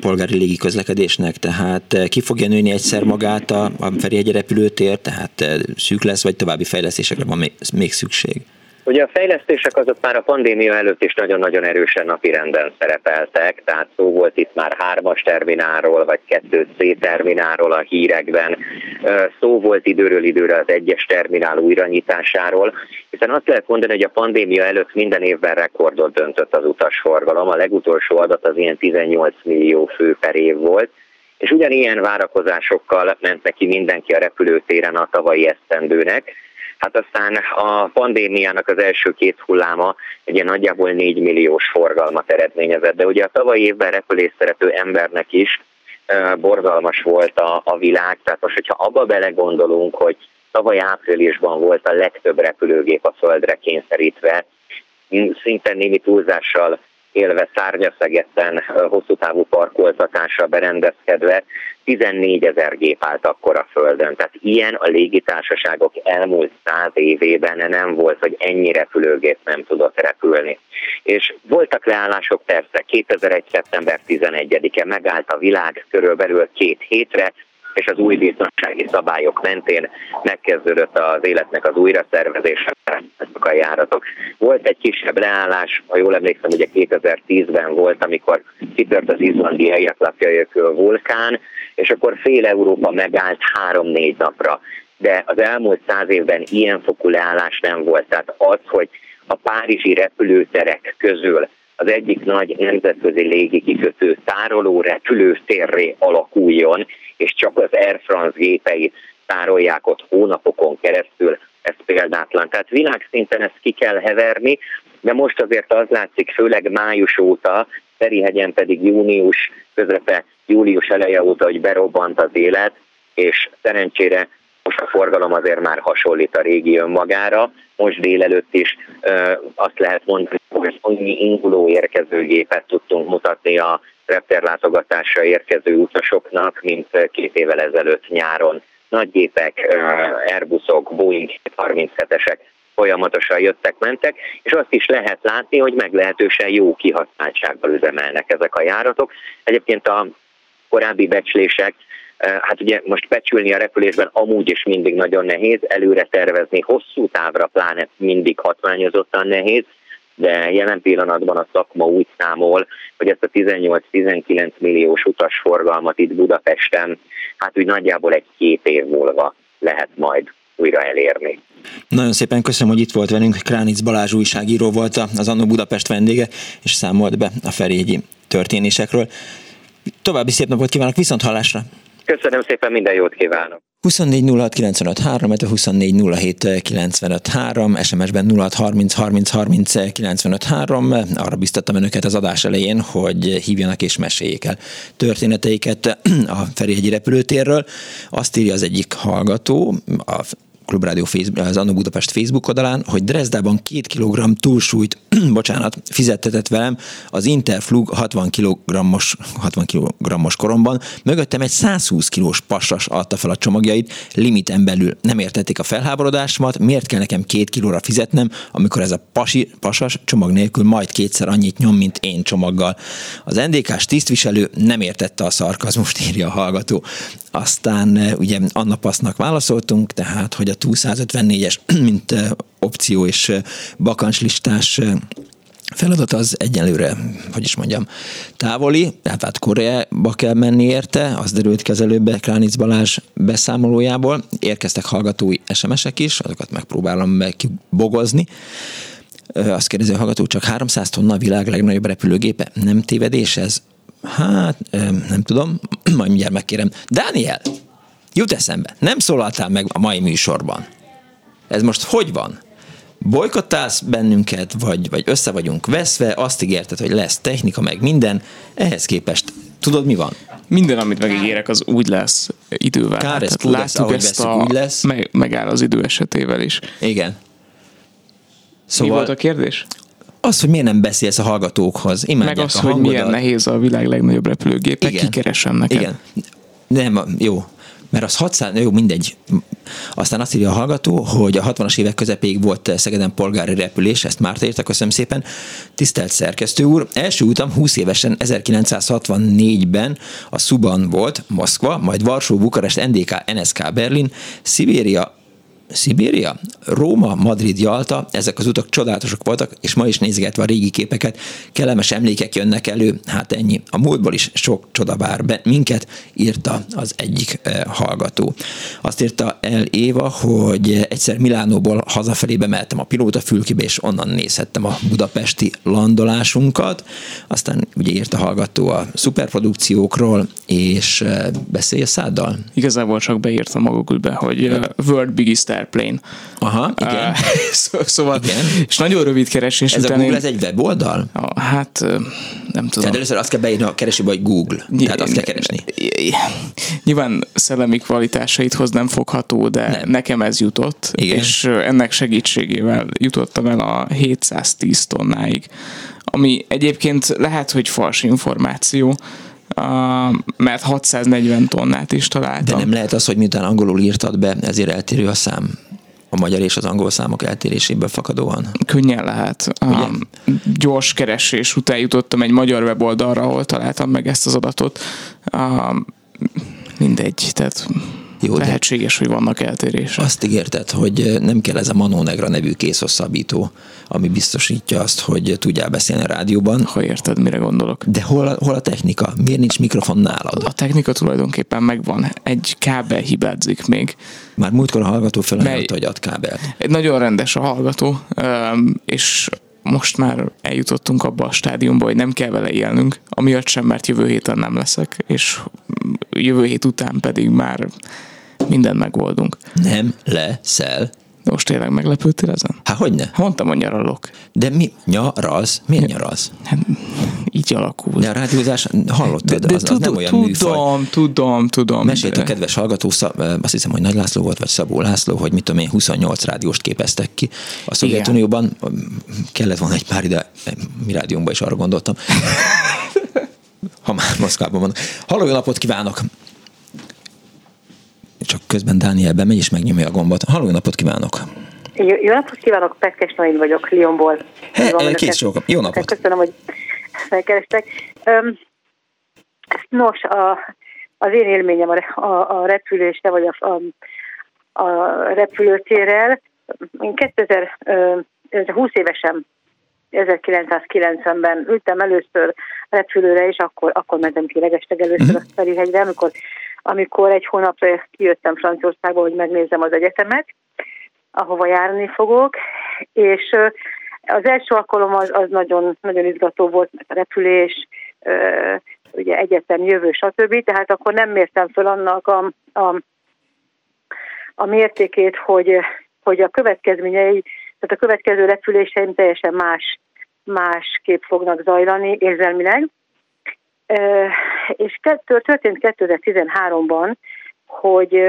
Speaker 2: polgári légiközlekedésnek, tehát ki fogja nőni egyszer magát a, a Ferihegy repülőtér, tehát szűk lesz, vagy további fejlesztésekre van még szükség?
Speaker 12: Ugye a fejlesztések azok már a pandémia előtt is nagyon-nagyon erősen napirenden szerepeltek, tehát szó volt itt már hármas terminálról, vagy kettő C terminálról a hírekben, szó volt időről időre az egyes terminál újranyitásáról, hiszen azt lehet mondani, hogy a pandémia előtt minden évben rekordot döntött az utasforgalom, a legutolsó adat az ilyen 18 millió fő per év volt, és ugyanilyen várakozásokkal ment neki mindenki a repülőtéren a tavalyi esztendőnek, Hát aztán a pandémiának az első két hulláma egy nagyjából 4 milliós forgalmat eredményezett, de ugye a tavalyi évben repülés szerető embernek is borzalmas volt a, a világ, tehát most, hogyha abba belegondolunk, hogy tavaly áprilisban volt a legtöbb repülőgép a földre kényszerítve, szinte némi túlzással élve szárnyaszegetten hosszú távú parkoltatásra berendezkedve 14 ezer gép állt akkor a Földön. Tehát ilyen a légitársaságok elmúlt száz évében nem volt, hogy ennyi repülőgép nem tudott repülni. És voltak leállások persze, 2001. szeptember 11-e megállt a világ körülbelül két hétre, és az új biztonsági szabályok mentén megkezdődött az életnek az újraszervezése, ezek a járatok. Volt egy kisebb leállás, ha jól emlékszem, ugye 2010-ben volt, amikor kitört az izlandi Eyjafjallajökull vulkán, és akkor fél Európa megállt három-négy napra. De az elmúlt száz évben ilyen fokú leállás nem volt. Tehát az, hogy a párizsi repülőterek közül az egyik nagy nemzetközi légikikötő tároló repülőtérré alakuljon, és csak az Air France gépeit tárolják ott hónapokon keresztül, ez példátlan. Tehát világszinten ezt ki kell heverni, de most azért az látszik, főleg május óta, Ferihegyen pedig június közepe, július eleje óta, hogy berobbant az élet, és szerencsére most a forgalom azért már hasonlít a régi önmagára. Most délelőtt is azt lehet mondani, hogy annyi induló érkezőgépet tudtunk mutatni a repterlátogatásra érkező utasoknak, mint két évvel ezelőtt nyáron. Nagygépek, Airbusok, Boeing 37-esek folyamatosan jöttek-mentek, és azt is lehet látni, hogy meglehetősen jó kihasználtsággal üzemelnek ezek a járatok. Egyébként a korábbi becslések Hát ugye most becsülni a repülésben amúgy is mindig nagyon nehéz, előre tervezni hosszú távra pláne mindig hatványozottan nehéz, de jelen pillanatban a szakma úgy számol, hogy ezt a 18-19 milliós utasforgalmat itt Budapesten, hát úgy nagyjából egy-két év múlva lehet majd újra elérni.
Speaker 2: Nagyon szépen köszönöm, hogy itt volt velünk. Kránic Balázs újságíró volt az Annó Budapest vendége, és számolt be a Ferjegyi történésekről. További szép napot kívánok, viszont hallásra!
Speaker 12: Köszönöm szépen, minden jót kívánok!
Speaker 2: 24 06 95 3, 24 07 95 3, SMS-ben 06 30 30 30 95 3. Arra biztattam önöket az adás elején, hogy hívjanak és meséljék el történeteiket a Ferihegyi repülőtérről. Azt írja az egyik hallgató, a Klubrádió Facebook, az Anno Budapest Facebook oldalán, hogy Dresdában két kilogramm túlsúlyt, bocsánat, fizettetett velem az Interflug 60 kg-os 60 kg koromban, mögöttem egy 120 kilós pasas adta fel a csomagjait, limiten belül nem értették a felháborodásomat, miért kell nekem két kilóra fizetnem, amikor ez a pasi, pasas csomag nélkül majd kétszer annyit nyom, mint én csomaggal. Az NDK-s tisztviselő nem értette a szarkazmust, írja a hallgató. Aztán eh, ugye Anna Pasznak válaszoltunk, tehát, hogy a 254-es, mint eh, opció és bakancslistás feladat az egyelőre, hogy is mondjam, távoli, tehát hát Koreába kell menni érte, az derült ki az előbb Kránic Balázs beszámolójából. Érkeztek hallgatói SMS-ek is, azokat megpróbálom megkibogozni. Azt kérdezi a hallgató, csak 300 tonna a világ legnagyobb repülőgépe. Nem tévedés ez? Hát, nem tudom, majd mindjárt megkérem. Dániel, jut eszembe, nem szólaltál meg a mai műsorban. Ez most hogy van? Bolykottálsz bennünket, vagy, vagy össze vagyunk veszve, azt ígérted, hogy lesz technika, meg minden, ehhez képest tudod, mi van?
Speaker 13: Minden, amit megígérek, az úgy lesz idővel.
Speaker 2: Kár, ez
Speaker 13: Tehát
Speaker 2: lesz,
Speaker 13: ezt
Speaker 2: veszük,
Speaker 13: a,
Speaker 2: úgy lesz.
Speaker 13: Meg, megáll az idő esetével is.
Speaker 2: Igen.
Speaker 13: Szóval, Mi volt a kérdés?
Speaker 2: Az, hogy miért nem beszélsz a hallgatókhoz. Imádják
Speaker 13: Meg az,
Speaker 2: a
Speaker 13: hogy
Speaker 2: hangodat.
Speaker 13: milyen nehéz a világ legnagyobb repülőgépe,
Speaker 2: Igen.
Speaker 13: kikeresem neked.
Speaker 2: Igen. Nem, jó. Mert az 600, jó, mindegy. Aztán azt írja a hallgató, hogy a 60-as évek közepéig volt Szegeden polgári repülés, ezt már írta, köszönöm szépen. Tisztelt szerkesztő úr, első utam 20 évesen 1964-ben a Szuban volt, Moszkva, majd Varsó, Bukarest, NDK, NSK, Berlin, Szibéria, Szibéria, Róma, Madrid, Jalta, ezek az utak csodálatosak voltak, és ma is nézgetve a régi képeket, kellemes emlékek jönnek elő, hát ennyi. A múltból is sok csoda vár be minket, írta az egyik eh, hallgató. Azt írta el Éva, hogy egyszer Milánóból hazafelé bemeltem a pilóta fülkibe, és onnan nézhettem a budapesti landolásunkat. Aztán ugye írt a hallgató a szuperprodukciókról, és eh, beszélj a száddal.
Speaker 13: Igazából csak beírtam magukba, hogy uh, World Biggest Airplane.
Speaker 2: Aha, igen.
Speaker 13: Uh, szó, szóval, igen. és nagyon rövid keresés
Speaker 2: Ez a
Speaker 13: után...
Speaker 2: Google, ez egy weboldal?
Speaker 13: Uh, hát nem tudom.
Speaker 2: Tehát először azt kell beírni a keresőbe, hogy Google. Tehát azt kell keresni.
Speaker 13: Nyilván szellemi kvalitásaithoz nem fogható, de nem. nekem ez jutott,
Speaker 2: Igen.
Speaker 13: és ennek segítségével jutottam el a 710 tonnáig, ami egyébként lehet, hogy fals információ, mert 640 tonnát is találtam.
Speaker 2: De nem lehet az, hogy miután angolul írtad be, ezért eltérő a szám? A magyar és az angol számok eltéréséből fakadóan?
Speaker 13: Könnyen lehet. Um, gyors keresés után jutottam egy magyar weboldalra, ahol találtam meg ezt az adatot. Um, mindegy, tehát
Speaker 2: Jó,
Speaker 13: lehetséges, hogy vannak eltérések.
Speaker 2: Azt ígérted, hogy nem kell ez a Manó Negra nevű készhosszabbító, ami biztosítja azt, hogy tudjál beszélni a rádióban.
Speaker 13: Ha érted, mire gondolok.
Speaker 2: De hol a, hol a technika? Miért nincs mikrofon nálad?
Speaker 13: A technika tulajdonképpen megvan. Egy kábel hibázik még.
Speaker 2: Már múltkor a hallgató felajánlotta, hogy ad kábelt.
Speaker 13: Nagyon rendes a hallgató, és most már eljutottunk abba a stádiumba, hogy nem kell vele élnünk, amiatt sem, mert jövő héten nem leszek, és jövő hét után pedig már mindent megoldunk.
Speaker 2: Nem leszel.
Speaker 13: Most tényleg meglepődtél ezen?
Speaker 2: Hát hogyne?
Speaker 13: Mondtam, hogy nyaralok.
Speaker 2: De mi? Nyaralsz? Miért nyaralsz?
Speaker 13: Hát így alakul.
Speaker 2: De a rádiózás, hallottad,
Speaker 13: De, de
Speaker 2: az, az
Speaker 13: tudom,
Speaker 2: nem olyan
Speaker 13: tudom,
Speaker 2: műfaj.
Speaker 13: tudom, tudom.
Speaker 2: Mesélt a kedves hallgató, azt hiszem, hogy Nagy László volt, vagy Szabó László, hogy mit tudom én, 28 rádióst képeztek ki. A Szovjetunióban kellett volna egy pár ide, mi rádiónkban is arra gondoltam. Ha már Moszkvában van. Halló, napot kívánok! Csak közben Dániel bemegy és megnyomja a gombot. Halló, napot kívánok!
Speaker 14: Jó, jó napot kívánok, Petkes Nain vagyok, Lyonból.
Speaker 2: He,
Speaker 14: Van
Speaker 2: eh, két sokan. Jó napot!
Speaker 14: Köszönöm, hogy felkerestek. Öm, nos, a, az én élményem a, a, a repülésre, vagy a, a, a repülőtérrel. Én 2000, ö, ez 20 évesen 1990-ben ültem először repülőre, és akkor, akkor mentem ki legesteg először a Ferihegyre, amikor, amikor egy hónapra kijöttem Franciaországba, hogy megnézzem az egyetemet, ahova járni fogok, és az első alkalom az, az nagyon, nagyon izgató volt, mert a repülés, ugye egyetem, jövő, stb. Tehát akkor nem mértem föl annak a, a, a mértékét, hogy, hogy a következményei, tehát a következő repüléseim teljesen más, másképp fognak zajlani érzelmileg. És történt 2013-ban, hogy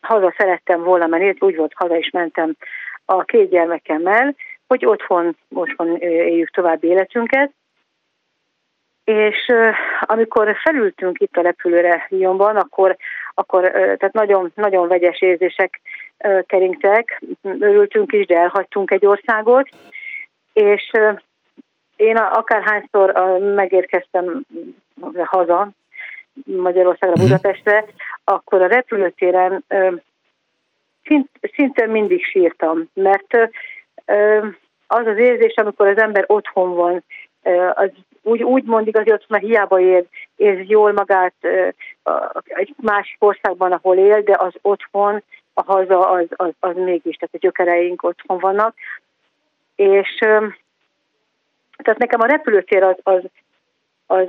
Speaker 14: haza szerettem volna menni, úgy volt, haza is mentem a két gyermekemmel, hogy otthon, otthon éljük tovább életünket. És amikor felültünk itt a repülőre Lyonban, akkor, akkor tehát nagyon, nagyon vegyes érzések keringtek, örültünk is, de elhagytunk egy országot, és én akárhányszor megérkeztem haza, Magyarországra, Budapestre, akkor a repülőtéren szinte mindig sírtam, mert az az érzés, amikor az ember otthon van, az úgy, úgy mondik azért, hogy már hiába ér, érzi jól magát egy másik országban, ahol él, de az otthon, a haza, az, az, az mégis, tehát a gyökereink otthon vannak. És tehát nekem a repülőtér az, az, az,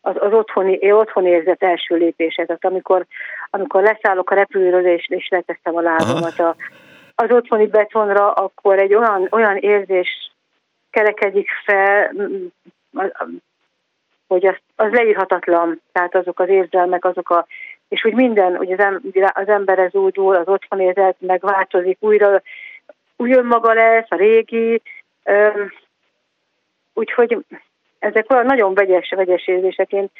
Speaker 14: az, az otthoni, otthon érzett első lépése. Tehát amikor, amikor leszállok a repülőről és, és leteszem a lábamat a, az otthoni betonra, akkor egy olyan, olyan érzés kerekedik fel, hogy az, az leírhatatlan, tehát azok az érzelmek, azok a, és úgy minden, hogy az, az ember ez úgy úr, az otthon érzet megváltozik, újra új önmaga lesz, a régi, öm, úgyhogy ezek olyan nagyon vegyes, vegyes érzések. Én,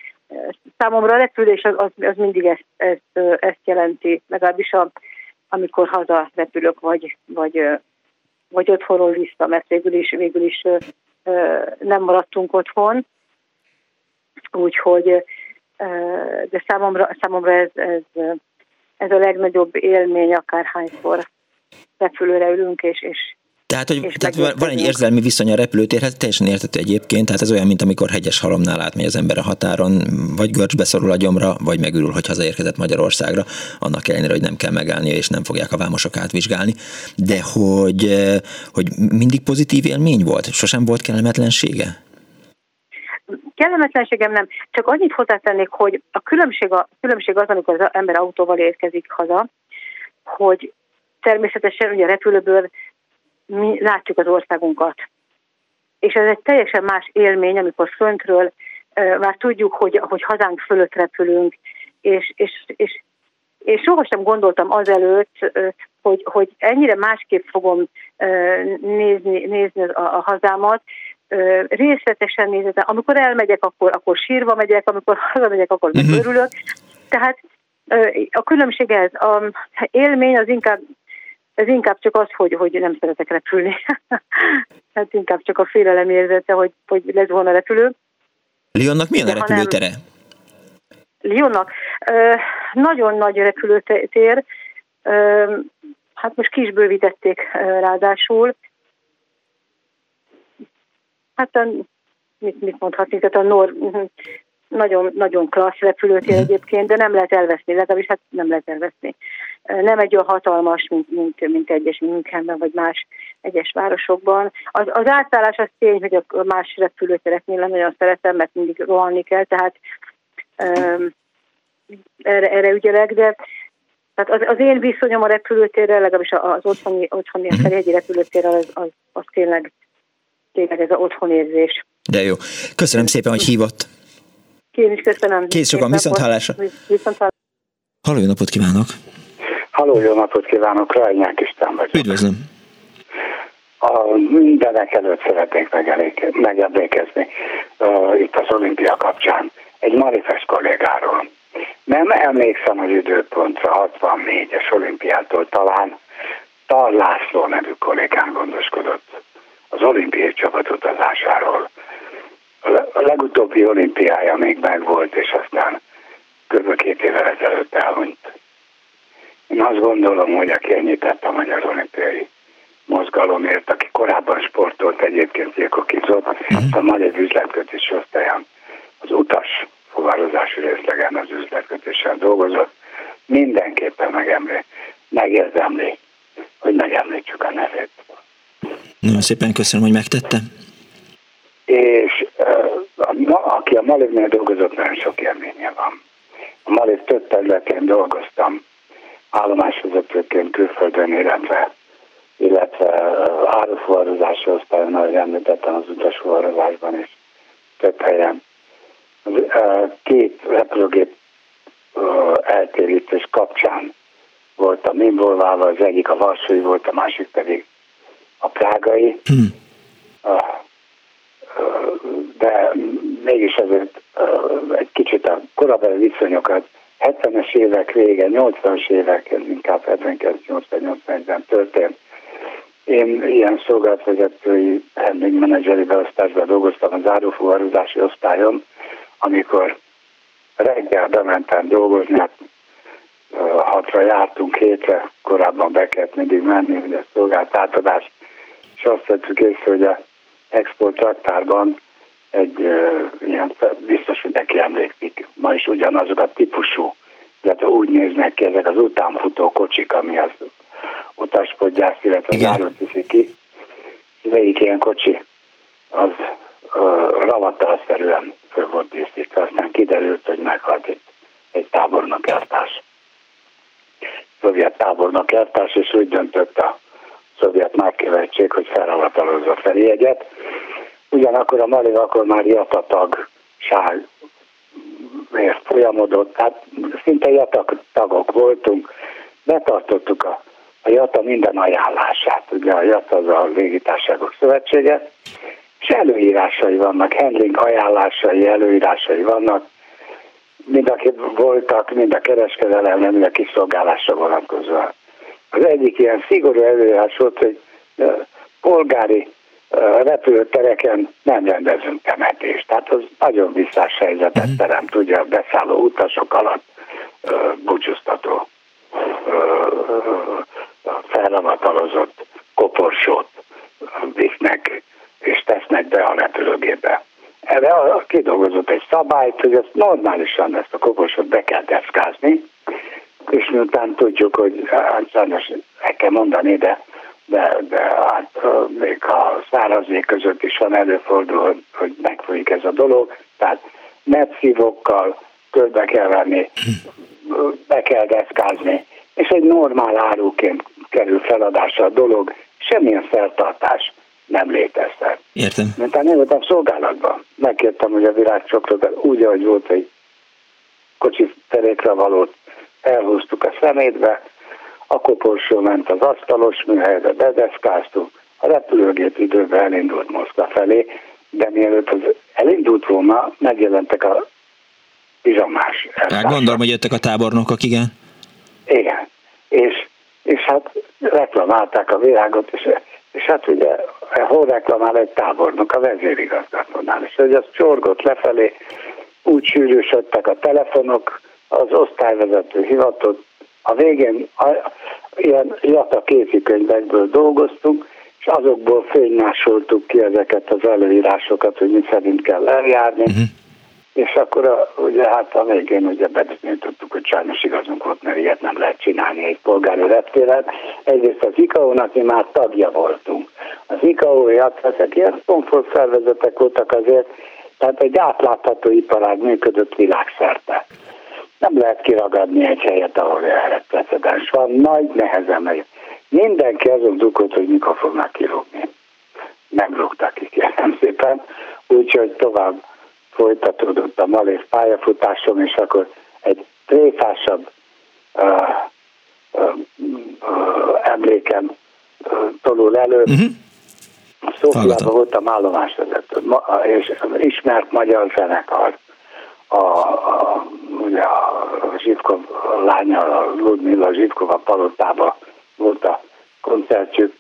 Speaker 14: számomra a repülés az, az, az mindig ezt, ezt, ezt jelenti, legalábbis a, amikor haza repülök, vagy, vagy, vagy otthonról vissza, mert végül is, végül is nem maradtunk otthon. Úgyhogy, de számomra, számomra ez, ez, ez a legnagyobb élmény, akárhányszor repülőre ülünk, és, és,
Speaker 2: tehát, hogy tehát van egy érzelmi viszony a repülőtérhez, teljesen értető egyébként, tehát ez olyan, mint amikor hegyes halomnál átmegy az ember a határon, vagy görcsbe szorul a gyomra, vagy megürül, hogy hazaérkezett Magyarországra, annak ellenére, hogy nem kell megállnia, és nem fogják a vámosok átvizsgálni. De hogy, hogy mindig pozitív élmény volt? Sosem volt kellemetlensége?
Speaker 14: Kellemetlenségem nem, csak annyit hozzátennék, hogy a különbség, a különbség az, amikor az ember autóval érkezik haza, hogy természetesen ugye a repülőből mi látjuk az országunkat. És ez egy teljesen más élmény, amikor föntről már tudjuk, hogy, hogy hazánk fölött repülünk, és, és, és, és sohasem gondoltam azelőtt, hogy, hogy ennyire másképp fogom nézni, nézni a, a hazámat, részletesen nézem, amikor elmegyek, akkor, akkor sírva megyek, amikor hazamegyek, akkor uh-huh. örülök. Tehát a különbség ez, a élmény az inkább ez inkább csak az, hogy, hogy nem szeretek repülni. hát inkább csak a félelem érzete, hogy, hogy lesz volna repülő.
Speaker 2: Lyonnak milyen a repülőtere?
Speaker 14: Lyonnak ö, nagyon nagy repülőtér, ö, hát most ki is bővítették ráadásul. Hát a, mit, mit mondhatni, tehát a Nor, nagyon, nagyon klassz repülőtér mhm. egyébként, de nem lehet elveszni, legalábbis hát nem lehet elveszni. Nem egy olyan hatalmas, mint, mint, mint egyes Münchenben, vagy más egyes városokban. Az, az átállás az tény, hogy a más repülőtereknél nem nagyon szeretem, mert mindig rohanni kell, tehát um, erre, erre ügyelek, de tehát az, az én viszonyom a repülőtérrel, legalábbis az otthoni, otthoni a Ferihegyi repülőtérrel, az, az, az tényleg, tényleg ez az otthonérzés.
Speaker 2: De jó. Köszönöm szépen, hogy hívott.
Speaker 14: Én is köszönöm.
Speaker 2: Kész sokan, viszont hallásra.
Speaker 14: Viszont hallásra.
Speaker 2: Halló, napot kívánok!
Speaker 6: Halló, jó napot kívánok, Rajnyák István vagyok.
Speaker 2: Üdvözlöm!
Speaker 6: A mindenek előtt szeretnék megemlékezni uh, itt az olimpia kapcsán egy manifest kollégáról. Nem emlékszem az időpontra, 64-es olimpiától talán Tar László nevű kollégán gondoskodott az olimpiai csapat utazásáról a legutóbbi olimpiája még megvolt, és aztán kb. két évvel ezelőtt elhunyt. Én azt gondolom, hogy aki ennyit tett a magyar olimpiai mozgalomért, aki korábban sportolt egyébként Jékokizott, uh-huh. a magyar üzletkötés osztályán az utas fuvarozási részlegen az üzletkötéssel dolgozott, mindenképpen megemlé, megérdemli, hogy megemlítsük a nevét.
Speaker 2: Nagyon szépen köszönöm, hogy megtette
Speaker 6: és uh, aki a Malivnél dolgozott, nagyon sok élménye van. A Maliv több területén dolgoztam, állomásvezetőként külföldön, illetve, illetve árufuvarozási osztályon, ahogy említettem az utasfuvarozásban is több helyen. Két repülőgép eltérítés kapcsán voltam involválva, az egyik a Varsói volt, a másik pedig a Prágai. Hmm de mégis azért egy kicsit a korabeli viszonyokat 70-es évek vége, 80-as évek, ez inkább 79-80-ben történt. Én ilyen szolgálatvezetői handling menedzseri beosztásban dolgoztam az árufuvarozási osztályon, amikor reggel bementem dolgozni, hát hatra jártunk hétre, korábban be kellett mindig menni, a szolgált átadás és azt vettük észre, hogy a export raktárban egy ilyen, biztos, hogy neki emlékszik, ma is ugyanazok a típusú, illetve úgy néznek ki ezek az utánfutó kocsik, ami az utaspodgyász, illetve az árut viszi ki. Az egyik ilyen kocsi, az uh, ravatalszerűen föl volt díszítve, aztán kiderült, hogy meghalt egy, egy tábornok eltárs. Szovjet tábornok eltárs, és úgy döntött a szovjet nagykövetség, hogy felavatalozza Ferihegyet. Ugyanakkor a Mali akkor már jatatagság miért folyamodott, tehát szinte jatak tagok voltunk, betartottuk a, a JATA minden ajánlását, ugye a JATA az a légitárságok szövetsége, és előírásai vannak, handling ajánlásai, előírásai vannak, mind akik voltak, mind a kereskedelem, mind a kiszolgálásra vonatkozóan. Az egyik ilyen szigorú előírás volt, hogy polgári repülőtereken nem rendezünk temetést. Tehát az nagyon visszás helyzetet uh-huh. teremt, ugye a beszálló utasok alatt búcsúztató felravatalozott koporsót visznek és tesznek be a repülőgépbe. Erre kidolgozott egy szabályt, hogy ezt normálisan ezt a koporsót be kell deszkázni, és miután tudjuk, hogy hát sajnos el kell mondani, de, de, de hát még a szárazék között is van előfordul, hogy megfolyik ez a dolog, tehát metszívókkal körbe kell venni, be kell deszkázni, és egy normál áruként kerül feladásra a dolog, semmilyen feltartás nem létezhet.
Speaker 2: Értem.
Speaker 6: Mert én voltam szolgálatban. Megkértem, hogy a virágcsokrot úgy, ahogy volt egy kocsi terékre valót, elhúztuk a szemétbe, a koporsó ment az asztalos műhelybe, bedeszkáztuk, a repülőgép időben elindult Moszkva felé, de mielőtt az elindult volna, megjelentek a pizsamás.
Speaker 2: Hát gondolom, hogy jöttek a tábornokok, igen.
Speaker 6: Igen. És, és hát reklamálták a világot, és, és hát ugye hol reklamál egy tábornok a vezérigazgatónál, és hogy az csorgott lefelé, úgy sűrűsödtek a telefonok, az osztályvezető hivatott, a végén a, ilyen jata kézikönyvekből dolgoztunk, és azokból fénymásoltuk ki ezeket az előírásokat, hogy mi szerint kell eljárni, uh-huh. és akkor a, ugye hát a végén ugye tudtuk, hogy sajnos igazunk volt, mert ilyet nem lehet csinálni egy polgári reptéren. Egyrészt az ICAO-nak mi már tagja voltunk. Az ICAO, ezek ilyen szervezetek voltak azért, tehát egy átlátható iparág működött világszerte. Nem lehet kiragadni egy helyet, ahol erre precedens van. Nagy nehezen megy. Mindenki azon dugott, hogy mikor fognak kirúgni. Nem rúgtak ki, kérem szépen. Úgyhogy tovább folytatódott a malév pályafutásom, és akkor egy tréfásabb uh, uh, uh, emlékem uh, tolul elő. Uh-huh. Szófiában voltam állomásvezető, és ismert magyar zenekar. A, a, ugye a Zsivkov lánya, a Ludmilla Zsivkova palotába volt a koncertjük,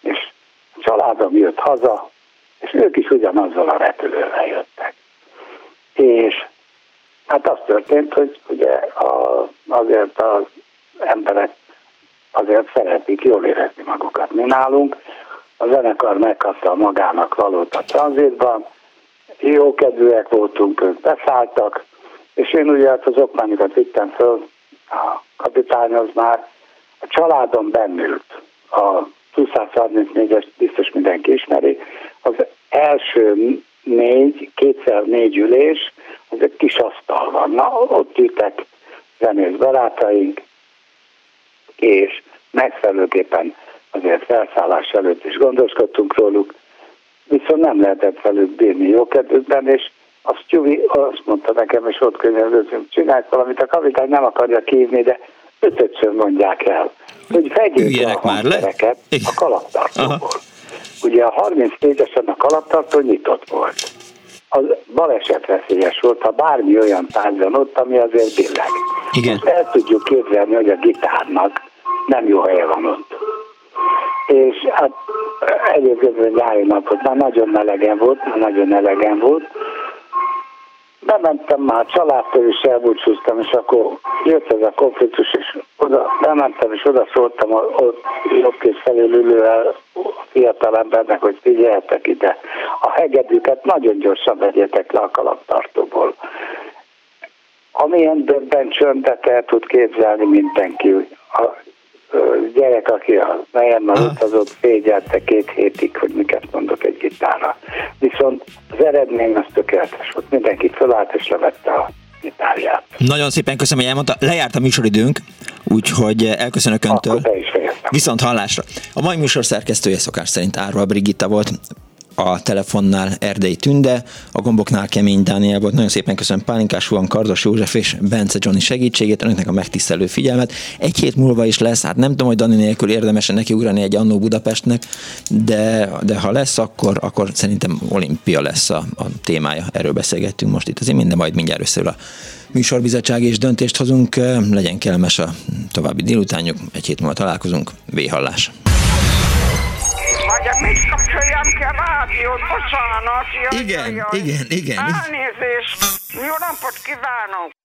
Speaker 6: és a családom jött haza, és ők is ugyanazzal a repülővel jöttek. És hát az történt, hogy ugye a, azért az emberek azért szeretik jól érezni magukat. Mi nálunk a zenekar megkapta magának valót a tranzitban, jó kedvűek voltunk, ők beszálltak, és én ugye hát az okmányokat vittem föl, a kapitányhoz már, a családom bennült, a 234-es biztos mindenki ismeri, az első négy, kétszer négy ülés, az egy kis asztal van. Na, ott ültek zenész barátaink, és megfelelőképpen azért felszállás előtt is gondoskodtunk róluk, viszont nem lehetett velük bírni jókedvükben, és a Stewie azt mondta nekem, és ott könyvelőzünk, csinálj valamit, a kapitány nem akarja kívni, de ötötször mondják el, hogy vegyék a már le. a kalaptartóból. Ugye a 34-esen a kalaptartó nyitott volt. Az baleset veszélyes volt, ha bármi olyan tárgy ott, ami azért billeg.
Speaker 2: Igen.
Speaker 6: Most el tudjuk képzelni, hogy a gitárnak nem jó helye van ott és hát egyébként nyári napot már nagyon melegen volt, már nagyon melegen volt. Bementem már, családtól is elbúcsúztam, és akkor jött ez a konfliktus, és oda bementem, és oda szóltam a, ott jobb kész felül ülő fiatal embernek, hogy figyeljetek ide, a hegedűket nagyon gyorsan vegyetek le a kalaptartóból. Amilyen döbben csöndet el tud képzelni mindenki. A gyerek, aki a fejemmel utazott, fégyelte két hétig, hogy miket mondok egy gitárra. Viszont az eredmény az tökéletes volt. Mindenki fölállt és levette a gitárját.
Speaker 2: Nagyon szépen köszönöm, hogy elmondta. Lejárt a műsoridőnk, úgyhogy elköszönök Öntől. Viszont hallásra. A mai műsor szerkesztője szokás szerint Árva Brigitta volt a telefonnál Erdei Tünde, a gomboknál Kemény Dániel volt. Nagyon szépen köszönöm Pálinkás Huan, Kardos József és Bence Johnny segítségét, önöknek a megtisztelő figyelmet. Egy hét múlva is lesz, hát nem tudom, hogy Dani nélkül érdemes nekiugrani egy Annó Budapestnek, de, de ha lesz, akkor, akkor szerintem olimpia lesz a, a témája. Erről beszélgettünk most itt az én minden, majd mindjárt összeül a műsorbizottság és döntést hozunk. Legyen kellemes a további délutánjuk, egy hét múlva találkozunk. Véhallás!
Speaker 3: A rádiót? Bocsánat. Jaj,
Speaker 2: Igen,
Speaker 3: jaj,
Speaker 2: igen, igen.
Speaker 3: Elnézést. Jó napot kívánok.